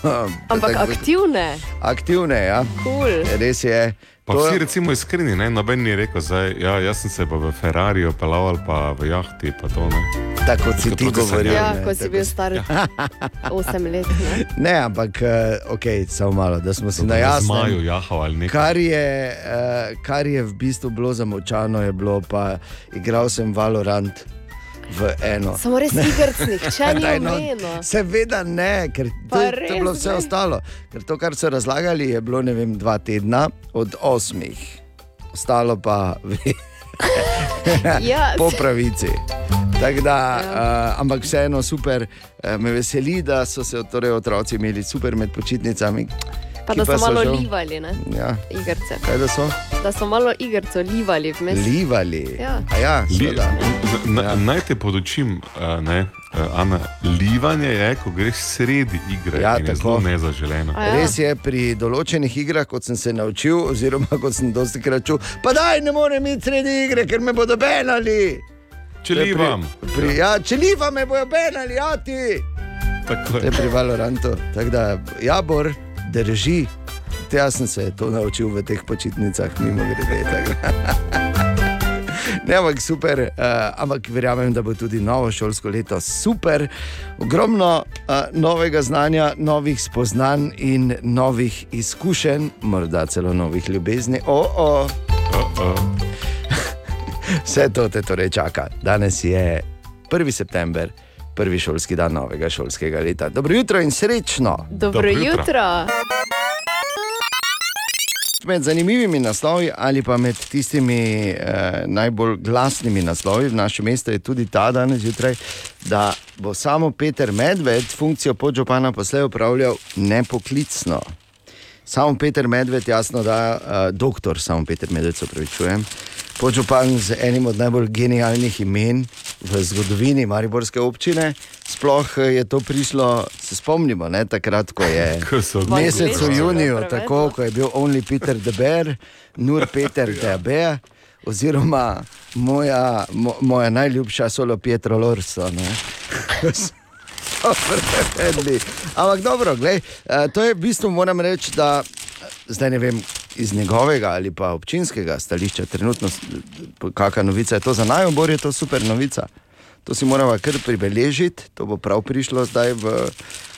Ampak aktivne. Aktivne, ja. Cool. Res je. Pa To- vsi recimo iskreni, ne? noben ni rekel, zdaj, ja, jaz sem se pa v Ferrariju pelal ali pa v jahti. Pa to, ne. Tako kot si ti govoril. Ja, ne, ko si bil star 8 let. Ne? Ne, ampak uh, ok, samo malo, da smo si To na je jasnem. zmaju jahal ali nekaj. Kar je, uh, kar je v bistvu bilo zamočano, je bilo pa igral sem Valorant v eno. Samo res igrc nihče ni no, omenil. Seveda ne, ker to, to je bilo vse ne. ostalo. Ker to, kar so razlagali, je bilo ne vem, dva tedna od osmih, ostalo pa Ja, po pravici. Tako da, Ja. uh, ampak vseeno super, uh, me veseli, da so se torej, otroci imeli super med počitnicami. Pa da so malo žal- livali, ne? Ja. Igrce. Kaj da so? Da so malo igrco livali vmes. Livali. Ja. A ja, Li, na, ja. Naj te podočim, uh, ne, uh, Ana, livanje je, ko greš sredi igre. Ja, in je tako. zelo nezaželeno. A ja. Res je pri določenih igrah, kot sem se naučil, oziroma kot sem dosti krat čutil, pa daj ne morem iti sredi igre, ker me bodo benali. Če je livam. Pri, ja, če liva me bojo benali, ja ti. Tako To je pri Valorantu. Tako da, jabor, drži. Te jaz sem se to naučil v teh počitnicah, mimo grede. Ne, ampak super, uh, ampak verjamem, da bo tudi novo šolsko leto super. Ogromno uh, novega znanja, novih spoznanj in novih izkušenj, morda celo novih ljubezni. O, o. Vse to te torej čaka. Danes je 1. september, prvi šolski dan novega šolskega leta. Dobro jutro in srečno! Dobro jutro. Med zanimivimi naslovi ali pa med tistimi eh, najbolj glasnimi naslovi v našem mestu je tudi ta danes zjutraj, da bo samo Peter Medved funkcijo podžupana poslej upravljal nepoklicno. Samo Peter Medved, jasno, da uh, doktor, samo Peter Medved, se upravičujem. Podžupan z enim od najbolj genialnih imen v zgodovini Mariborske občine. Sploh eh, je to prišlo, se spomnimo, ne, takrat, ko je v mesecu juniju, tako ko je bil Only Peter the Bear, Nur Peter the Bear, oziroma moja, mo, moja najljubša solo Pietro Lorso. Ampak dobro, glej, eh, to je v bistvu, moram reči, da zdaj ne vem iz njegovega ali pa občinskega stališča, trenutno, kakšna novica je to za najbolj, je to super novica. To si moramo kar pribeležiti, to bo prav prišlo zdaj, v,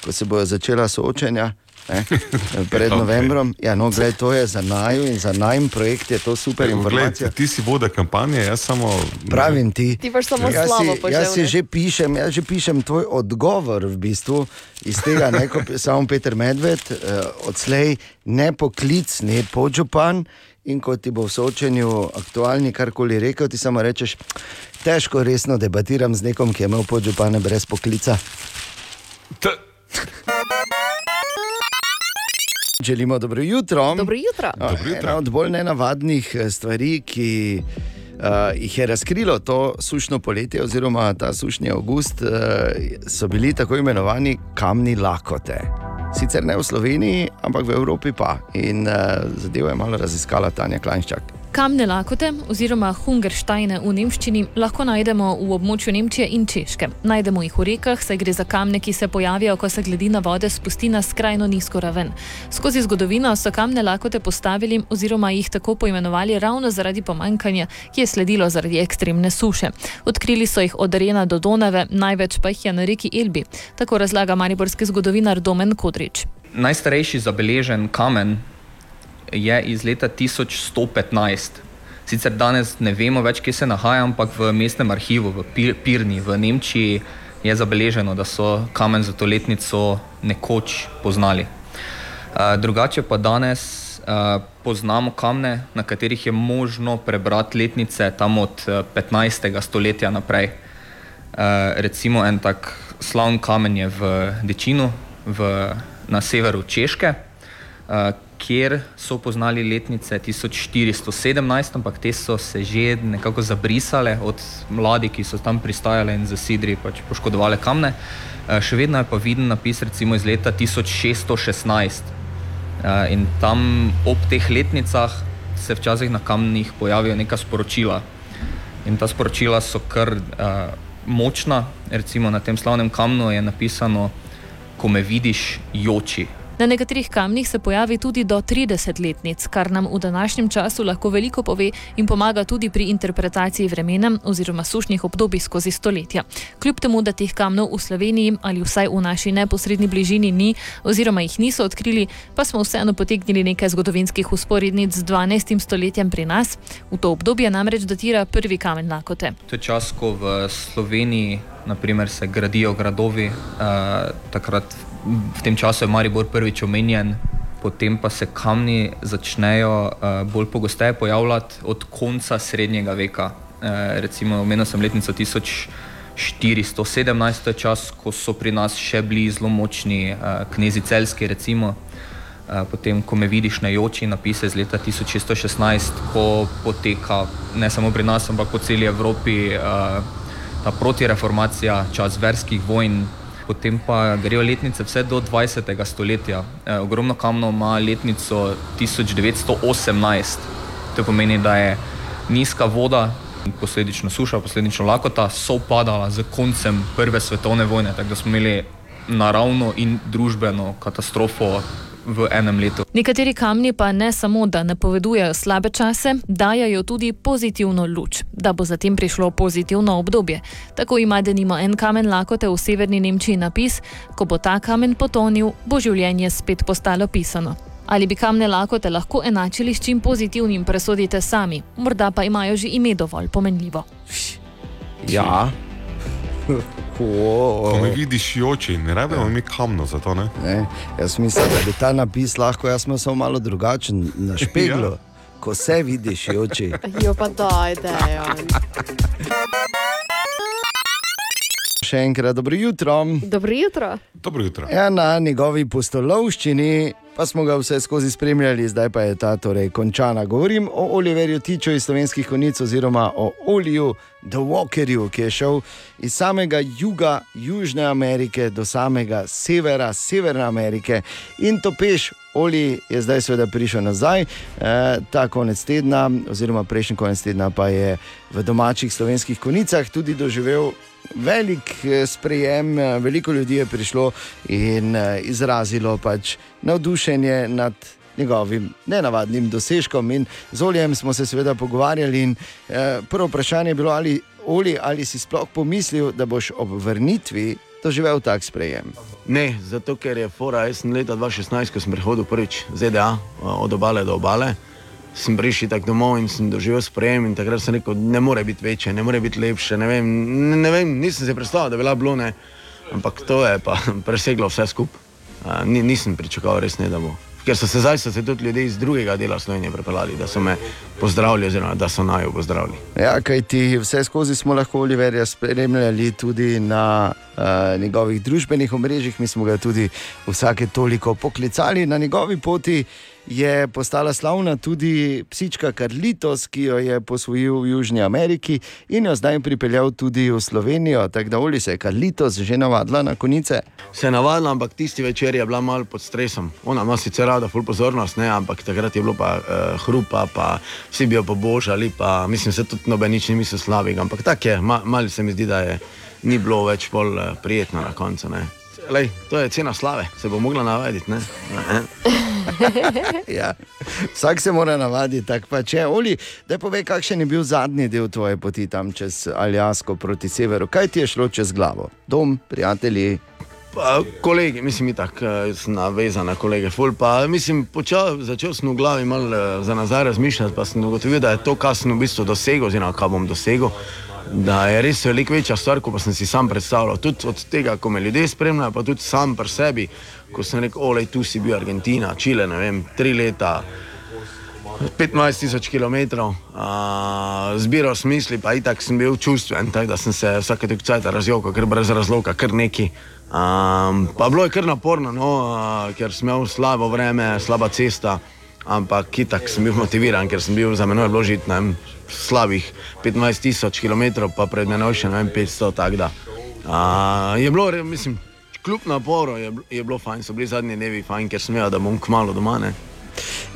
ko se bodo začela soočenja. Ne, pred novembrom. Ja, no, gled, to je za naju in za najmen projekt, je to super informacija. Gled, ti si voda kampanje, jaz samo. Pravim ti. Ti boš samo jaz slavo si, počel, jaz si ne? že pišem, jaz že pišem tvoj odgovor v bistvu iz tega, ne, ko pi- samo Peter Medved, uh, odslej nepoklicni podžupan. In ko ti bo v soočenju aktualni karkoli rekel, ti samo rečeš, težko resno debatiram z nekom, ki je imel podžupane brez poklica. Želimo dobro jutro. Dobro jutro. Dobro jutro. Ena od bolj nenavadnih eh, stvari, ki uh, jih je razkrilo to sušno poletje, oziroma ta sušni avgust, uh, so bili tako imenovani kamni lakote. Sicer ne v Sloveniji, ampak v Evropi pa. In uh, zadevo je malo raziskala Tanja Klajnščak. Kamne lakote oziroma Hungersteine v nemščini lahko najdemo v območju Nemčije in Češke. Najdemo jih v rekah, saj gre za kamne, ki se pojavijo, ko se gladina vode spusti na skrajno nizko raven. Skozi zgodovino so kamne lakote postavili oziroma jih tako poimenovali ravno zaradi pomankanja, ki je sledilo zaradi ekstremne suše. Odkrili so jih od Rena do Donave, največ pa jih je na reki Elbi. Tako razlaga mariborski zgodovinar Domen Kodrič. Najstarejši zabeležen kamen je iz leta 1115. Sicer danes ne vemo več, kje se nahaja, ampak v mestnem arhivu v Pir- Pirni v Nemčiji je zabeleženo, da so kamen za to letnico nekoč poznali. Uh, drugače pa danes uh, poznamo kamne, na katerih je možno prebrati letnice tam od uh, 15. stoletja naprej. Uh, recimo en tak slavn kamen je v Dečinu, v, na severu Češke, uh, kjer so poznali letnice 1417, ampak te so se že nekako zabrisale od mladi, ki so tam pristajali in zasidri pač poškodovali kamne. Uh, še vedno je pa viden napis recimo iz leta 1616. Uh, in tam ob teh letnicah se včasih na kamnih pojavijo neka sporočila. In ta sporočila so kar uh, močna. Recimo na tem slavnem kamnu je napisano: Ko me vidiš, joči. Na nekaterih kamnih se pojavi tudi do 30 letnic, kar nam v današnjem času lahko veliko pove in pomaga tudi pri interpretaciji vremena oziroma sušnih obdobij skozi stoletja. Kljub temu, da teh kamnov v Sloveniji ali vsaj v naši neposrednji bližini ni oziroma jih niso odkrili, pa smo vseeno potegnili nekaj zgodovinskih usporednic z 12. stoletjem pri nas. V to obdobje namreč datira prvi kamen lakote. To je čas, ko v Sloveniji naprimer, se gradijo gradovi. Uh, takrat v tem času je Maribor prvič omenjen, potem pa se kamni začnejo uh, bolj pogosteje pojavljati od konca srednjega veka. Uh, recimo, omenil sem letnico 1417, to je čas, ko so pri nas še bili zelo močni uh, knezi celski. Recimo. Uh, Potem, ko me vidiš na joči, napise iz leta 1616, ko poteka ne samo pri nas, ampak po celi Evropi uh, ta protireformacija, čas verskih vojn, potem pa grejo letnice vse do 20. stoletja. E, ogromno kamnov ima letnico 1918. To pomeni, da je nizka voda, posledično suša, posledično lakota, sovpadala z koncem Prve svetovne vojne, tako da smo imeli naravno in družbeno katastrofo v enem letu. Nekateri kamni pa ne samo, da napovedujejo slabe čase, dajajo tudi pozitivno luč, da bo zatem prišlo pozitivno obdobje. Tako ima denimo en kamen lakote v severni Nemčiji napis: Ko bo ta kamen potonil, bo življenje spet postalo pisano. Ali bi kamne lakote lahko enačili s čim pozitivnim, presodite sami, morda pa imajo že ime dovolj pomenljivo. Ja. Ko me vidiš joči, ne rabimo mi kamno za to. Ne? Ne, jaz mislim, da bi ta napis lahko, jaz sem samo malo drugačen na špeglu. Ja. Ko se vidiš, oči. Jo pa daj, daj. Še enkrat dobro jutro. Dobro jutro. Dobro jutro. Ja, na njegovi postolovščini pa smo ga vse skozi spremljali, zdaj pa je ta torej končana. Govorim o Oliverju Tiču iz slovenskih konic oziroma o Oliju The Walkerju, ki je šel iz samega juga Južne Amerike do samega severa Severne Amerike in to peš. Oli je zdaj seveda prišel nazaj, e, ta konec tedna, oziroma prejšnji konec tedna, pa je v domačih slovenskih konicah tudi doživel velik eh, sprejem, eh, veliko ljudi je prišlo in eh, izrazilo pač navdušenje nad njegovim nenavadnim dosežkom. In z Oljem smo se seveda pogovarjali. In, eh, prvo vprašanje je bilo, ali, Oli, ali si sploh pomislil, da boš ob vrnitvi doživel tak sprejem. Ne, zato ker je fora, jaz sem leta 2016, ko sem prihodil prvič z ZDA, od obale do obale, sem prišel tako domov in sem doživel sprejem in takrat sem rekel, ne more biti večje, ne more biti lepše, ne vem, ne, ne vem nisem si predstavljal, da bi bila blone, ampak to je pa preseglo vse skupaj. A, Ni, nisem pričakoval res ne, da bo. Ker so se zdaj so se tudi ljudje iz drugega dela Slovenije pripeljali, da so me pozdravili, oziroma da so naj pozdravili. Ja, kaj ti vse skozi smo lahko Oliverja spremljali tudi na uh, njegovih družbenih omrežjih, mi smo ga tudi vsake toliko poklicali na njegovi poti. Je postala slavna tudi psička Karlitos, ki jo je posvojil v Južni Ameriki in jo zdaj pripeljal tudi v Slovenijo. Tako da Oli se je Karlitos že navadila na konice. Se je navadila, ampak tisti večer je bila malo pod stresom. Ona ima sicer rada ful pozornost, ne, ampak takrat je bilo pa uh, hrupa, pa vsi bi jo pobožali, pa mislim, se tudi noben nič ni mislil slavega. Ampak tako je, ma, malo se mi zdi, da je ni bilo več bolj uh, prijetno na koncu. Ne. Lej, to je cena slave, se bo mogla navaditi. ne. Ne. ja. Vsak se mora navaditi, tako pa če. Oli, da povej, kakšen je bil zadnji del tvoje poti tam čez Aljasko proti severu. Kaj ti je šlo čez glavo? Dom, prijatelji. Pa, kolegi, mislim, tako sem navezan na kolege. Ful, pa, mislim, počel, začel sem v glavi malo eh, za nazaj razmišljati, pa sem ugotovil, da je to, kar sem v bistvu dosegel, oziroma kar bom dosegel, da je res veliko večja stvar, kot sem si sam predstavljal. Tudi od tega, ko me ljudje spremljajo, pa tudi sam pri sebi, ko sem rekel, olej, tu si bil Argentina, Čile, ne vem, tri leta. 15 tisoč km, uh, zbiral smisli, pa itak sem bil čustven, tako da sem se vsake toliko časa razjokal, ker brez razloga, kar neki. Um, pa bilo je kar naporno, no, uh, ker sem imel slabo vreme, slaba cesta, ampak itak sem bil motiviran, ker sem bil za menoj vložiti na slabih 15 tisoč km, pa pred menoj še ne vem 500, tako da. Uh, je bilo, mislim, kljub naporu je, je bilo fajn, so bili zadnji dnevi fajn, ker sem vedel, da bom kmalo doma. Ne.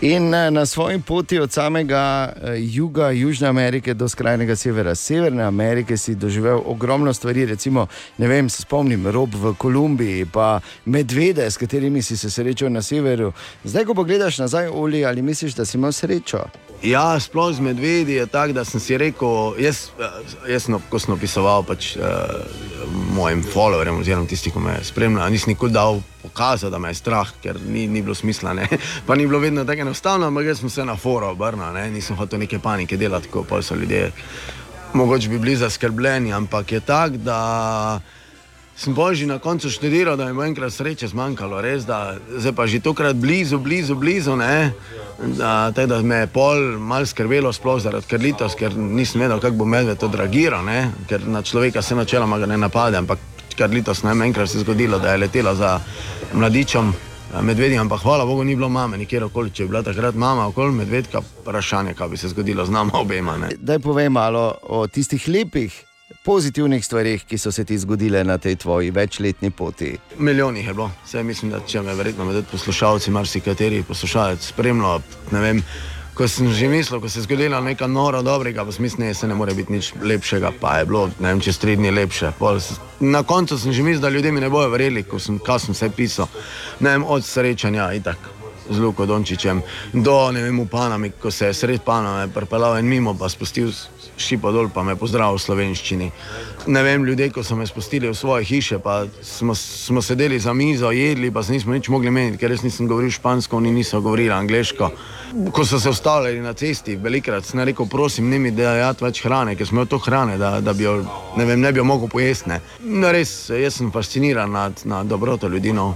In eh, na svoji poti od samega eh, juga Južne Amerike do skrajnega severa Severne Amerike si doživel ogromno stvari, recimo, ne vem, se spomnim, rob v Kolumbiji, pa medvede, s katerimi si se srečal na severu. Zdaj, ko pogledaš nazaj, Oli, ali misliš, da si imel srečo? Ja, sploh z medvedi je tako, da sem si rekel, jaz, eh, jaz sem, ko sem opisoval pač, uh, mojim followerjem, oziroma tistim, ki me spremljajo, nisem nikoli dal pokazati, da me je strah, ker ni, ni bilo smisla. Ne? Pa ni bilo vedno tako enostavno, ampak jaz sem se na foro obrnil, nisem hotel neke panike delati, ko pa so ljudje mogoče bi bili zaskrbljeni, ampak je tako, da sem božji na koncu študiral, da mi bo enkrat sreče zmanjkalo, res, da zdaj pa že tokrat blizu, blizu, blizu, ne. Da, tako da me je pol mal skrbelo, sploh zaradi krlitos, ker nisem vedel, kako bo medved odreagiral, ne? ker na človeka se načeloma ga ne napade, ampak enkrat se je zgodilo, da je letela za mladičem. Eh, Medvedjem, ampak hvala Bogu, ni bilo mame, nikjer okoli, če je bila takrat mama okoli medvedka, vprašanje, kaj bi se zgodilo z nama obema. Ne. Daj povej malo o tistih lepih, pozitivnih stvarih, ki so se ti zgodile na tej tvoji večletni poti. Milijonih je bilo, vse mislim, da če me verjetno med poslušalci, marsikateri poslušalec spremlja, ne vem. Ko sem že mislil, ko se je zgodila neka nora dobrega, pa smisel ne, se ne more biti nič lepšega, pa je bilo, ne vem, čez tri dni lepše. Pol, na koncu sem že mislil, da ljudje mi ne bojo verjeli, ko sem, sem vse pisal. Ne vem, od srečanja in tako. Z Luko Dončićem, do ne vem, v Panami, ko se je sred Paname pripeljal en mimo, pa spustil šipo dol, pa me pozdravil v slovenščini. Ne vem, ljudje, ko so me spustili v svoje hiše, pa smo, smo sedeli za mizo, jedli, pa se nismo nič mogli meniti, ker jaz nisem govoril špansko, oni niso govorili angliško. Ko so se ustavljali na cesti, velikrat sem rekel, prosim, ne mi dajati več hrane, ker smo imeli to hrane, da, da bi jo ne, vem, ne bi jo mogel pojesti. No, res, jaz sem fasciniran nad, nad dobroto ljudi no,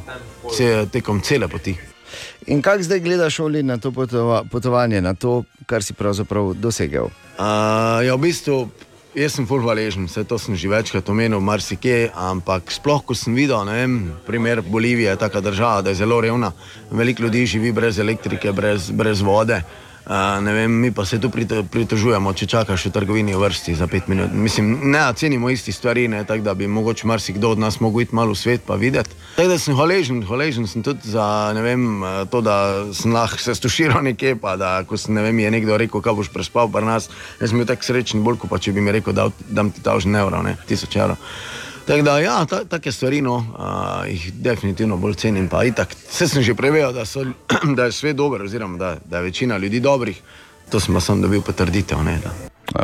ce, tekom cele poti. In kako zdaj gledaš Oli na to potova, potovanje, na to, kar si pravzaprav dosegel? Uh, ja, v bistvu, jaz sem full hvaležen, vse to sem že večkrat omenil, marsikje, ampak sploh, ko sem videl, ne vem, primer Bolivije je taka država, da je zelo revna, veliko ljudi živi brez elektrike, brez, brez vode. Uh, ne vem, mi pa se tu prito- pritožujemo, če čakaš v trgovini v vrsti za pet minut. Mislim, ne cenimo isti stvari, ne, tako da bi mogoče marsikdo od nas mogel iti malo v svet pa videti. Tako da sem hvaležen, hvaležen sem tudi za vem, to, da sem lahko se stuširal nekje, pa da ko sem, ne vem, je nekdo rekel, kaj boš prespal pri nas. Jaz sem bil tako srečen, bolj kot pa če bi mi rekel, da dam ti tavžen evrov, ne, tisoč evrov. Tako da, ja, ta, take stvari, no, uh, jih definitivno bolj cenim. Pa itak, vse sem že preveril, da, so- da je svet dober, oziroma da, da je večina ljudi dobrih. To sem pa sam dobil potrditev. Ne, da.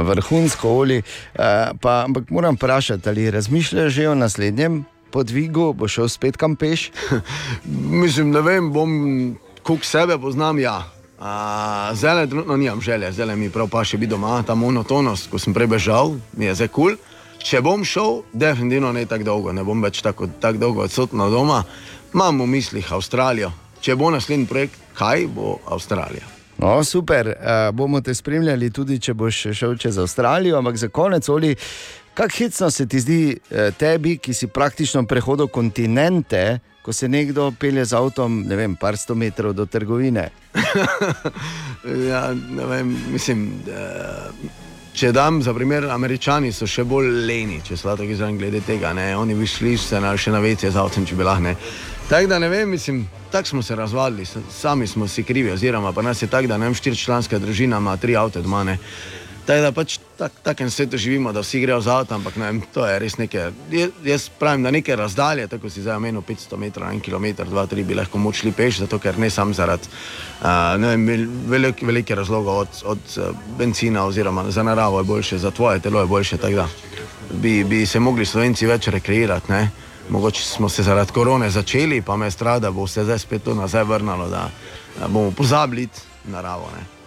Vrhunsko oli. Uh, pa, ampak moram vprašati, ali razmišljaš že o naslednjem podvigu, bo šel spet kam peš? Mislim, ne vem, bom, koliko sebe poznam, ja. Uh, zdaj trenutno nimam želje, zdaj mi prav pa še biti doma, ta monotonost, ko sem prebežal, mi je zdaj kul. Cool. Če bom šel, definitivno ne tako dolgo, ne bom več tako, tako dolgo odsoten od doma. Imam v mislih Avstralijo. Če bo naslednji projekt, kaj bo Avstralija? No, super, uh, bomo te spremljali tudi, če boš šel čez Avstralijo, ampak za konec, Oli, Kako hecno se ti zdi eh, tebi, ki si praktično prehodil kontinente, ko se nekdo pelje z avtom, ne vem, par sto metrov do trgovine? Ja, ne vem, mislim, da, če dam za primer, američani so še bolj leni, če se lahko izrazim, glede tega. Ne? Oni bi šli se na, še na vece z avtom, če bi lahko. Tako da ne vem, mislim, tako smo se razvadili, sami smo si krivi, oziroma pa nas je tako, da ne vem, štiričlanska družina ima tri avto doma. Ne? Tako da pač tak, takem svetu živimo, da vsi grejo z avtom, ampak ne vem, to je res nekaj. Jaz pravim, da neke razdalje, tako si zdaj omenil, 500 metrov, 1 km, 2, 3 bi lahko moč šli peš, zato ker ne sam zaradi uh, ne vem, vel- velik, velike razloga od, od uh, benzina oziroma za naravo je boljše, za tvoje telo je boljše. tako da Bi, bi se mogli slovenci več rekreirati. Ne? Mogoče smo se zaradi korone začeli, pa me strada, da bo se zdaj spet to nazaj vrnilo, da, da bomo pozabili naravo. Ne?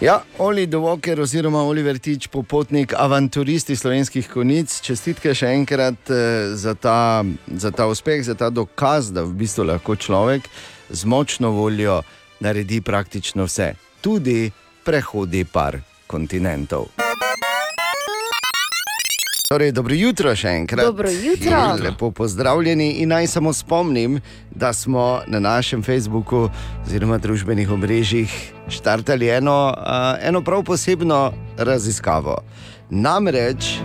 Ja, Oli Dovoker oziroma Oliver Tič, popotnik, avanturisti slovenskih konic, čestitke še enkrat eh, za ta, za ta uspeh, za ta dokaz, da v bistvu lahko človek z močno voljo naredi praktično vse, tudi prehodi par kontinentov. Torej, dobro jutro še enkrat. Dobro jutro. Lepo pozdravljeni in naj samo spomnim, da smo na našem Facebooku oziroma družbenih omrežjih štartali eno, uh, eno prav posebno raziskavo. Namreč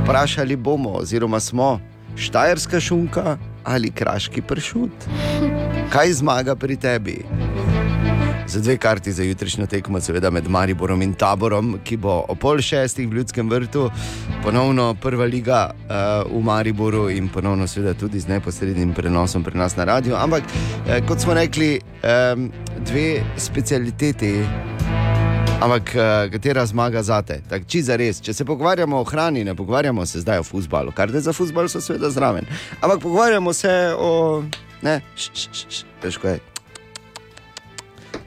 vprašali bomo, oziroma smo, štajerska šunka ali kraški pršut. Kaj zmaga pri tebi? Za dve karti za jutrišnjo tekmo, seveda med Mariborom in Taborom, ki bo o pol šestih v Ljudskem vrtu, ponovno prva liga uh, v Mariboru in ponovno, seveda, tudi z neposrednim prenosom pri nas na radiju. Ampak, eh, kot smo rekli, um, dve specialiteti. Ampak eh, katera zmaga za te? Če za res, če se pogovarjamo o hrani, ne pogovarjamo se zdaj o futbalu, kar je za futbal, so seveda zraven. Ampak pogovarjamo se o. Ne, š, š, š, težko je.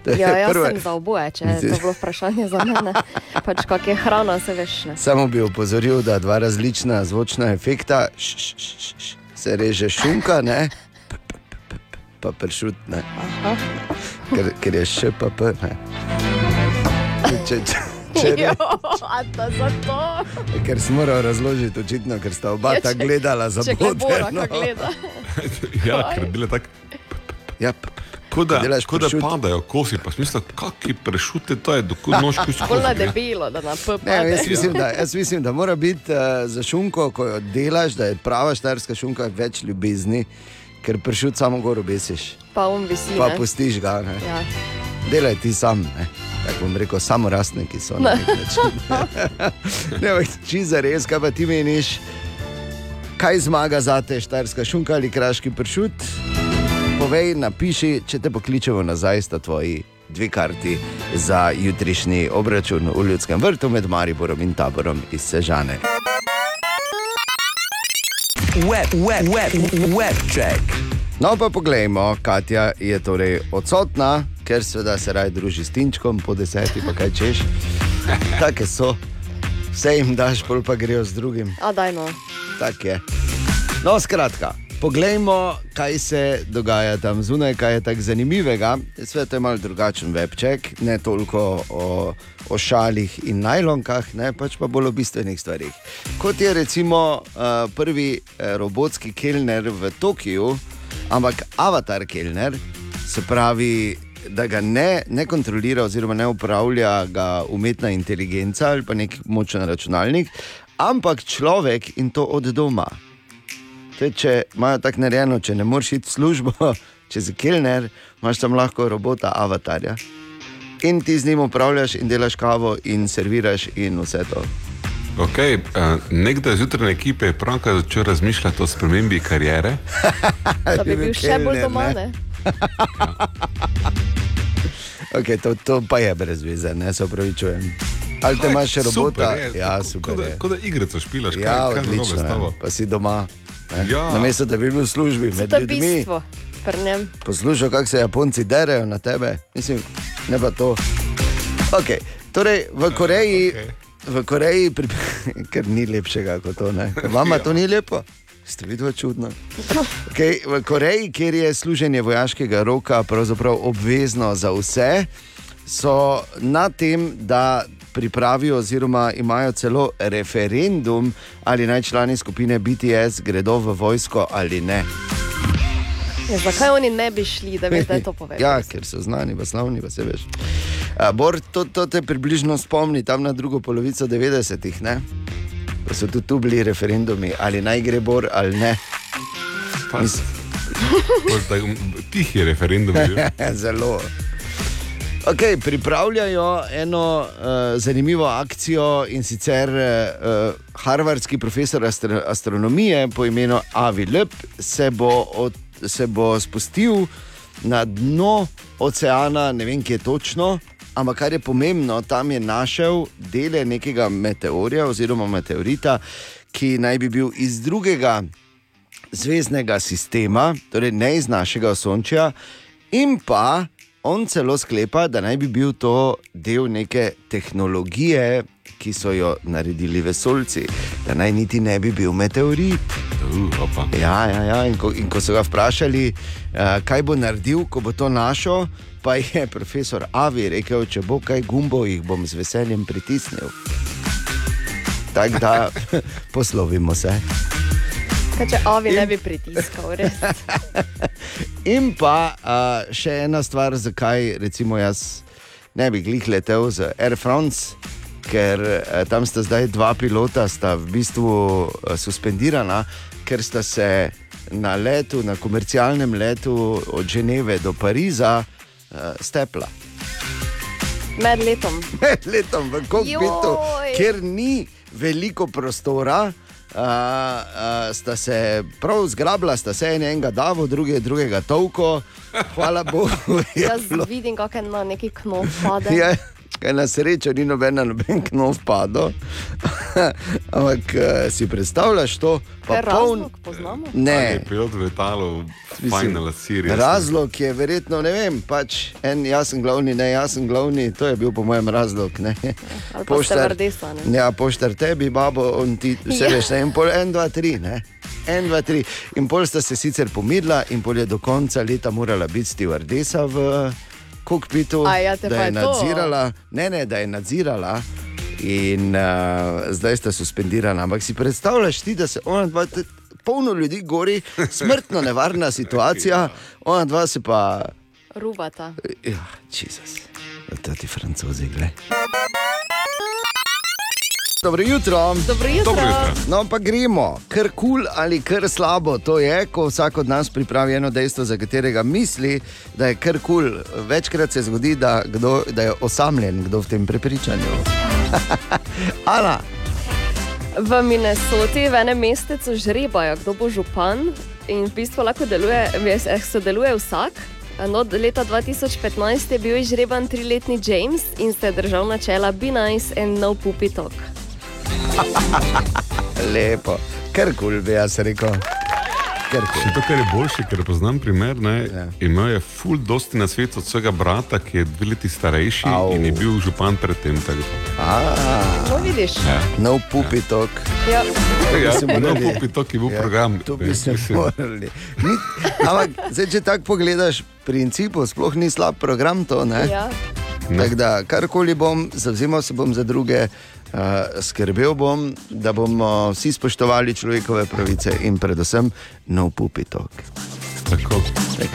Ja, jaz prvo- sem za oboje, če je to bilo vprašanje za mene. Pač kak je hrana, se veš. Ne. Samo bi opozoril, da dva različna zvočna efekta, š, š, š, š, š, se reže šunka, ne, p, p, p, p, p, pa pršut, ne, ker, ker je še pa p. Ne. Če, če, če ne, Jo, a to zato. ker sem moral razložiti, očitno, ker sta oba Ja, tako gledala za no. gleda. Ja, ker je bilo tako. Ja, Kot da, ko da padajo kosi, pa smisel, kakšni prešute to je, nožki Bolj na skozi. ne. debelo, da na P Ne, jaz, pade. mislim, da, jaz mislim, da mora biti uh, za šunko, ko jo delaš, da je prava štajerska šunka več ljubezni, ker pršut samo gor obesiš, Pa um visi. pa ne. pustiš ga. Ne. Ja. Delaj ti sam, ne. tako bom rekel, samo rastniki so. Na Ne. nek način. ne, ampak či za res, kaj pa ti meniš, kaj zmaga za te štajerska šunka ali kraški pršut? Povej, napiši, če te pokličemo nazaj, sta tvoji dve karti za jutrišnji obračun v Ljudskem vrtu med Mariborom in taborom iz Sežane. Web, web, web, web check. No, pa poglejmo, Katja je torej odsotna, ker seveda se raje druži s Tinčkom po desetih, pa kaj češ. Take so, vse jim daš, pol pa grejo z drugim. A daj no. Tak je. No, skratka, poglejmo, kaj se dogaja tam zunaj, kaj je tako zanimivega. Svet je malo drugačen webček, ne toliko o, o šalih in najlonkah, ne, pač pa bolj o bistvenih stvarih. Kot je recimo uh, prvi eh, robotski kelner v Tokiu, ampak avatar kelner, se pravi. Da ga ne, ne kontrolira, oziroma ne upravlja ga umetna inteligenca ali pa nek močen računalnik, ampak človek in to od doma. Te, če imajo tako narejeno, če ne moreš iti v službo, če si kelner, imaš tam lahko robota, avatarja. In ti z njim upravljaš in delaš kavo in serviraš in vse to. Okay, uh, nekdaj zjutraj ekipe je pravkar začel razmišljati o spremembi kariere. Da bi bil še bolj doma, ne? Okay, to, to pa je brez veze, ne se upravičujem. Ali te imaš še robota? Super, je. ja, super. Kot da, je. ko da igrico špilaš, kaj, Ja, kaj narobe odlično. tabo? Pa si doma. Ja. Namesto da bi bil v službi med To je ljudmi. bistvo pri njem. Poslušaj, kako se Japonci derejo na tebe. Mislim, ne pa to. Okay. Torej, v Koreji, okay. v Koreji pri... ker ni lepšega kot to. ne. Vama to ni lepo? Ste videli čudno? Okay, v Koreji, kjer je služenje vojaškega roka pravzaprav obvezno za vse, so na tem, da pripravijo, oziroma imajo celo referendum, ali naj člani skupine BTS gredo v vojsko ali ne. Ja, zakaj oni ne bi šli, da bi zdaj to povedali? Ja, ker so znani, pa slavni, pa se veš. A, Bor, to, to te približno spomni tam na drugo polovico 90-ih, ne? Ko so tudi tu bili referendumi, ali naj gre Bor ali ne. Mis- Tihi referendum. Zelo. Okay, pripravljajo eno uh, zanimivo akcijo in sicer uh, harvardski profesor astro astronomije po imenu Avi Lep se bo, od, se bo spustil na dno oceana, ne vem, kje točno, ampak kar je pomembno, tam je našel dele nekega meteorja oziroma meteorita, ki naj bi bil iz drugega zvezdnega sistema, torej ne iz našega osončja, in pa on celo sklepa, da naj bi bil to del neke tehnologije, ki so jo naredili vesoljci, da naj niti ne bi bil meteorit. Uh, ja, ja, ja. In, ko, in ko so ga vprašali, uh, kaj bo naredil, ko bo to našel, pa je profesor Avi rekel, če bo kaj gumbo, jih bom z veseljem pritisnil. Tako da poslovimo se. Kaj, če Avi ne bi pritiskal, res. In pa uh, še ena stvar, zakaj recimo jaz ne bi glih letel z Air France, ker uh, tam sta zdaj dva pilota, sta v bistvu uh, suspendirana, ker sta se na letu, na komercialnem letu od Ženeve do Pariza uh, stepla. Med letom. Med letom v kokpitu, kjer ni veliko prostora. Uh, uh, sta se prav zgrabila, sta se en enega davo, drugi je drugega tolko, hvala Bogu. Jaz bilo- vidim, kako je na neki. Ja, kaj na srečo ni nobena noben knov padel. Ampak uh, si predstavljaš to, pa Kaj poln. razlog poznamo? Ne, Pilot letalu, Mislim, Final Series. Razlog je verjetno, ne vem, pač en jaz sem glavni, ne jaz sem glavni, to je bil po mojem razlog. Ne. Ali pa stevardesa, ne. ja, poštar tebi, babo, on ti vse Ja. veš, ne, in pol en, dva, tri. Ne. En, dva, tri. In pol sta se sicer pomirila, in pol je do konca leta morala biti stevardesa v kokpitu, ja, da pa je je to. nadzirala, ne, ne, da je nadzirala. In uh, zdaj sta suspendirana. Ampak si predstavljaš ti, da se ona dva, polno ljudi gori, smrtno nevarna situacija, ona dva se pa. Rubata. Ja, Jezus, to ti francozi, gledaj. Dobro jutro. Dobro jutro. Dobro jutro. No, pa gremo, kar kul cool ali kar slabo. To je, ko vsak od nas pripravi eno dejstvo, za katerega misli, da je kar kul. Cool. Večkrat se zgodi, da, kdo, da je osamljen kdo v tem prepričanju. Ana, V Minnesoti v enem mestecu žrebajo, kdo bo župan in v bistvu lahko deluje, ves- eh, sodeluje vsak. No, leta 2015 je bil izžreban triletni James in se je držal načela Be nice and no puppy talk. lepo, kar kul cool, bi jaz rekel. Še to, kar je boljše, ker poznam primer, ne, ja. imel je ful dosti na svetu od svojega brata, ki je dve leti starejši Au. in je bil župan predtem. tako da. No, vidiš. Ja. No puppy talk. Ja. Ja, se no, puppy talk je bil program. To bi se morali. Ni, ampak, zdaj, če tako pogledaš, principu sploh ni slab program to. Ne? Ja. Tako da, karkoli bom, zavzemal se bom za druge, uh, skrbel bom, da bomo vsi spoštovali človekove pravice in predvsem no puppy talk. Tako.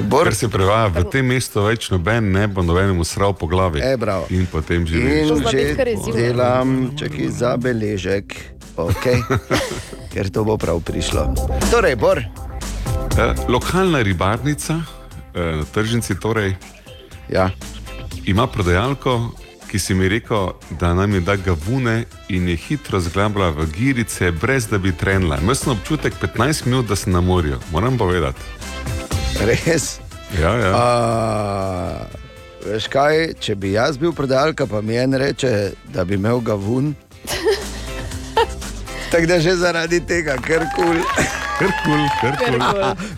Bor- Ker se prevaja, v tem mestu več noben ne bo nobenemu sral po glavi. E, bravo. in potem živi. In že delam, čakaj za beležek, okay. ker to bo prav prišlo. Torej, Bor, Eh, lokalna ribarnica eh, na tržnici torej, ja. ima prodajalko, ki si mi rekel, da nam je da gavune in je hitro zglabla v girice, brez da bi trenila. Imel sem občutek 15 minut, da sem na morju, moram povedati. res. Ja, ja. A, veš kaj, če bi jaz bil prodajalka, pa mi en reče, da bi imel gavun. Tako da že zaradi tega, ker kul. Ker kul, ker kul.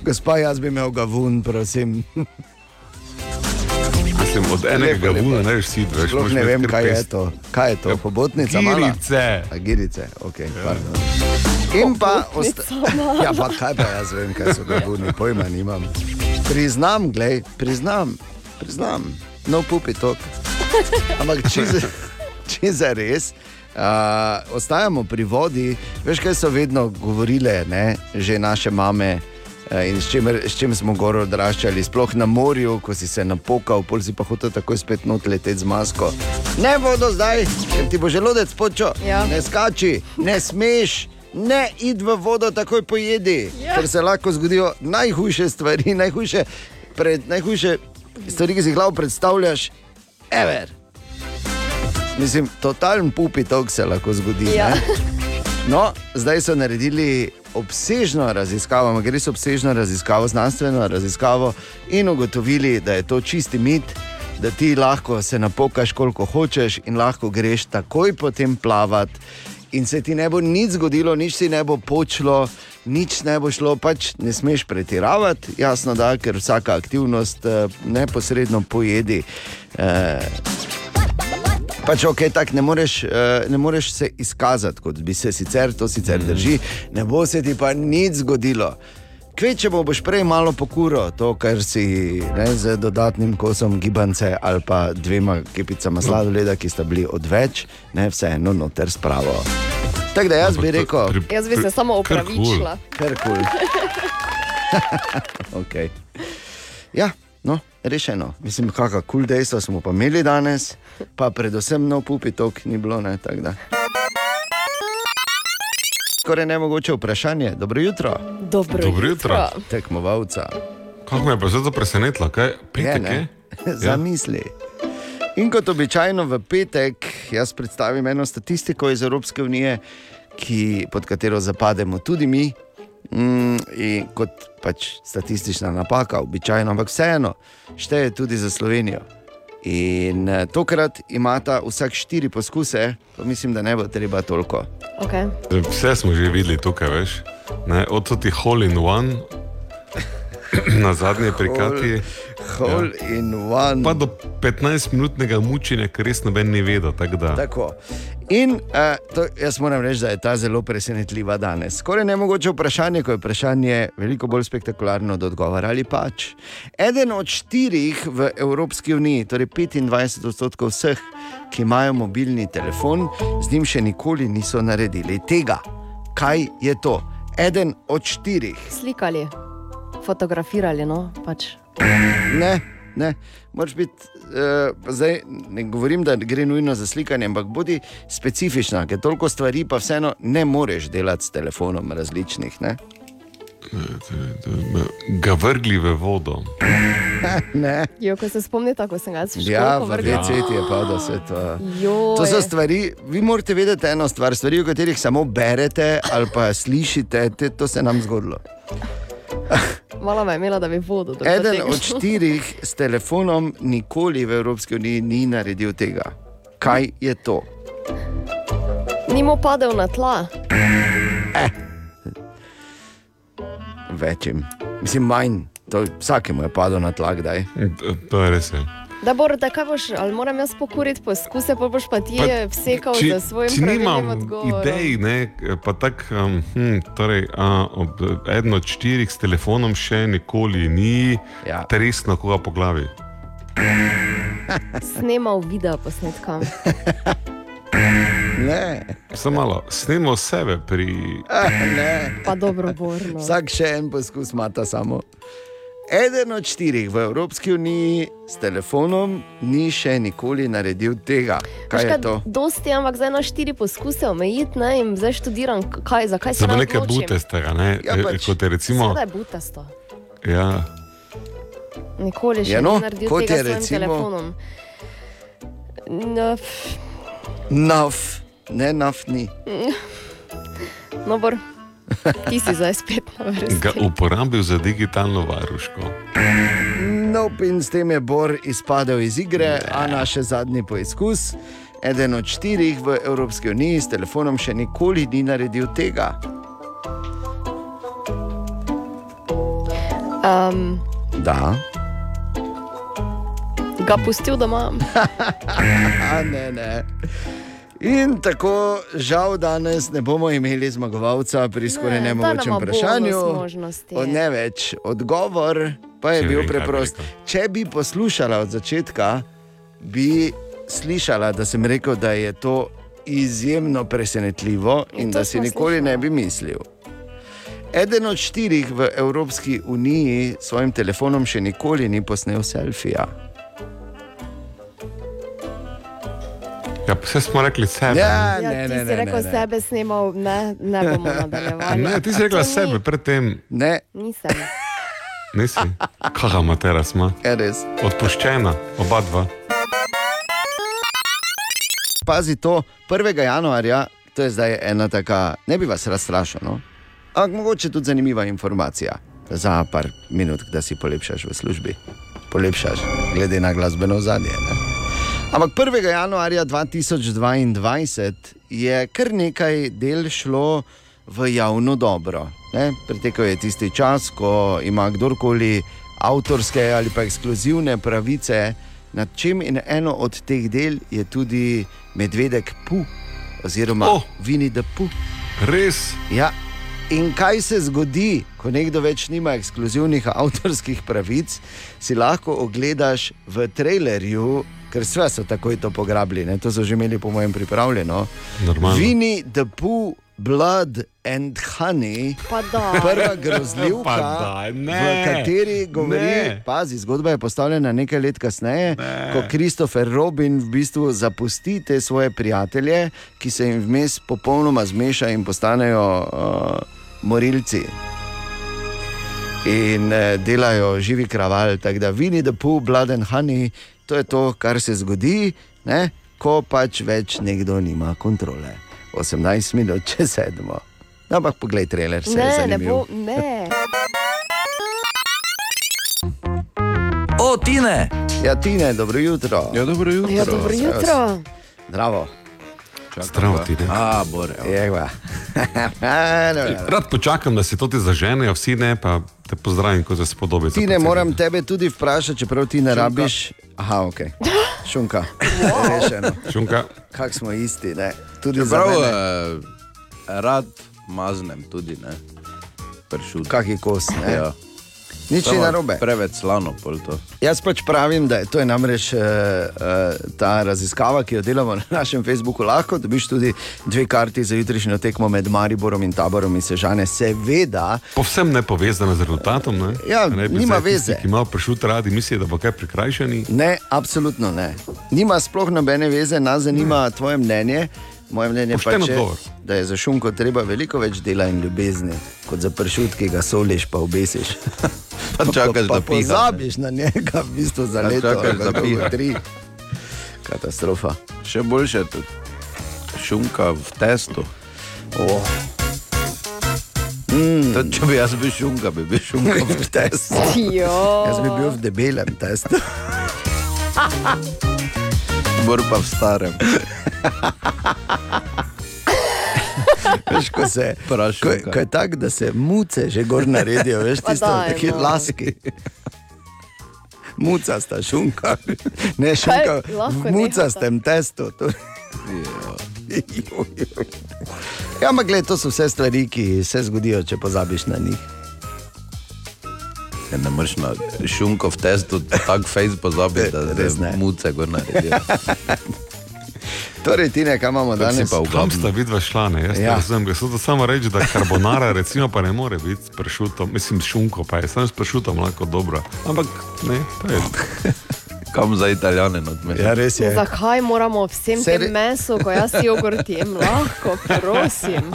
Gospa, jaz bi imel gavun, prosim. Mislim, od enega gavuna ne veš si, veš, Sploh moraš ne vem, kaj je to. Kaj je to? Hobotnica mala? Girice. A, girice, ok. pardon. In pa osta... Ja, pa kaj pa jaz vem, kaj so gavuni, pojma nimam. Priznam, glej, priznam, priznam. No pupi tok. Ampak če, drži za res. Uh, ostajamo pri vodi. Veš, kaj so vedno govorile, ne? že naše mame. eh, In s čim, s čim smo gor odraščali, sploh na morju, ko si se napokal, pol si pa hotel takoj spet not leteti z masko. Ne vodo zdaj, ker ti bo želodec počo. Ja. Ne skači, ne smeš, ne id v vodo takoj pojedi, Ja. ker se lahko zgodijo najhujše stvari, najhujše, pred, najhujše stvari, ki si jih lahko predstavljaš, ever. Mislim, totalen pupi tok se lahko zgodi. Ja. ne? No, zdaj so naredili obsežno raziskavo, ampak res obsežno raziskavo, znanstveno raziskavo in ugotovili, da je to čisti mit, da ti lahko se napokaš, koliko hočeš in lahko greš takoj potem plavati. In se ti ne bo nič zgodilo, nič ti ne bo počlo, nič ne bo šlo, pač ne smeš pretiravati, jasno da, ker vsaka aktivnost eh, neposredno pojedi. Eh, Pač ok, tak ne moreš, eh, ne moreš se izkazati, kot bi se sicer, to sicer drži, ne bo se ti pa nič zgodilo. Kvečemo boš prej malo pokuro, to, kar si ne, z dodatnim kosom gibance ali pa dvema kepicama sladoleda, ki sta bili odveč, ne vseeno noter spravo. Tako da jaz bi rekel, Jaz bi se samo opravičila. Kar kul. okay. Ja, rešeno. Mislim, kakšno kul cool dejstvo smo pa imeli danes, pa predvsem no pupi tok ni bilo. Ne. Skoraj ne mogoče vprašanje. Dobro jutro. Dobro, Dobro jutro. Tekmovalca. Kako me je pa to presenetilo? Kaj? Petek je? Zamisli. In kot običajno v petek, jaz predstavim eno statistiko iz Evropske unije, ki, pod katero zapademo tudi mi, mm, in kot pač statistična napaka, običajno, ampak vseeno, šteje tudi za Slovenijo. In eh, tokrat imata vsak štiri poskuse, pa mislim, da ne bo treba toliko. Okay. Vse smo že videli tukaj, veš. Ne, od toti hole in one, na zadnje prikati. Hole in one. Pa do 15-minutnega mučenja, ker res noben vedel. tako Da. Tako. In uh, to, jaz moram reči, da je ta zelo presenetljiva danes. Skoraj ne mogoče vprašanje, ko je vprašanje veliko bolj spektakularno od odgovora ali pač. Eden od štirih v Evropski uniji, torej 25 odstotkov vseh, ki imajo mobilni telefon, z njim še nikoli niso naredili tega. Kaj je to? Eden od štirih. Slikali, fotografirali, no pač. Ne, ne, moraš biti. Uh, zdaj ne govorim, da gre nujno za slikanje, ampak bodi specifična, ker toliko stvari pa vseeno ne moreš delati s telefonom različnih. Ne? Ga vrgli v vodo. ne. Jo, ko se spomnite, ko sem ga jaz Ja, v VC ti je padlo vse to. Joj. To so stvari, vi morate vedeti eno stvar, stvari, o katerih samo berete ali pa slišite, te, to se nam zgodilo. Malo me je imela, da bi vodo dol. Eden od štirih s telefonom nikoli v Evropski uniji ni naredil tega. Kaj je to? Ni mu padel na tla. Večjim. Mislim, manj. To vsakemu je padlo na tla, kdaj. To je res. je. Da bo da kaj boš, ali moram jaz pokuriti poskuse, pa boš pa ti je vsekal Če, za svojim če nimam odgovorom. idej, ne, pa tako, um, hm, torej, a, ob, eden od štirih s telefonom še nikoli ni ja. resno koga po glavi. Snemal video posnetka. Ne. Samo malo, snemo sebe pri. Ah, ne. Pa dobro, borno. Vsak še en poskus ima ta samo. Eden od štirih v Evropski uniji s telefonom ni še nikoli naredil tega. Kaj je to? Dosti, ampak zdaj na štiri poskuse omejiti ne, in zdaj študiram, kaj, zakaj se Za ne neke butestega, ne? Ja, E, pač, kot je recimo. Seveda je butasto. Ja, Nikoli še Ja, no, ni naredil tega je s recimo- telefonom. No, pff, Naf, ne naftni. no bor, ti si zdaj spet na vrsti. ga uporabil za digitalno varuško. Nope, in s tem je Bor izpadel iz igre, a naš zadnji poizkus. Eden od štirih v Evropski uniji s telefonom še nikoli ni naredil tega. Um, Da. ga pustil doma. A, ne, ne. In tako, žal, danes ne bomo imeli zmagovalca pri skoraj Ne, nemogočem nama vprašanju. bonus možnosti. O, ne več. Odgovor pa je Če bil preprost. Če bi poslušala od začetka, bi slišala, da sem rekel, da je to izjemno presenetljivo in to da si nikoli ne bi mislil. Eden od štirih v Evropski uniji s svojim telefonom še nikoli ni posnel selfija. Ja, vse smo rekli sebe. Ja, Ja, ne, ti ne, si ne, rekel ne, ne. sebe snemal, ne, ne bomo nadaljevali. Ne, ti si rekla To ni- sebe predtem. Ne, Nisem. Nisi. Kakšna matera smo? je res. Odpuščena, oba dva. Pazi to, 1. januarja, to je zdaj ena taka, ne bi vas razstrašil, no? ampak mogoče tudi zanimiva informacija za par minut, da si polepšaš v službi. Polepšaš, glede na glasbeno zadje. Ampak 1. januarja 2022 je kar nekaj del šlo v javno dobro. Ne? Pretekel je tisti čas, ko ima kdorkoli avtorske ali pa ekskluzivne pravice nad čim in eno od teh del je tudi medvedek Pu, oziroma oh. Vini the Pu. Res? Ja. In kaj se zgodi, ko nekdo več nima ekskluzivnih avtorskih pravic, si lahko ogledaš v trailerju, ker sve so takoj to pograbili, ne? to so že imeli, po mojem, pripravljeno. Normalno. Vini the Pooh, Blood and Honey, Pa da. prva grozljivka, daj, ne. v kateri govori, Ne. pazi, zgodba je postavljena nekaj let kasneje, ne. ko Kristofer Robin v bistvu zapusti te svoje prijatelje, ki se jim vmes popolnoma zmeša in postanejo uh, morilci. In uh, delajo živi kraval, tako da vini, da pu, blood and honey, to je to, kar se zgodi, ne? ko pač več nekdo nima kontrole. 18 minut, če sedmo. No, ampak poglej, trailer se je Ne, ne zanimiv. bo, ne. O, Tine! Ja, Tine, dobro jutro. Ja, dobro jutro. Ja, dobro jutro. Zdravo. Zdravo, Tine. A, bore. Jeva. Rad počakam, da se to ti zaženejo, vsi ne, pa te pozdravim, ko se spodobi. Ti ne moram tebe tudi vprašati, čeprav ti ne rabiš. Aha, ok. Šunka. Rešeno. Šunka. Kak smo isti, ne? Tudi za Prav, mene. eh, rad maznem tudi, ne. Pršut. Kak je kos, ne? Ja. Nič ni narobe. Preveč slano, pol to. Jaz pač pravim, da je to je namreč uh, uh, ta raziskava, ki jo delamo na našem Facebooku. Lahko dobiš tudi dve karti za jutrišnjo tekmo med Mariborom in taborom in Sežane. Seveda, Povsem ne povezano z rezultatom. Ne? Ja, ne nima zdaj tisti, veze. Ki malo prešut radi, mislijo, da bo kaj prikrajšani. ne, absolutno ne. Nima sploh nobene veze, nas zanima tvoje mnenje. Moje mnenje Pošten pač je, da je za šunko treba veliko več dela in ljubezni, kot za pršut, ki ga soliš pa obesiš. Pa čakaš, pa, da pa piha, ne. pozabiš na njega, v bistvu za Pa leto, čakaš, da piha. tri. Katastrofa. Še boljše je tudi šunka v testu. Oh. Mm. Tudi, če bi jaz bil šunka, bi bil šunka v testu. Jo. Jaz bi bil v debelem testu. Bor pa v starem. Veš, ko, se, Prašunka. ko, ko je tako, da se muce že gor naredijo, veš, tisto, daj, taki no. laski. Muca sta šunka, ne šunka, Kaj, lahko v mucastem testu. To. Ja, ampak gled, to so vse stvari, ki se zgodijo, če pozabiš na njih. Ja, ne moreš na šunko v testu tako fejs pozabiti, da Res ne. muce gor naredijo. Torej, Tine, kaj imamo Kako si danes? Kam sta vidva šla, ne? Jaz Ja. razumem, jaz to samo reči, da karbonara recimo pa ne more biti s pršutom, mislim s šunko, pa je samo s pršutom lahko dobro. Ampak ne, to je. Kam za italijane odmeš? Ja, res je. Zakaj moramo vsem Seri- tem mesu, ko jaz jogurt jem, lahko, prosim.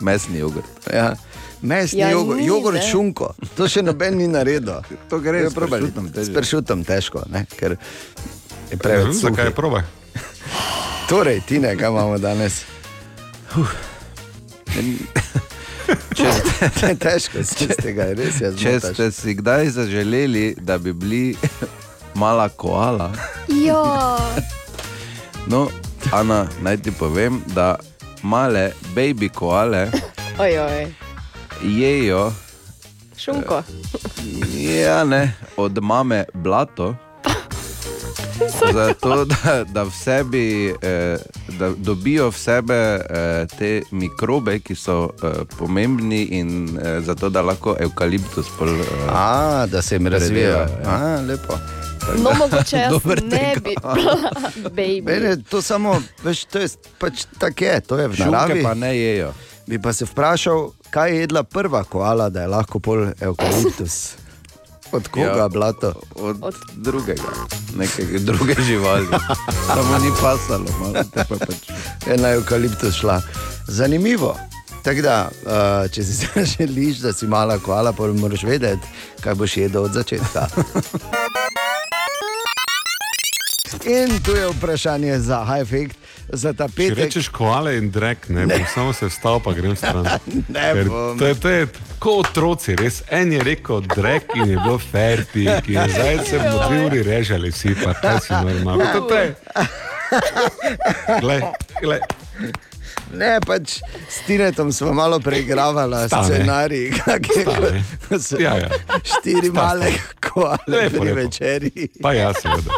Mesni jogurt. Ja. Mesni Ja, ja, jogurt, ni, jogurt ne. šunko, to še noben ni naredil. To gre Je s pršutom težje. S pršutom težko, ne? ker je Ne preveč vem, zakaj je suhi. probaj. Torej, Tine, kaj imamo danes? Če, Težko si z tega, res je če ste si kdaj zaželeli, da bi bili mala koala, Ja, no, Ana, naj ti povem, da male baby koale ojoj, jejo šunko. ja, ne, od mame blato. Zato, da, da, v sebi, eh, da dobijo v sebe eh, te mikrobe, ki so eh, pomembni, in eh, zato, da lahko evkaliptus pol, eh, A, da se jim. Predevajo, ja. A, lepo. No, mogoče jaz ne bi. Baby. Mene to samo, veš, to je pač tako je, to je v Šunke naravi. pa ne jejo. Bi pa se vprašal, kaj je jedla prva koala, da je lahko pol eukaliptus. Od koga Ja. blato? Od, od drugega, nekega druge živali. Samo ni pasalo, malo te pa pač. Je na eukaliptus šla. Zanimivo. Tako da, uh, če si želiš, da si mala koala, pa moraš vedeti, kaj boš jedel od začetka. In tu je vprašanje za high effect, za ta Če petek. rečeš koale in drek, ne, Ne. bom samo se vstal, pa grem stran. Ne Ker bom. To je, to je kot otroci, res. En je rekel drek in je bilo ferti, ki je zdaj se mu dve uri režali, vsi pa to si normalno. To, je. Glej, glej. Ne, pač s Tinetom smo malo preigravali Stane. scenarij, kako je Stane. so Ja, ja. štiri Sta, male koale pri lepo. večerji. Pa jaz, seveda.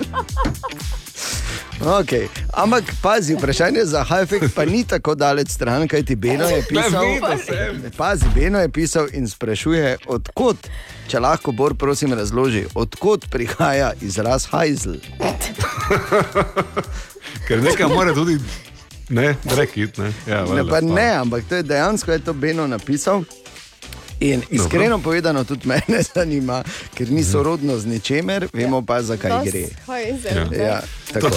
Okay. Ampak pazi, vprašanje za Hajfek pa ni tako daleč stran, kaj ti Beno je pisal. Pazi, Beno je pisal in sprašuje, odkot, če lahko Bor prosim razloži, odkot prihaja izraz hajzl. Ker nekaj mora tudi, ne, drekit, ne. Ja, Ne, ne, ampak to je dejansko je to Beno napisal. In iskreno povedano, tudi mene zanima, ker ni sorodno z ničemer, vemo pa, zakaj gre. Ja, tako.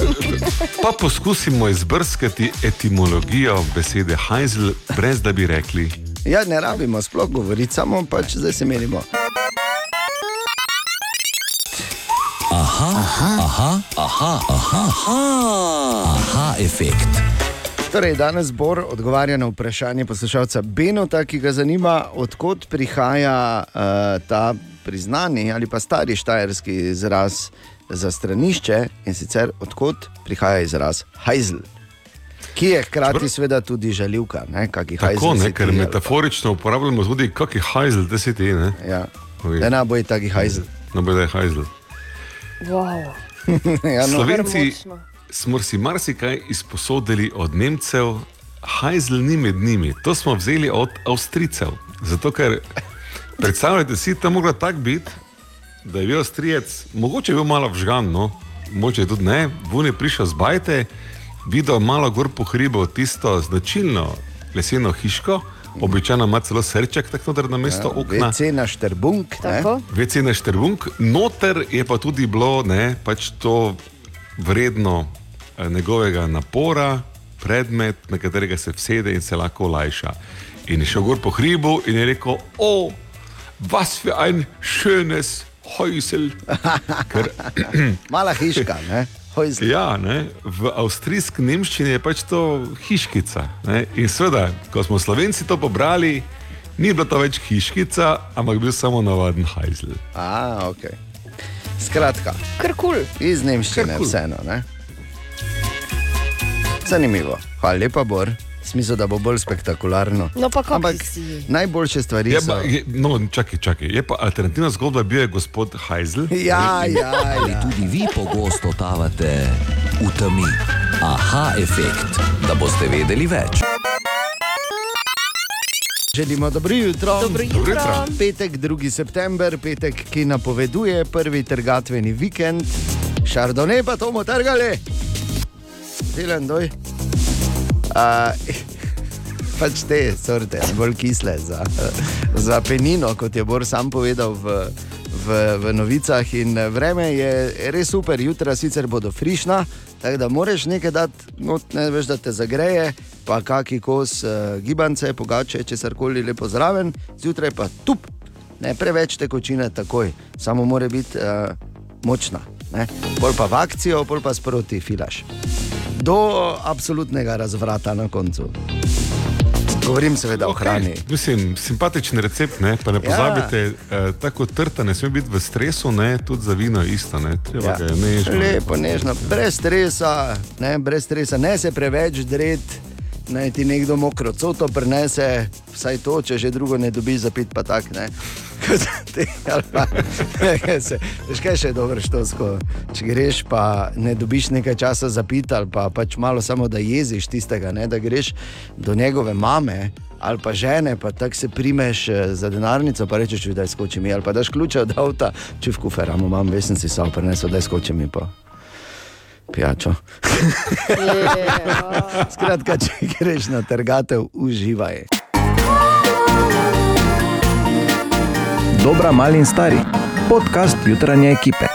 Pa poskusimo izbrskati etimologijo besede hajzl, brez da bi rekli. Ja, ne rabimo sploh govoriti, samo pač zdaj se menimo. Aha, aha, aha, aha, aha, aha, aha efekt. Torej, danes Bor odgovarja na vprašanje poslušalca Benota, ki ga zanima, odkot prihaja uh, ta priznani ali pa stari štajerski izraz za stranišče in sicer odkot prihaja izraz hajzl, ki je hkrati seveda tudi žaljivka. Ne, kaki Tako, hajzl ne, ker metaforično uporabljamo tudi, kak je hajzl, da si ti. Ne? Ja. Da ne bo taki hajzl. No, bo da je hajzl. Wow. ja, no. Slovenci smo si marsikaj izposodili od Nemcev, hajzl ni med njimi. To smo vzeli od Avstrijcev. Zato, ker predstavljajte si, da mora tako biti, da je bil Avstrijec, mogoče je bil malo vžgan, no, mogoče tudi ne, vun je prišel z bajte, videl malo gor po hribu tisto značilno leseno hiško. Običajno ima celo srček, tako da na mesto Ja, okna. WC na Šterbunk. ne? WC na Šterbunk, noter je pa tudi bilo ne, pač to vredno njegovega napora, predmet, na katerega se vsede in se lahko olajša. In je šel gor po hribu in je rekel: O, was für ein schönes Häusel. Ker, Mala hiška, ne? Hojzl. Ja, ne, v avstrijski nemščini je pač to hiškica. Ne, in seveda, ko smo slovenci to pobrali, ni bila to več hiškica, ampak bil samo navaden hajzl. A, ok. Skratka, kar kul. Cool. Iz nemščine kul. vseeno. Ne? Zanimivo. Hvala lepa, Bor. Smisel, da bo bolj spektakularno. No, pa Ampak najboljše stvari Je so. pa, je, no, čakaj, čakaj. Je pa alternativna zgodba, bil je gospod Hajzl. Ja, ja, Ali ja. tudi vi pogosto totavate v temi? Aha efekt, da boste vedeli več. Želimo dobro jutro. Dobro jutro. Dobro jutro. Petek, 2. september, petek, ki napoveduje prvi trgatveni vikend. Šardone pa to bomo trgali. Zilen doj. A, pač te sorte, bolj kisle za, za penino, kot je Bor sam povedal v, v, v novicah. In vreme je res super, jutra sicer bodo frišna, tako da moraš nekaj dati, not, ne veš, da te zagreje, pa kaki kos uh, gibance, pogače, če se karkoli lepo zraven, zjutraj pa tup, ne preveč tekočine takoj, samo mora biti uh, močna. Ne? Pol pa v akcijo, pol pa sproti filaš. Do absolutnega razvrata na koncu. Govorim seveda o hrani. Okay. Mislim, simpatičen recept, ne? pa ne Ja. pozabite, eh, tako trta ne sme biti v stresu, ne? tudi za vino isto. Ne? Treba je nežno. Ja. Lepo, nežno, brez stresa, ne, brez stresa, ne se preveč dreti. Naj ti nekdo mokro coto prinese, vsaj to, če že drugo ne dobiš za pit, pa tak ne. veš, kaj še je dobro štosko? Če greš, pa ne dobiš nekaj časa za pit, ali pa pač malo samo da jeziš tistega, ne, da greš do njegove mame. Ali pa žene, pa tako se primeš eh, za denarnico, pa rečeš, da je skoči mi, ali pa daš ključe od avta, če v kufer, imam, veš, sem si sam prenesel, da je skoči mi pa pijačo. Skratka, če greš na trgatev, uživaj. Dobra, mali in stari, podcast jutranje ekipe.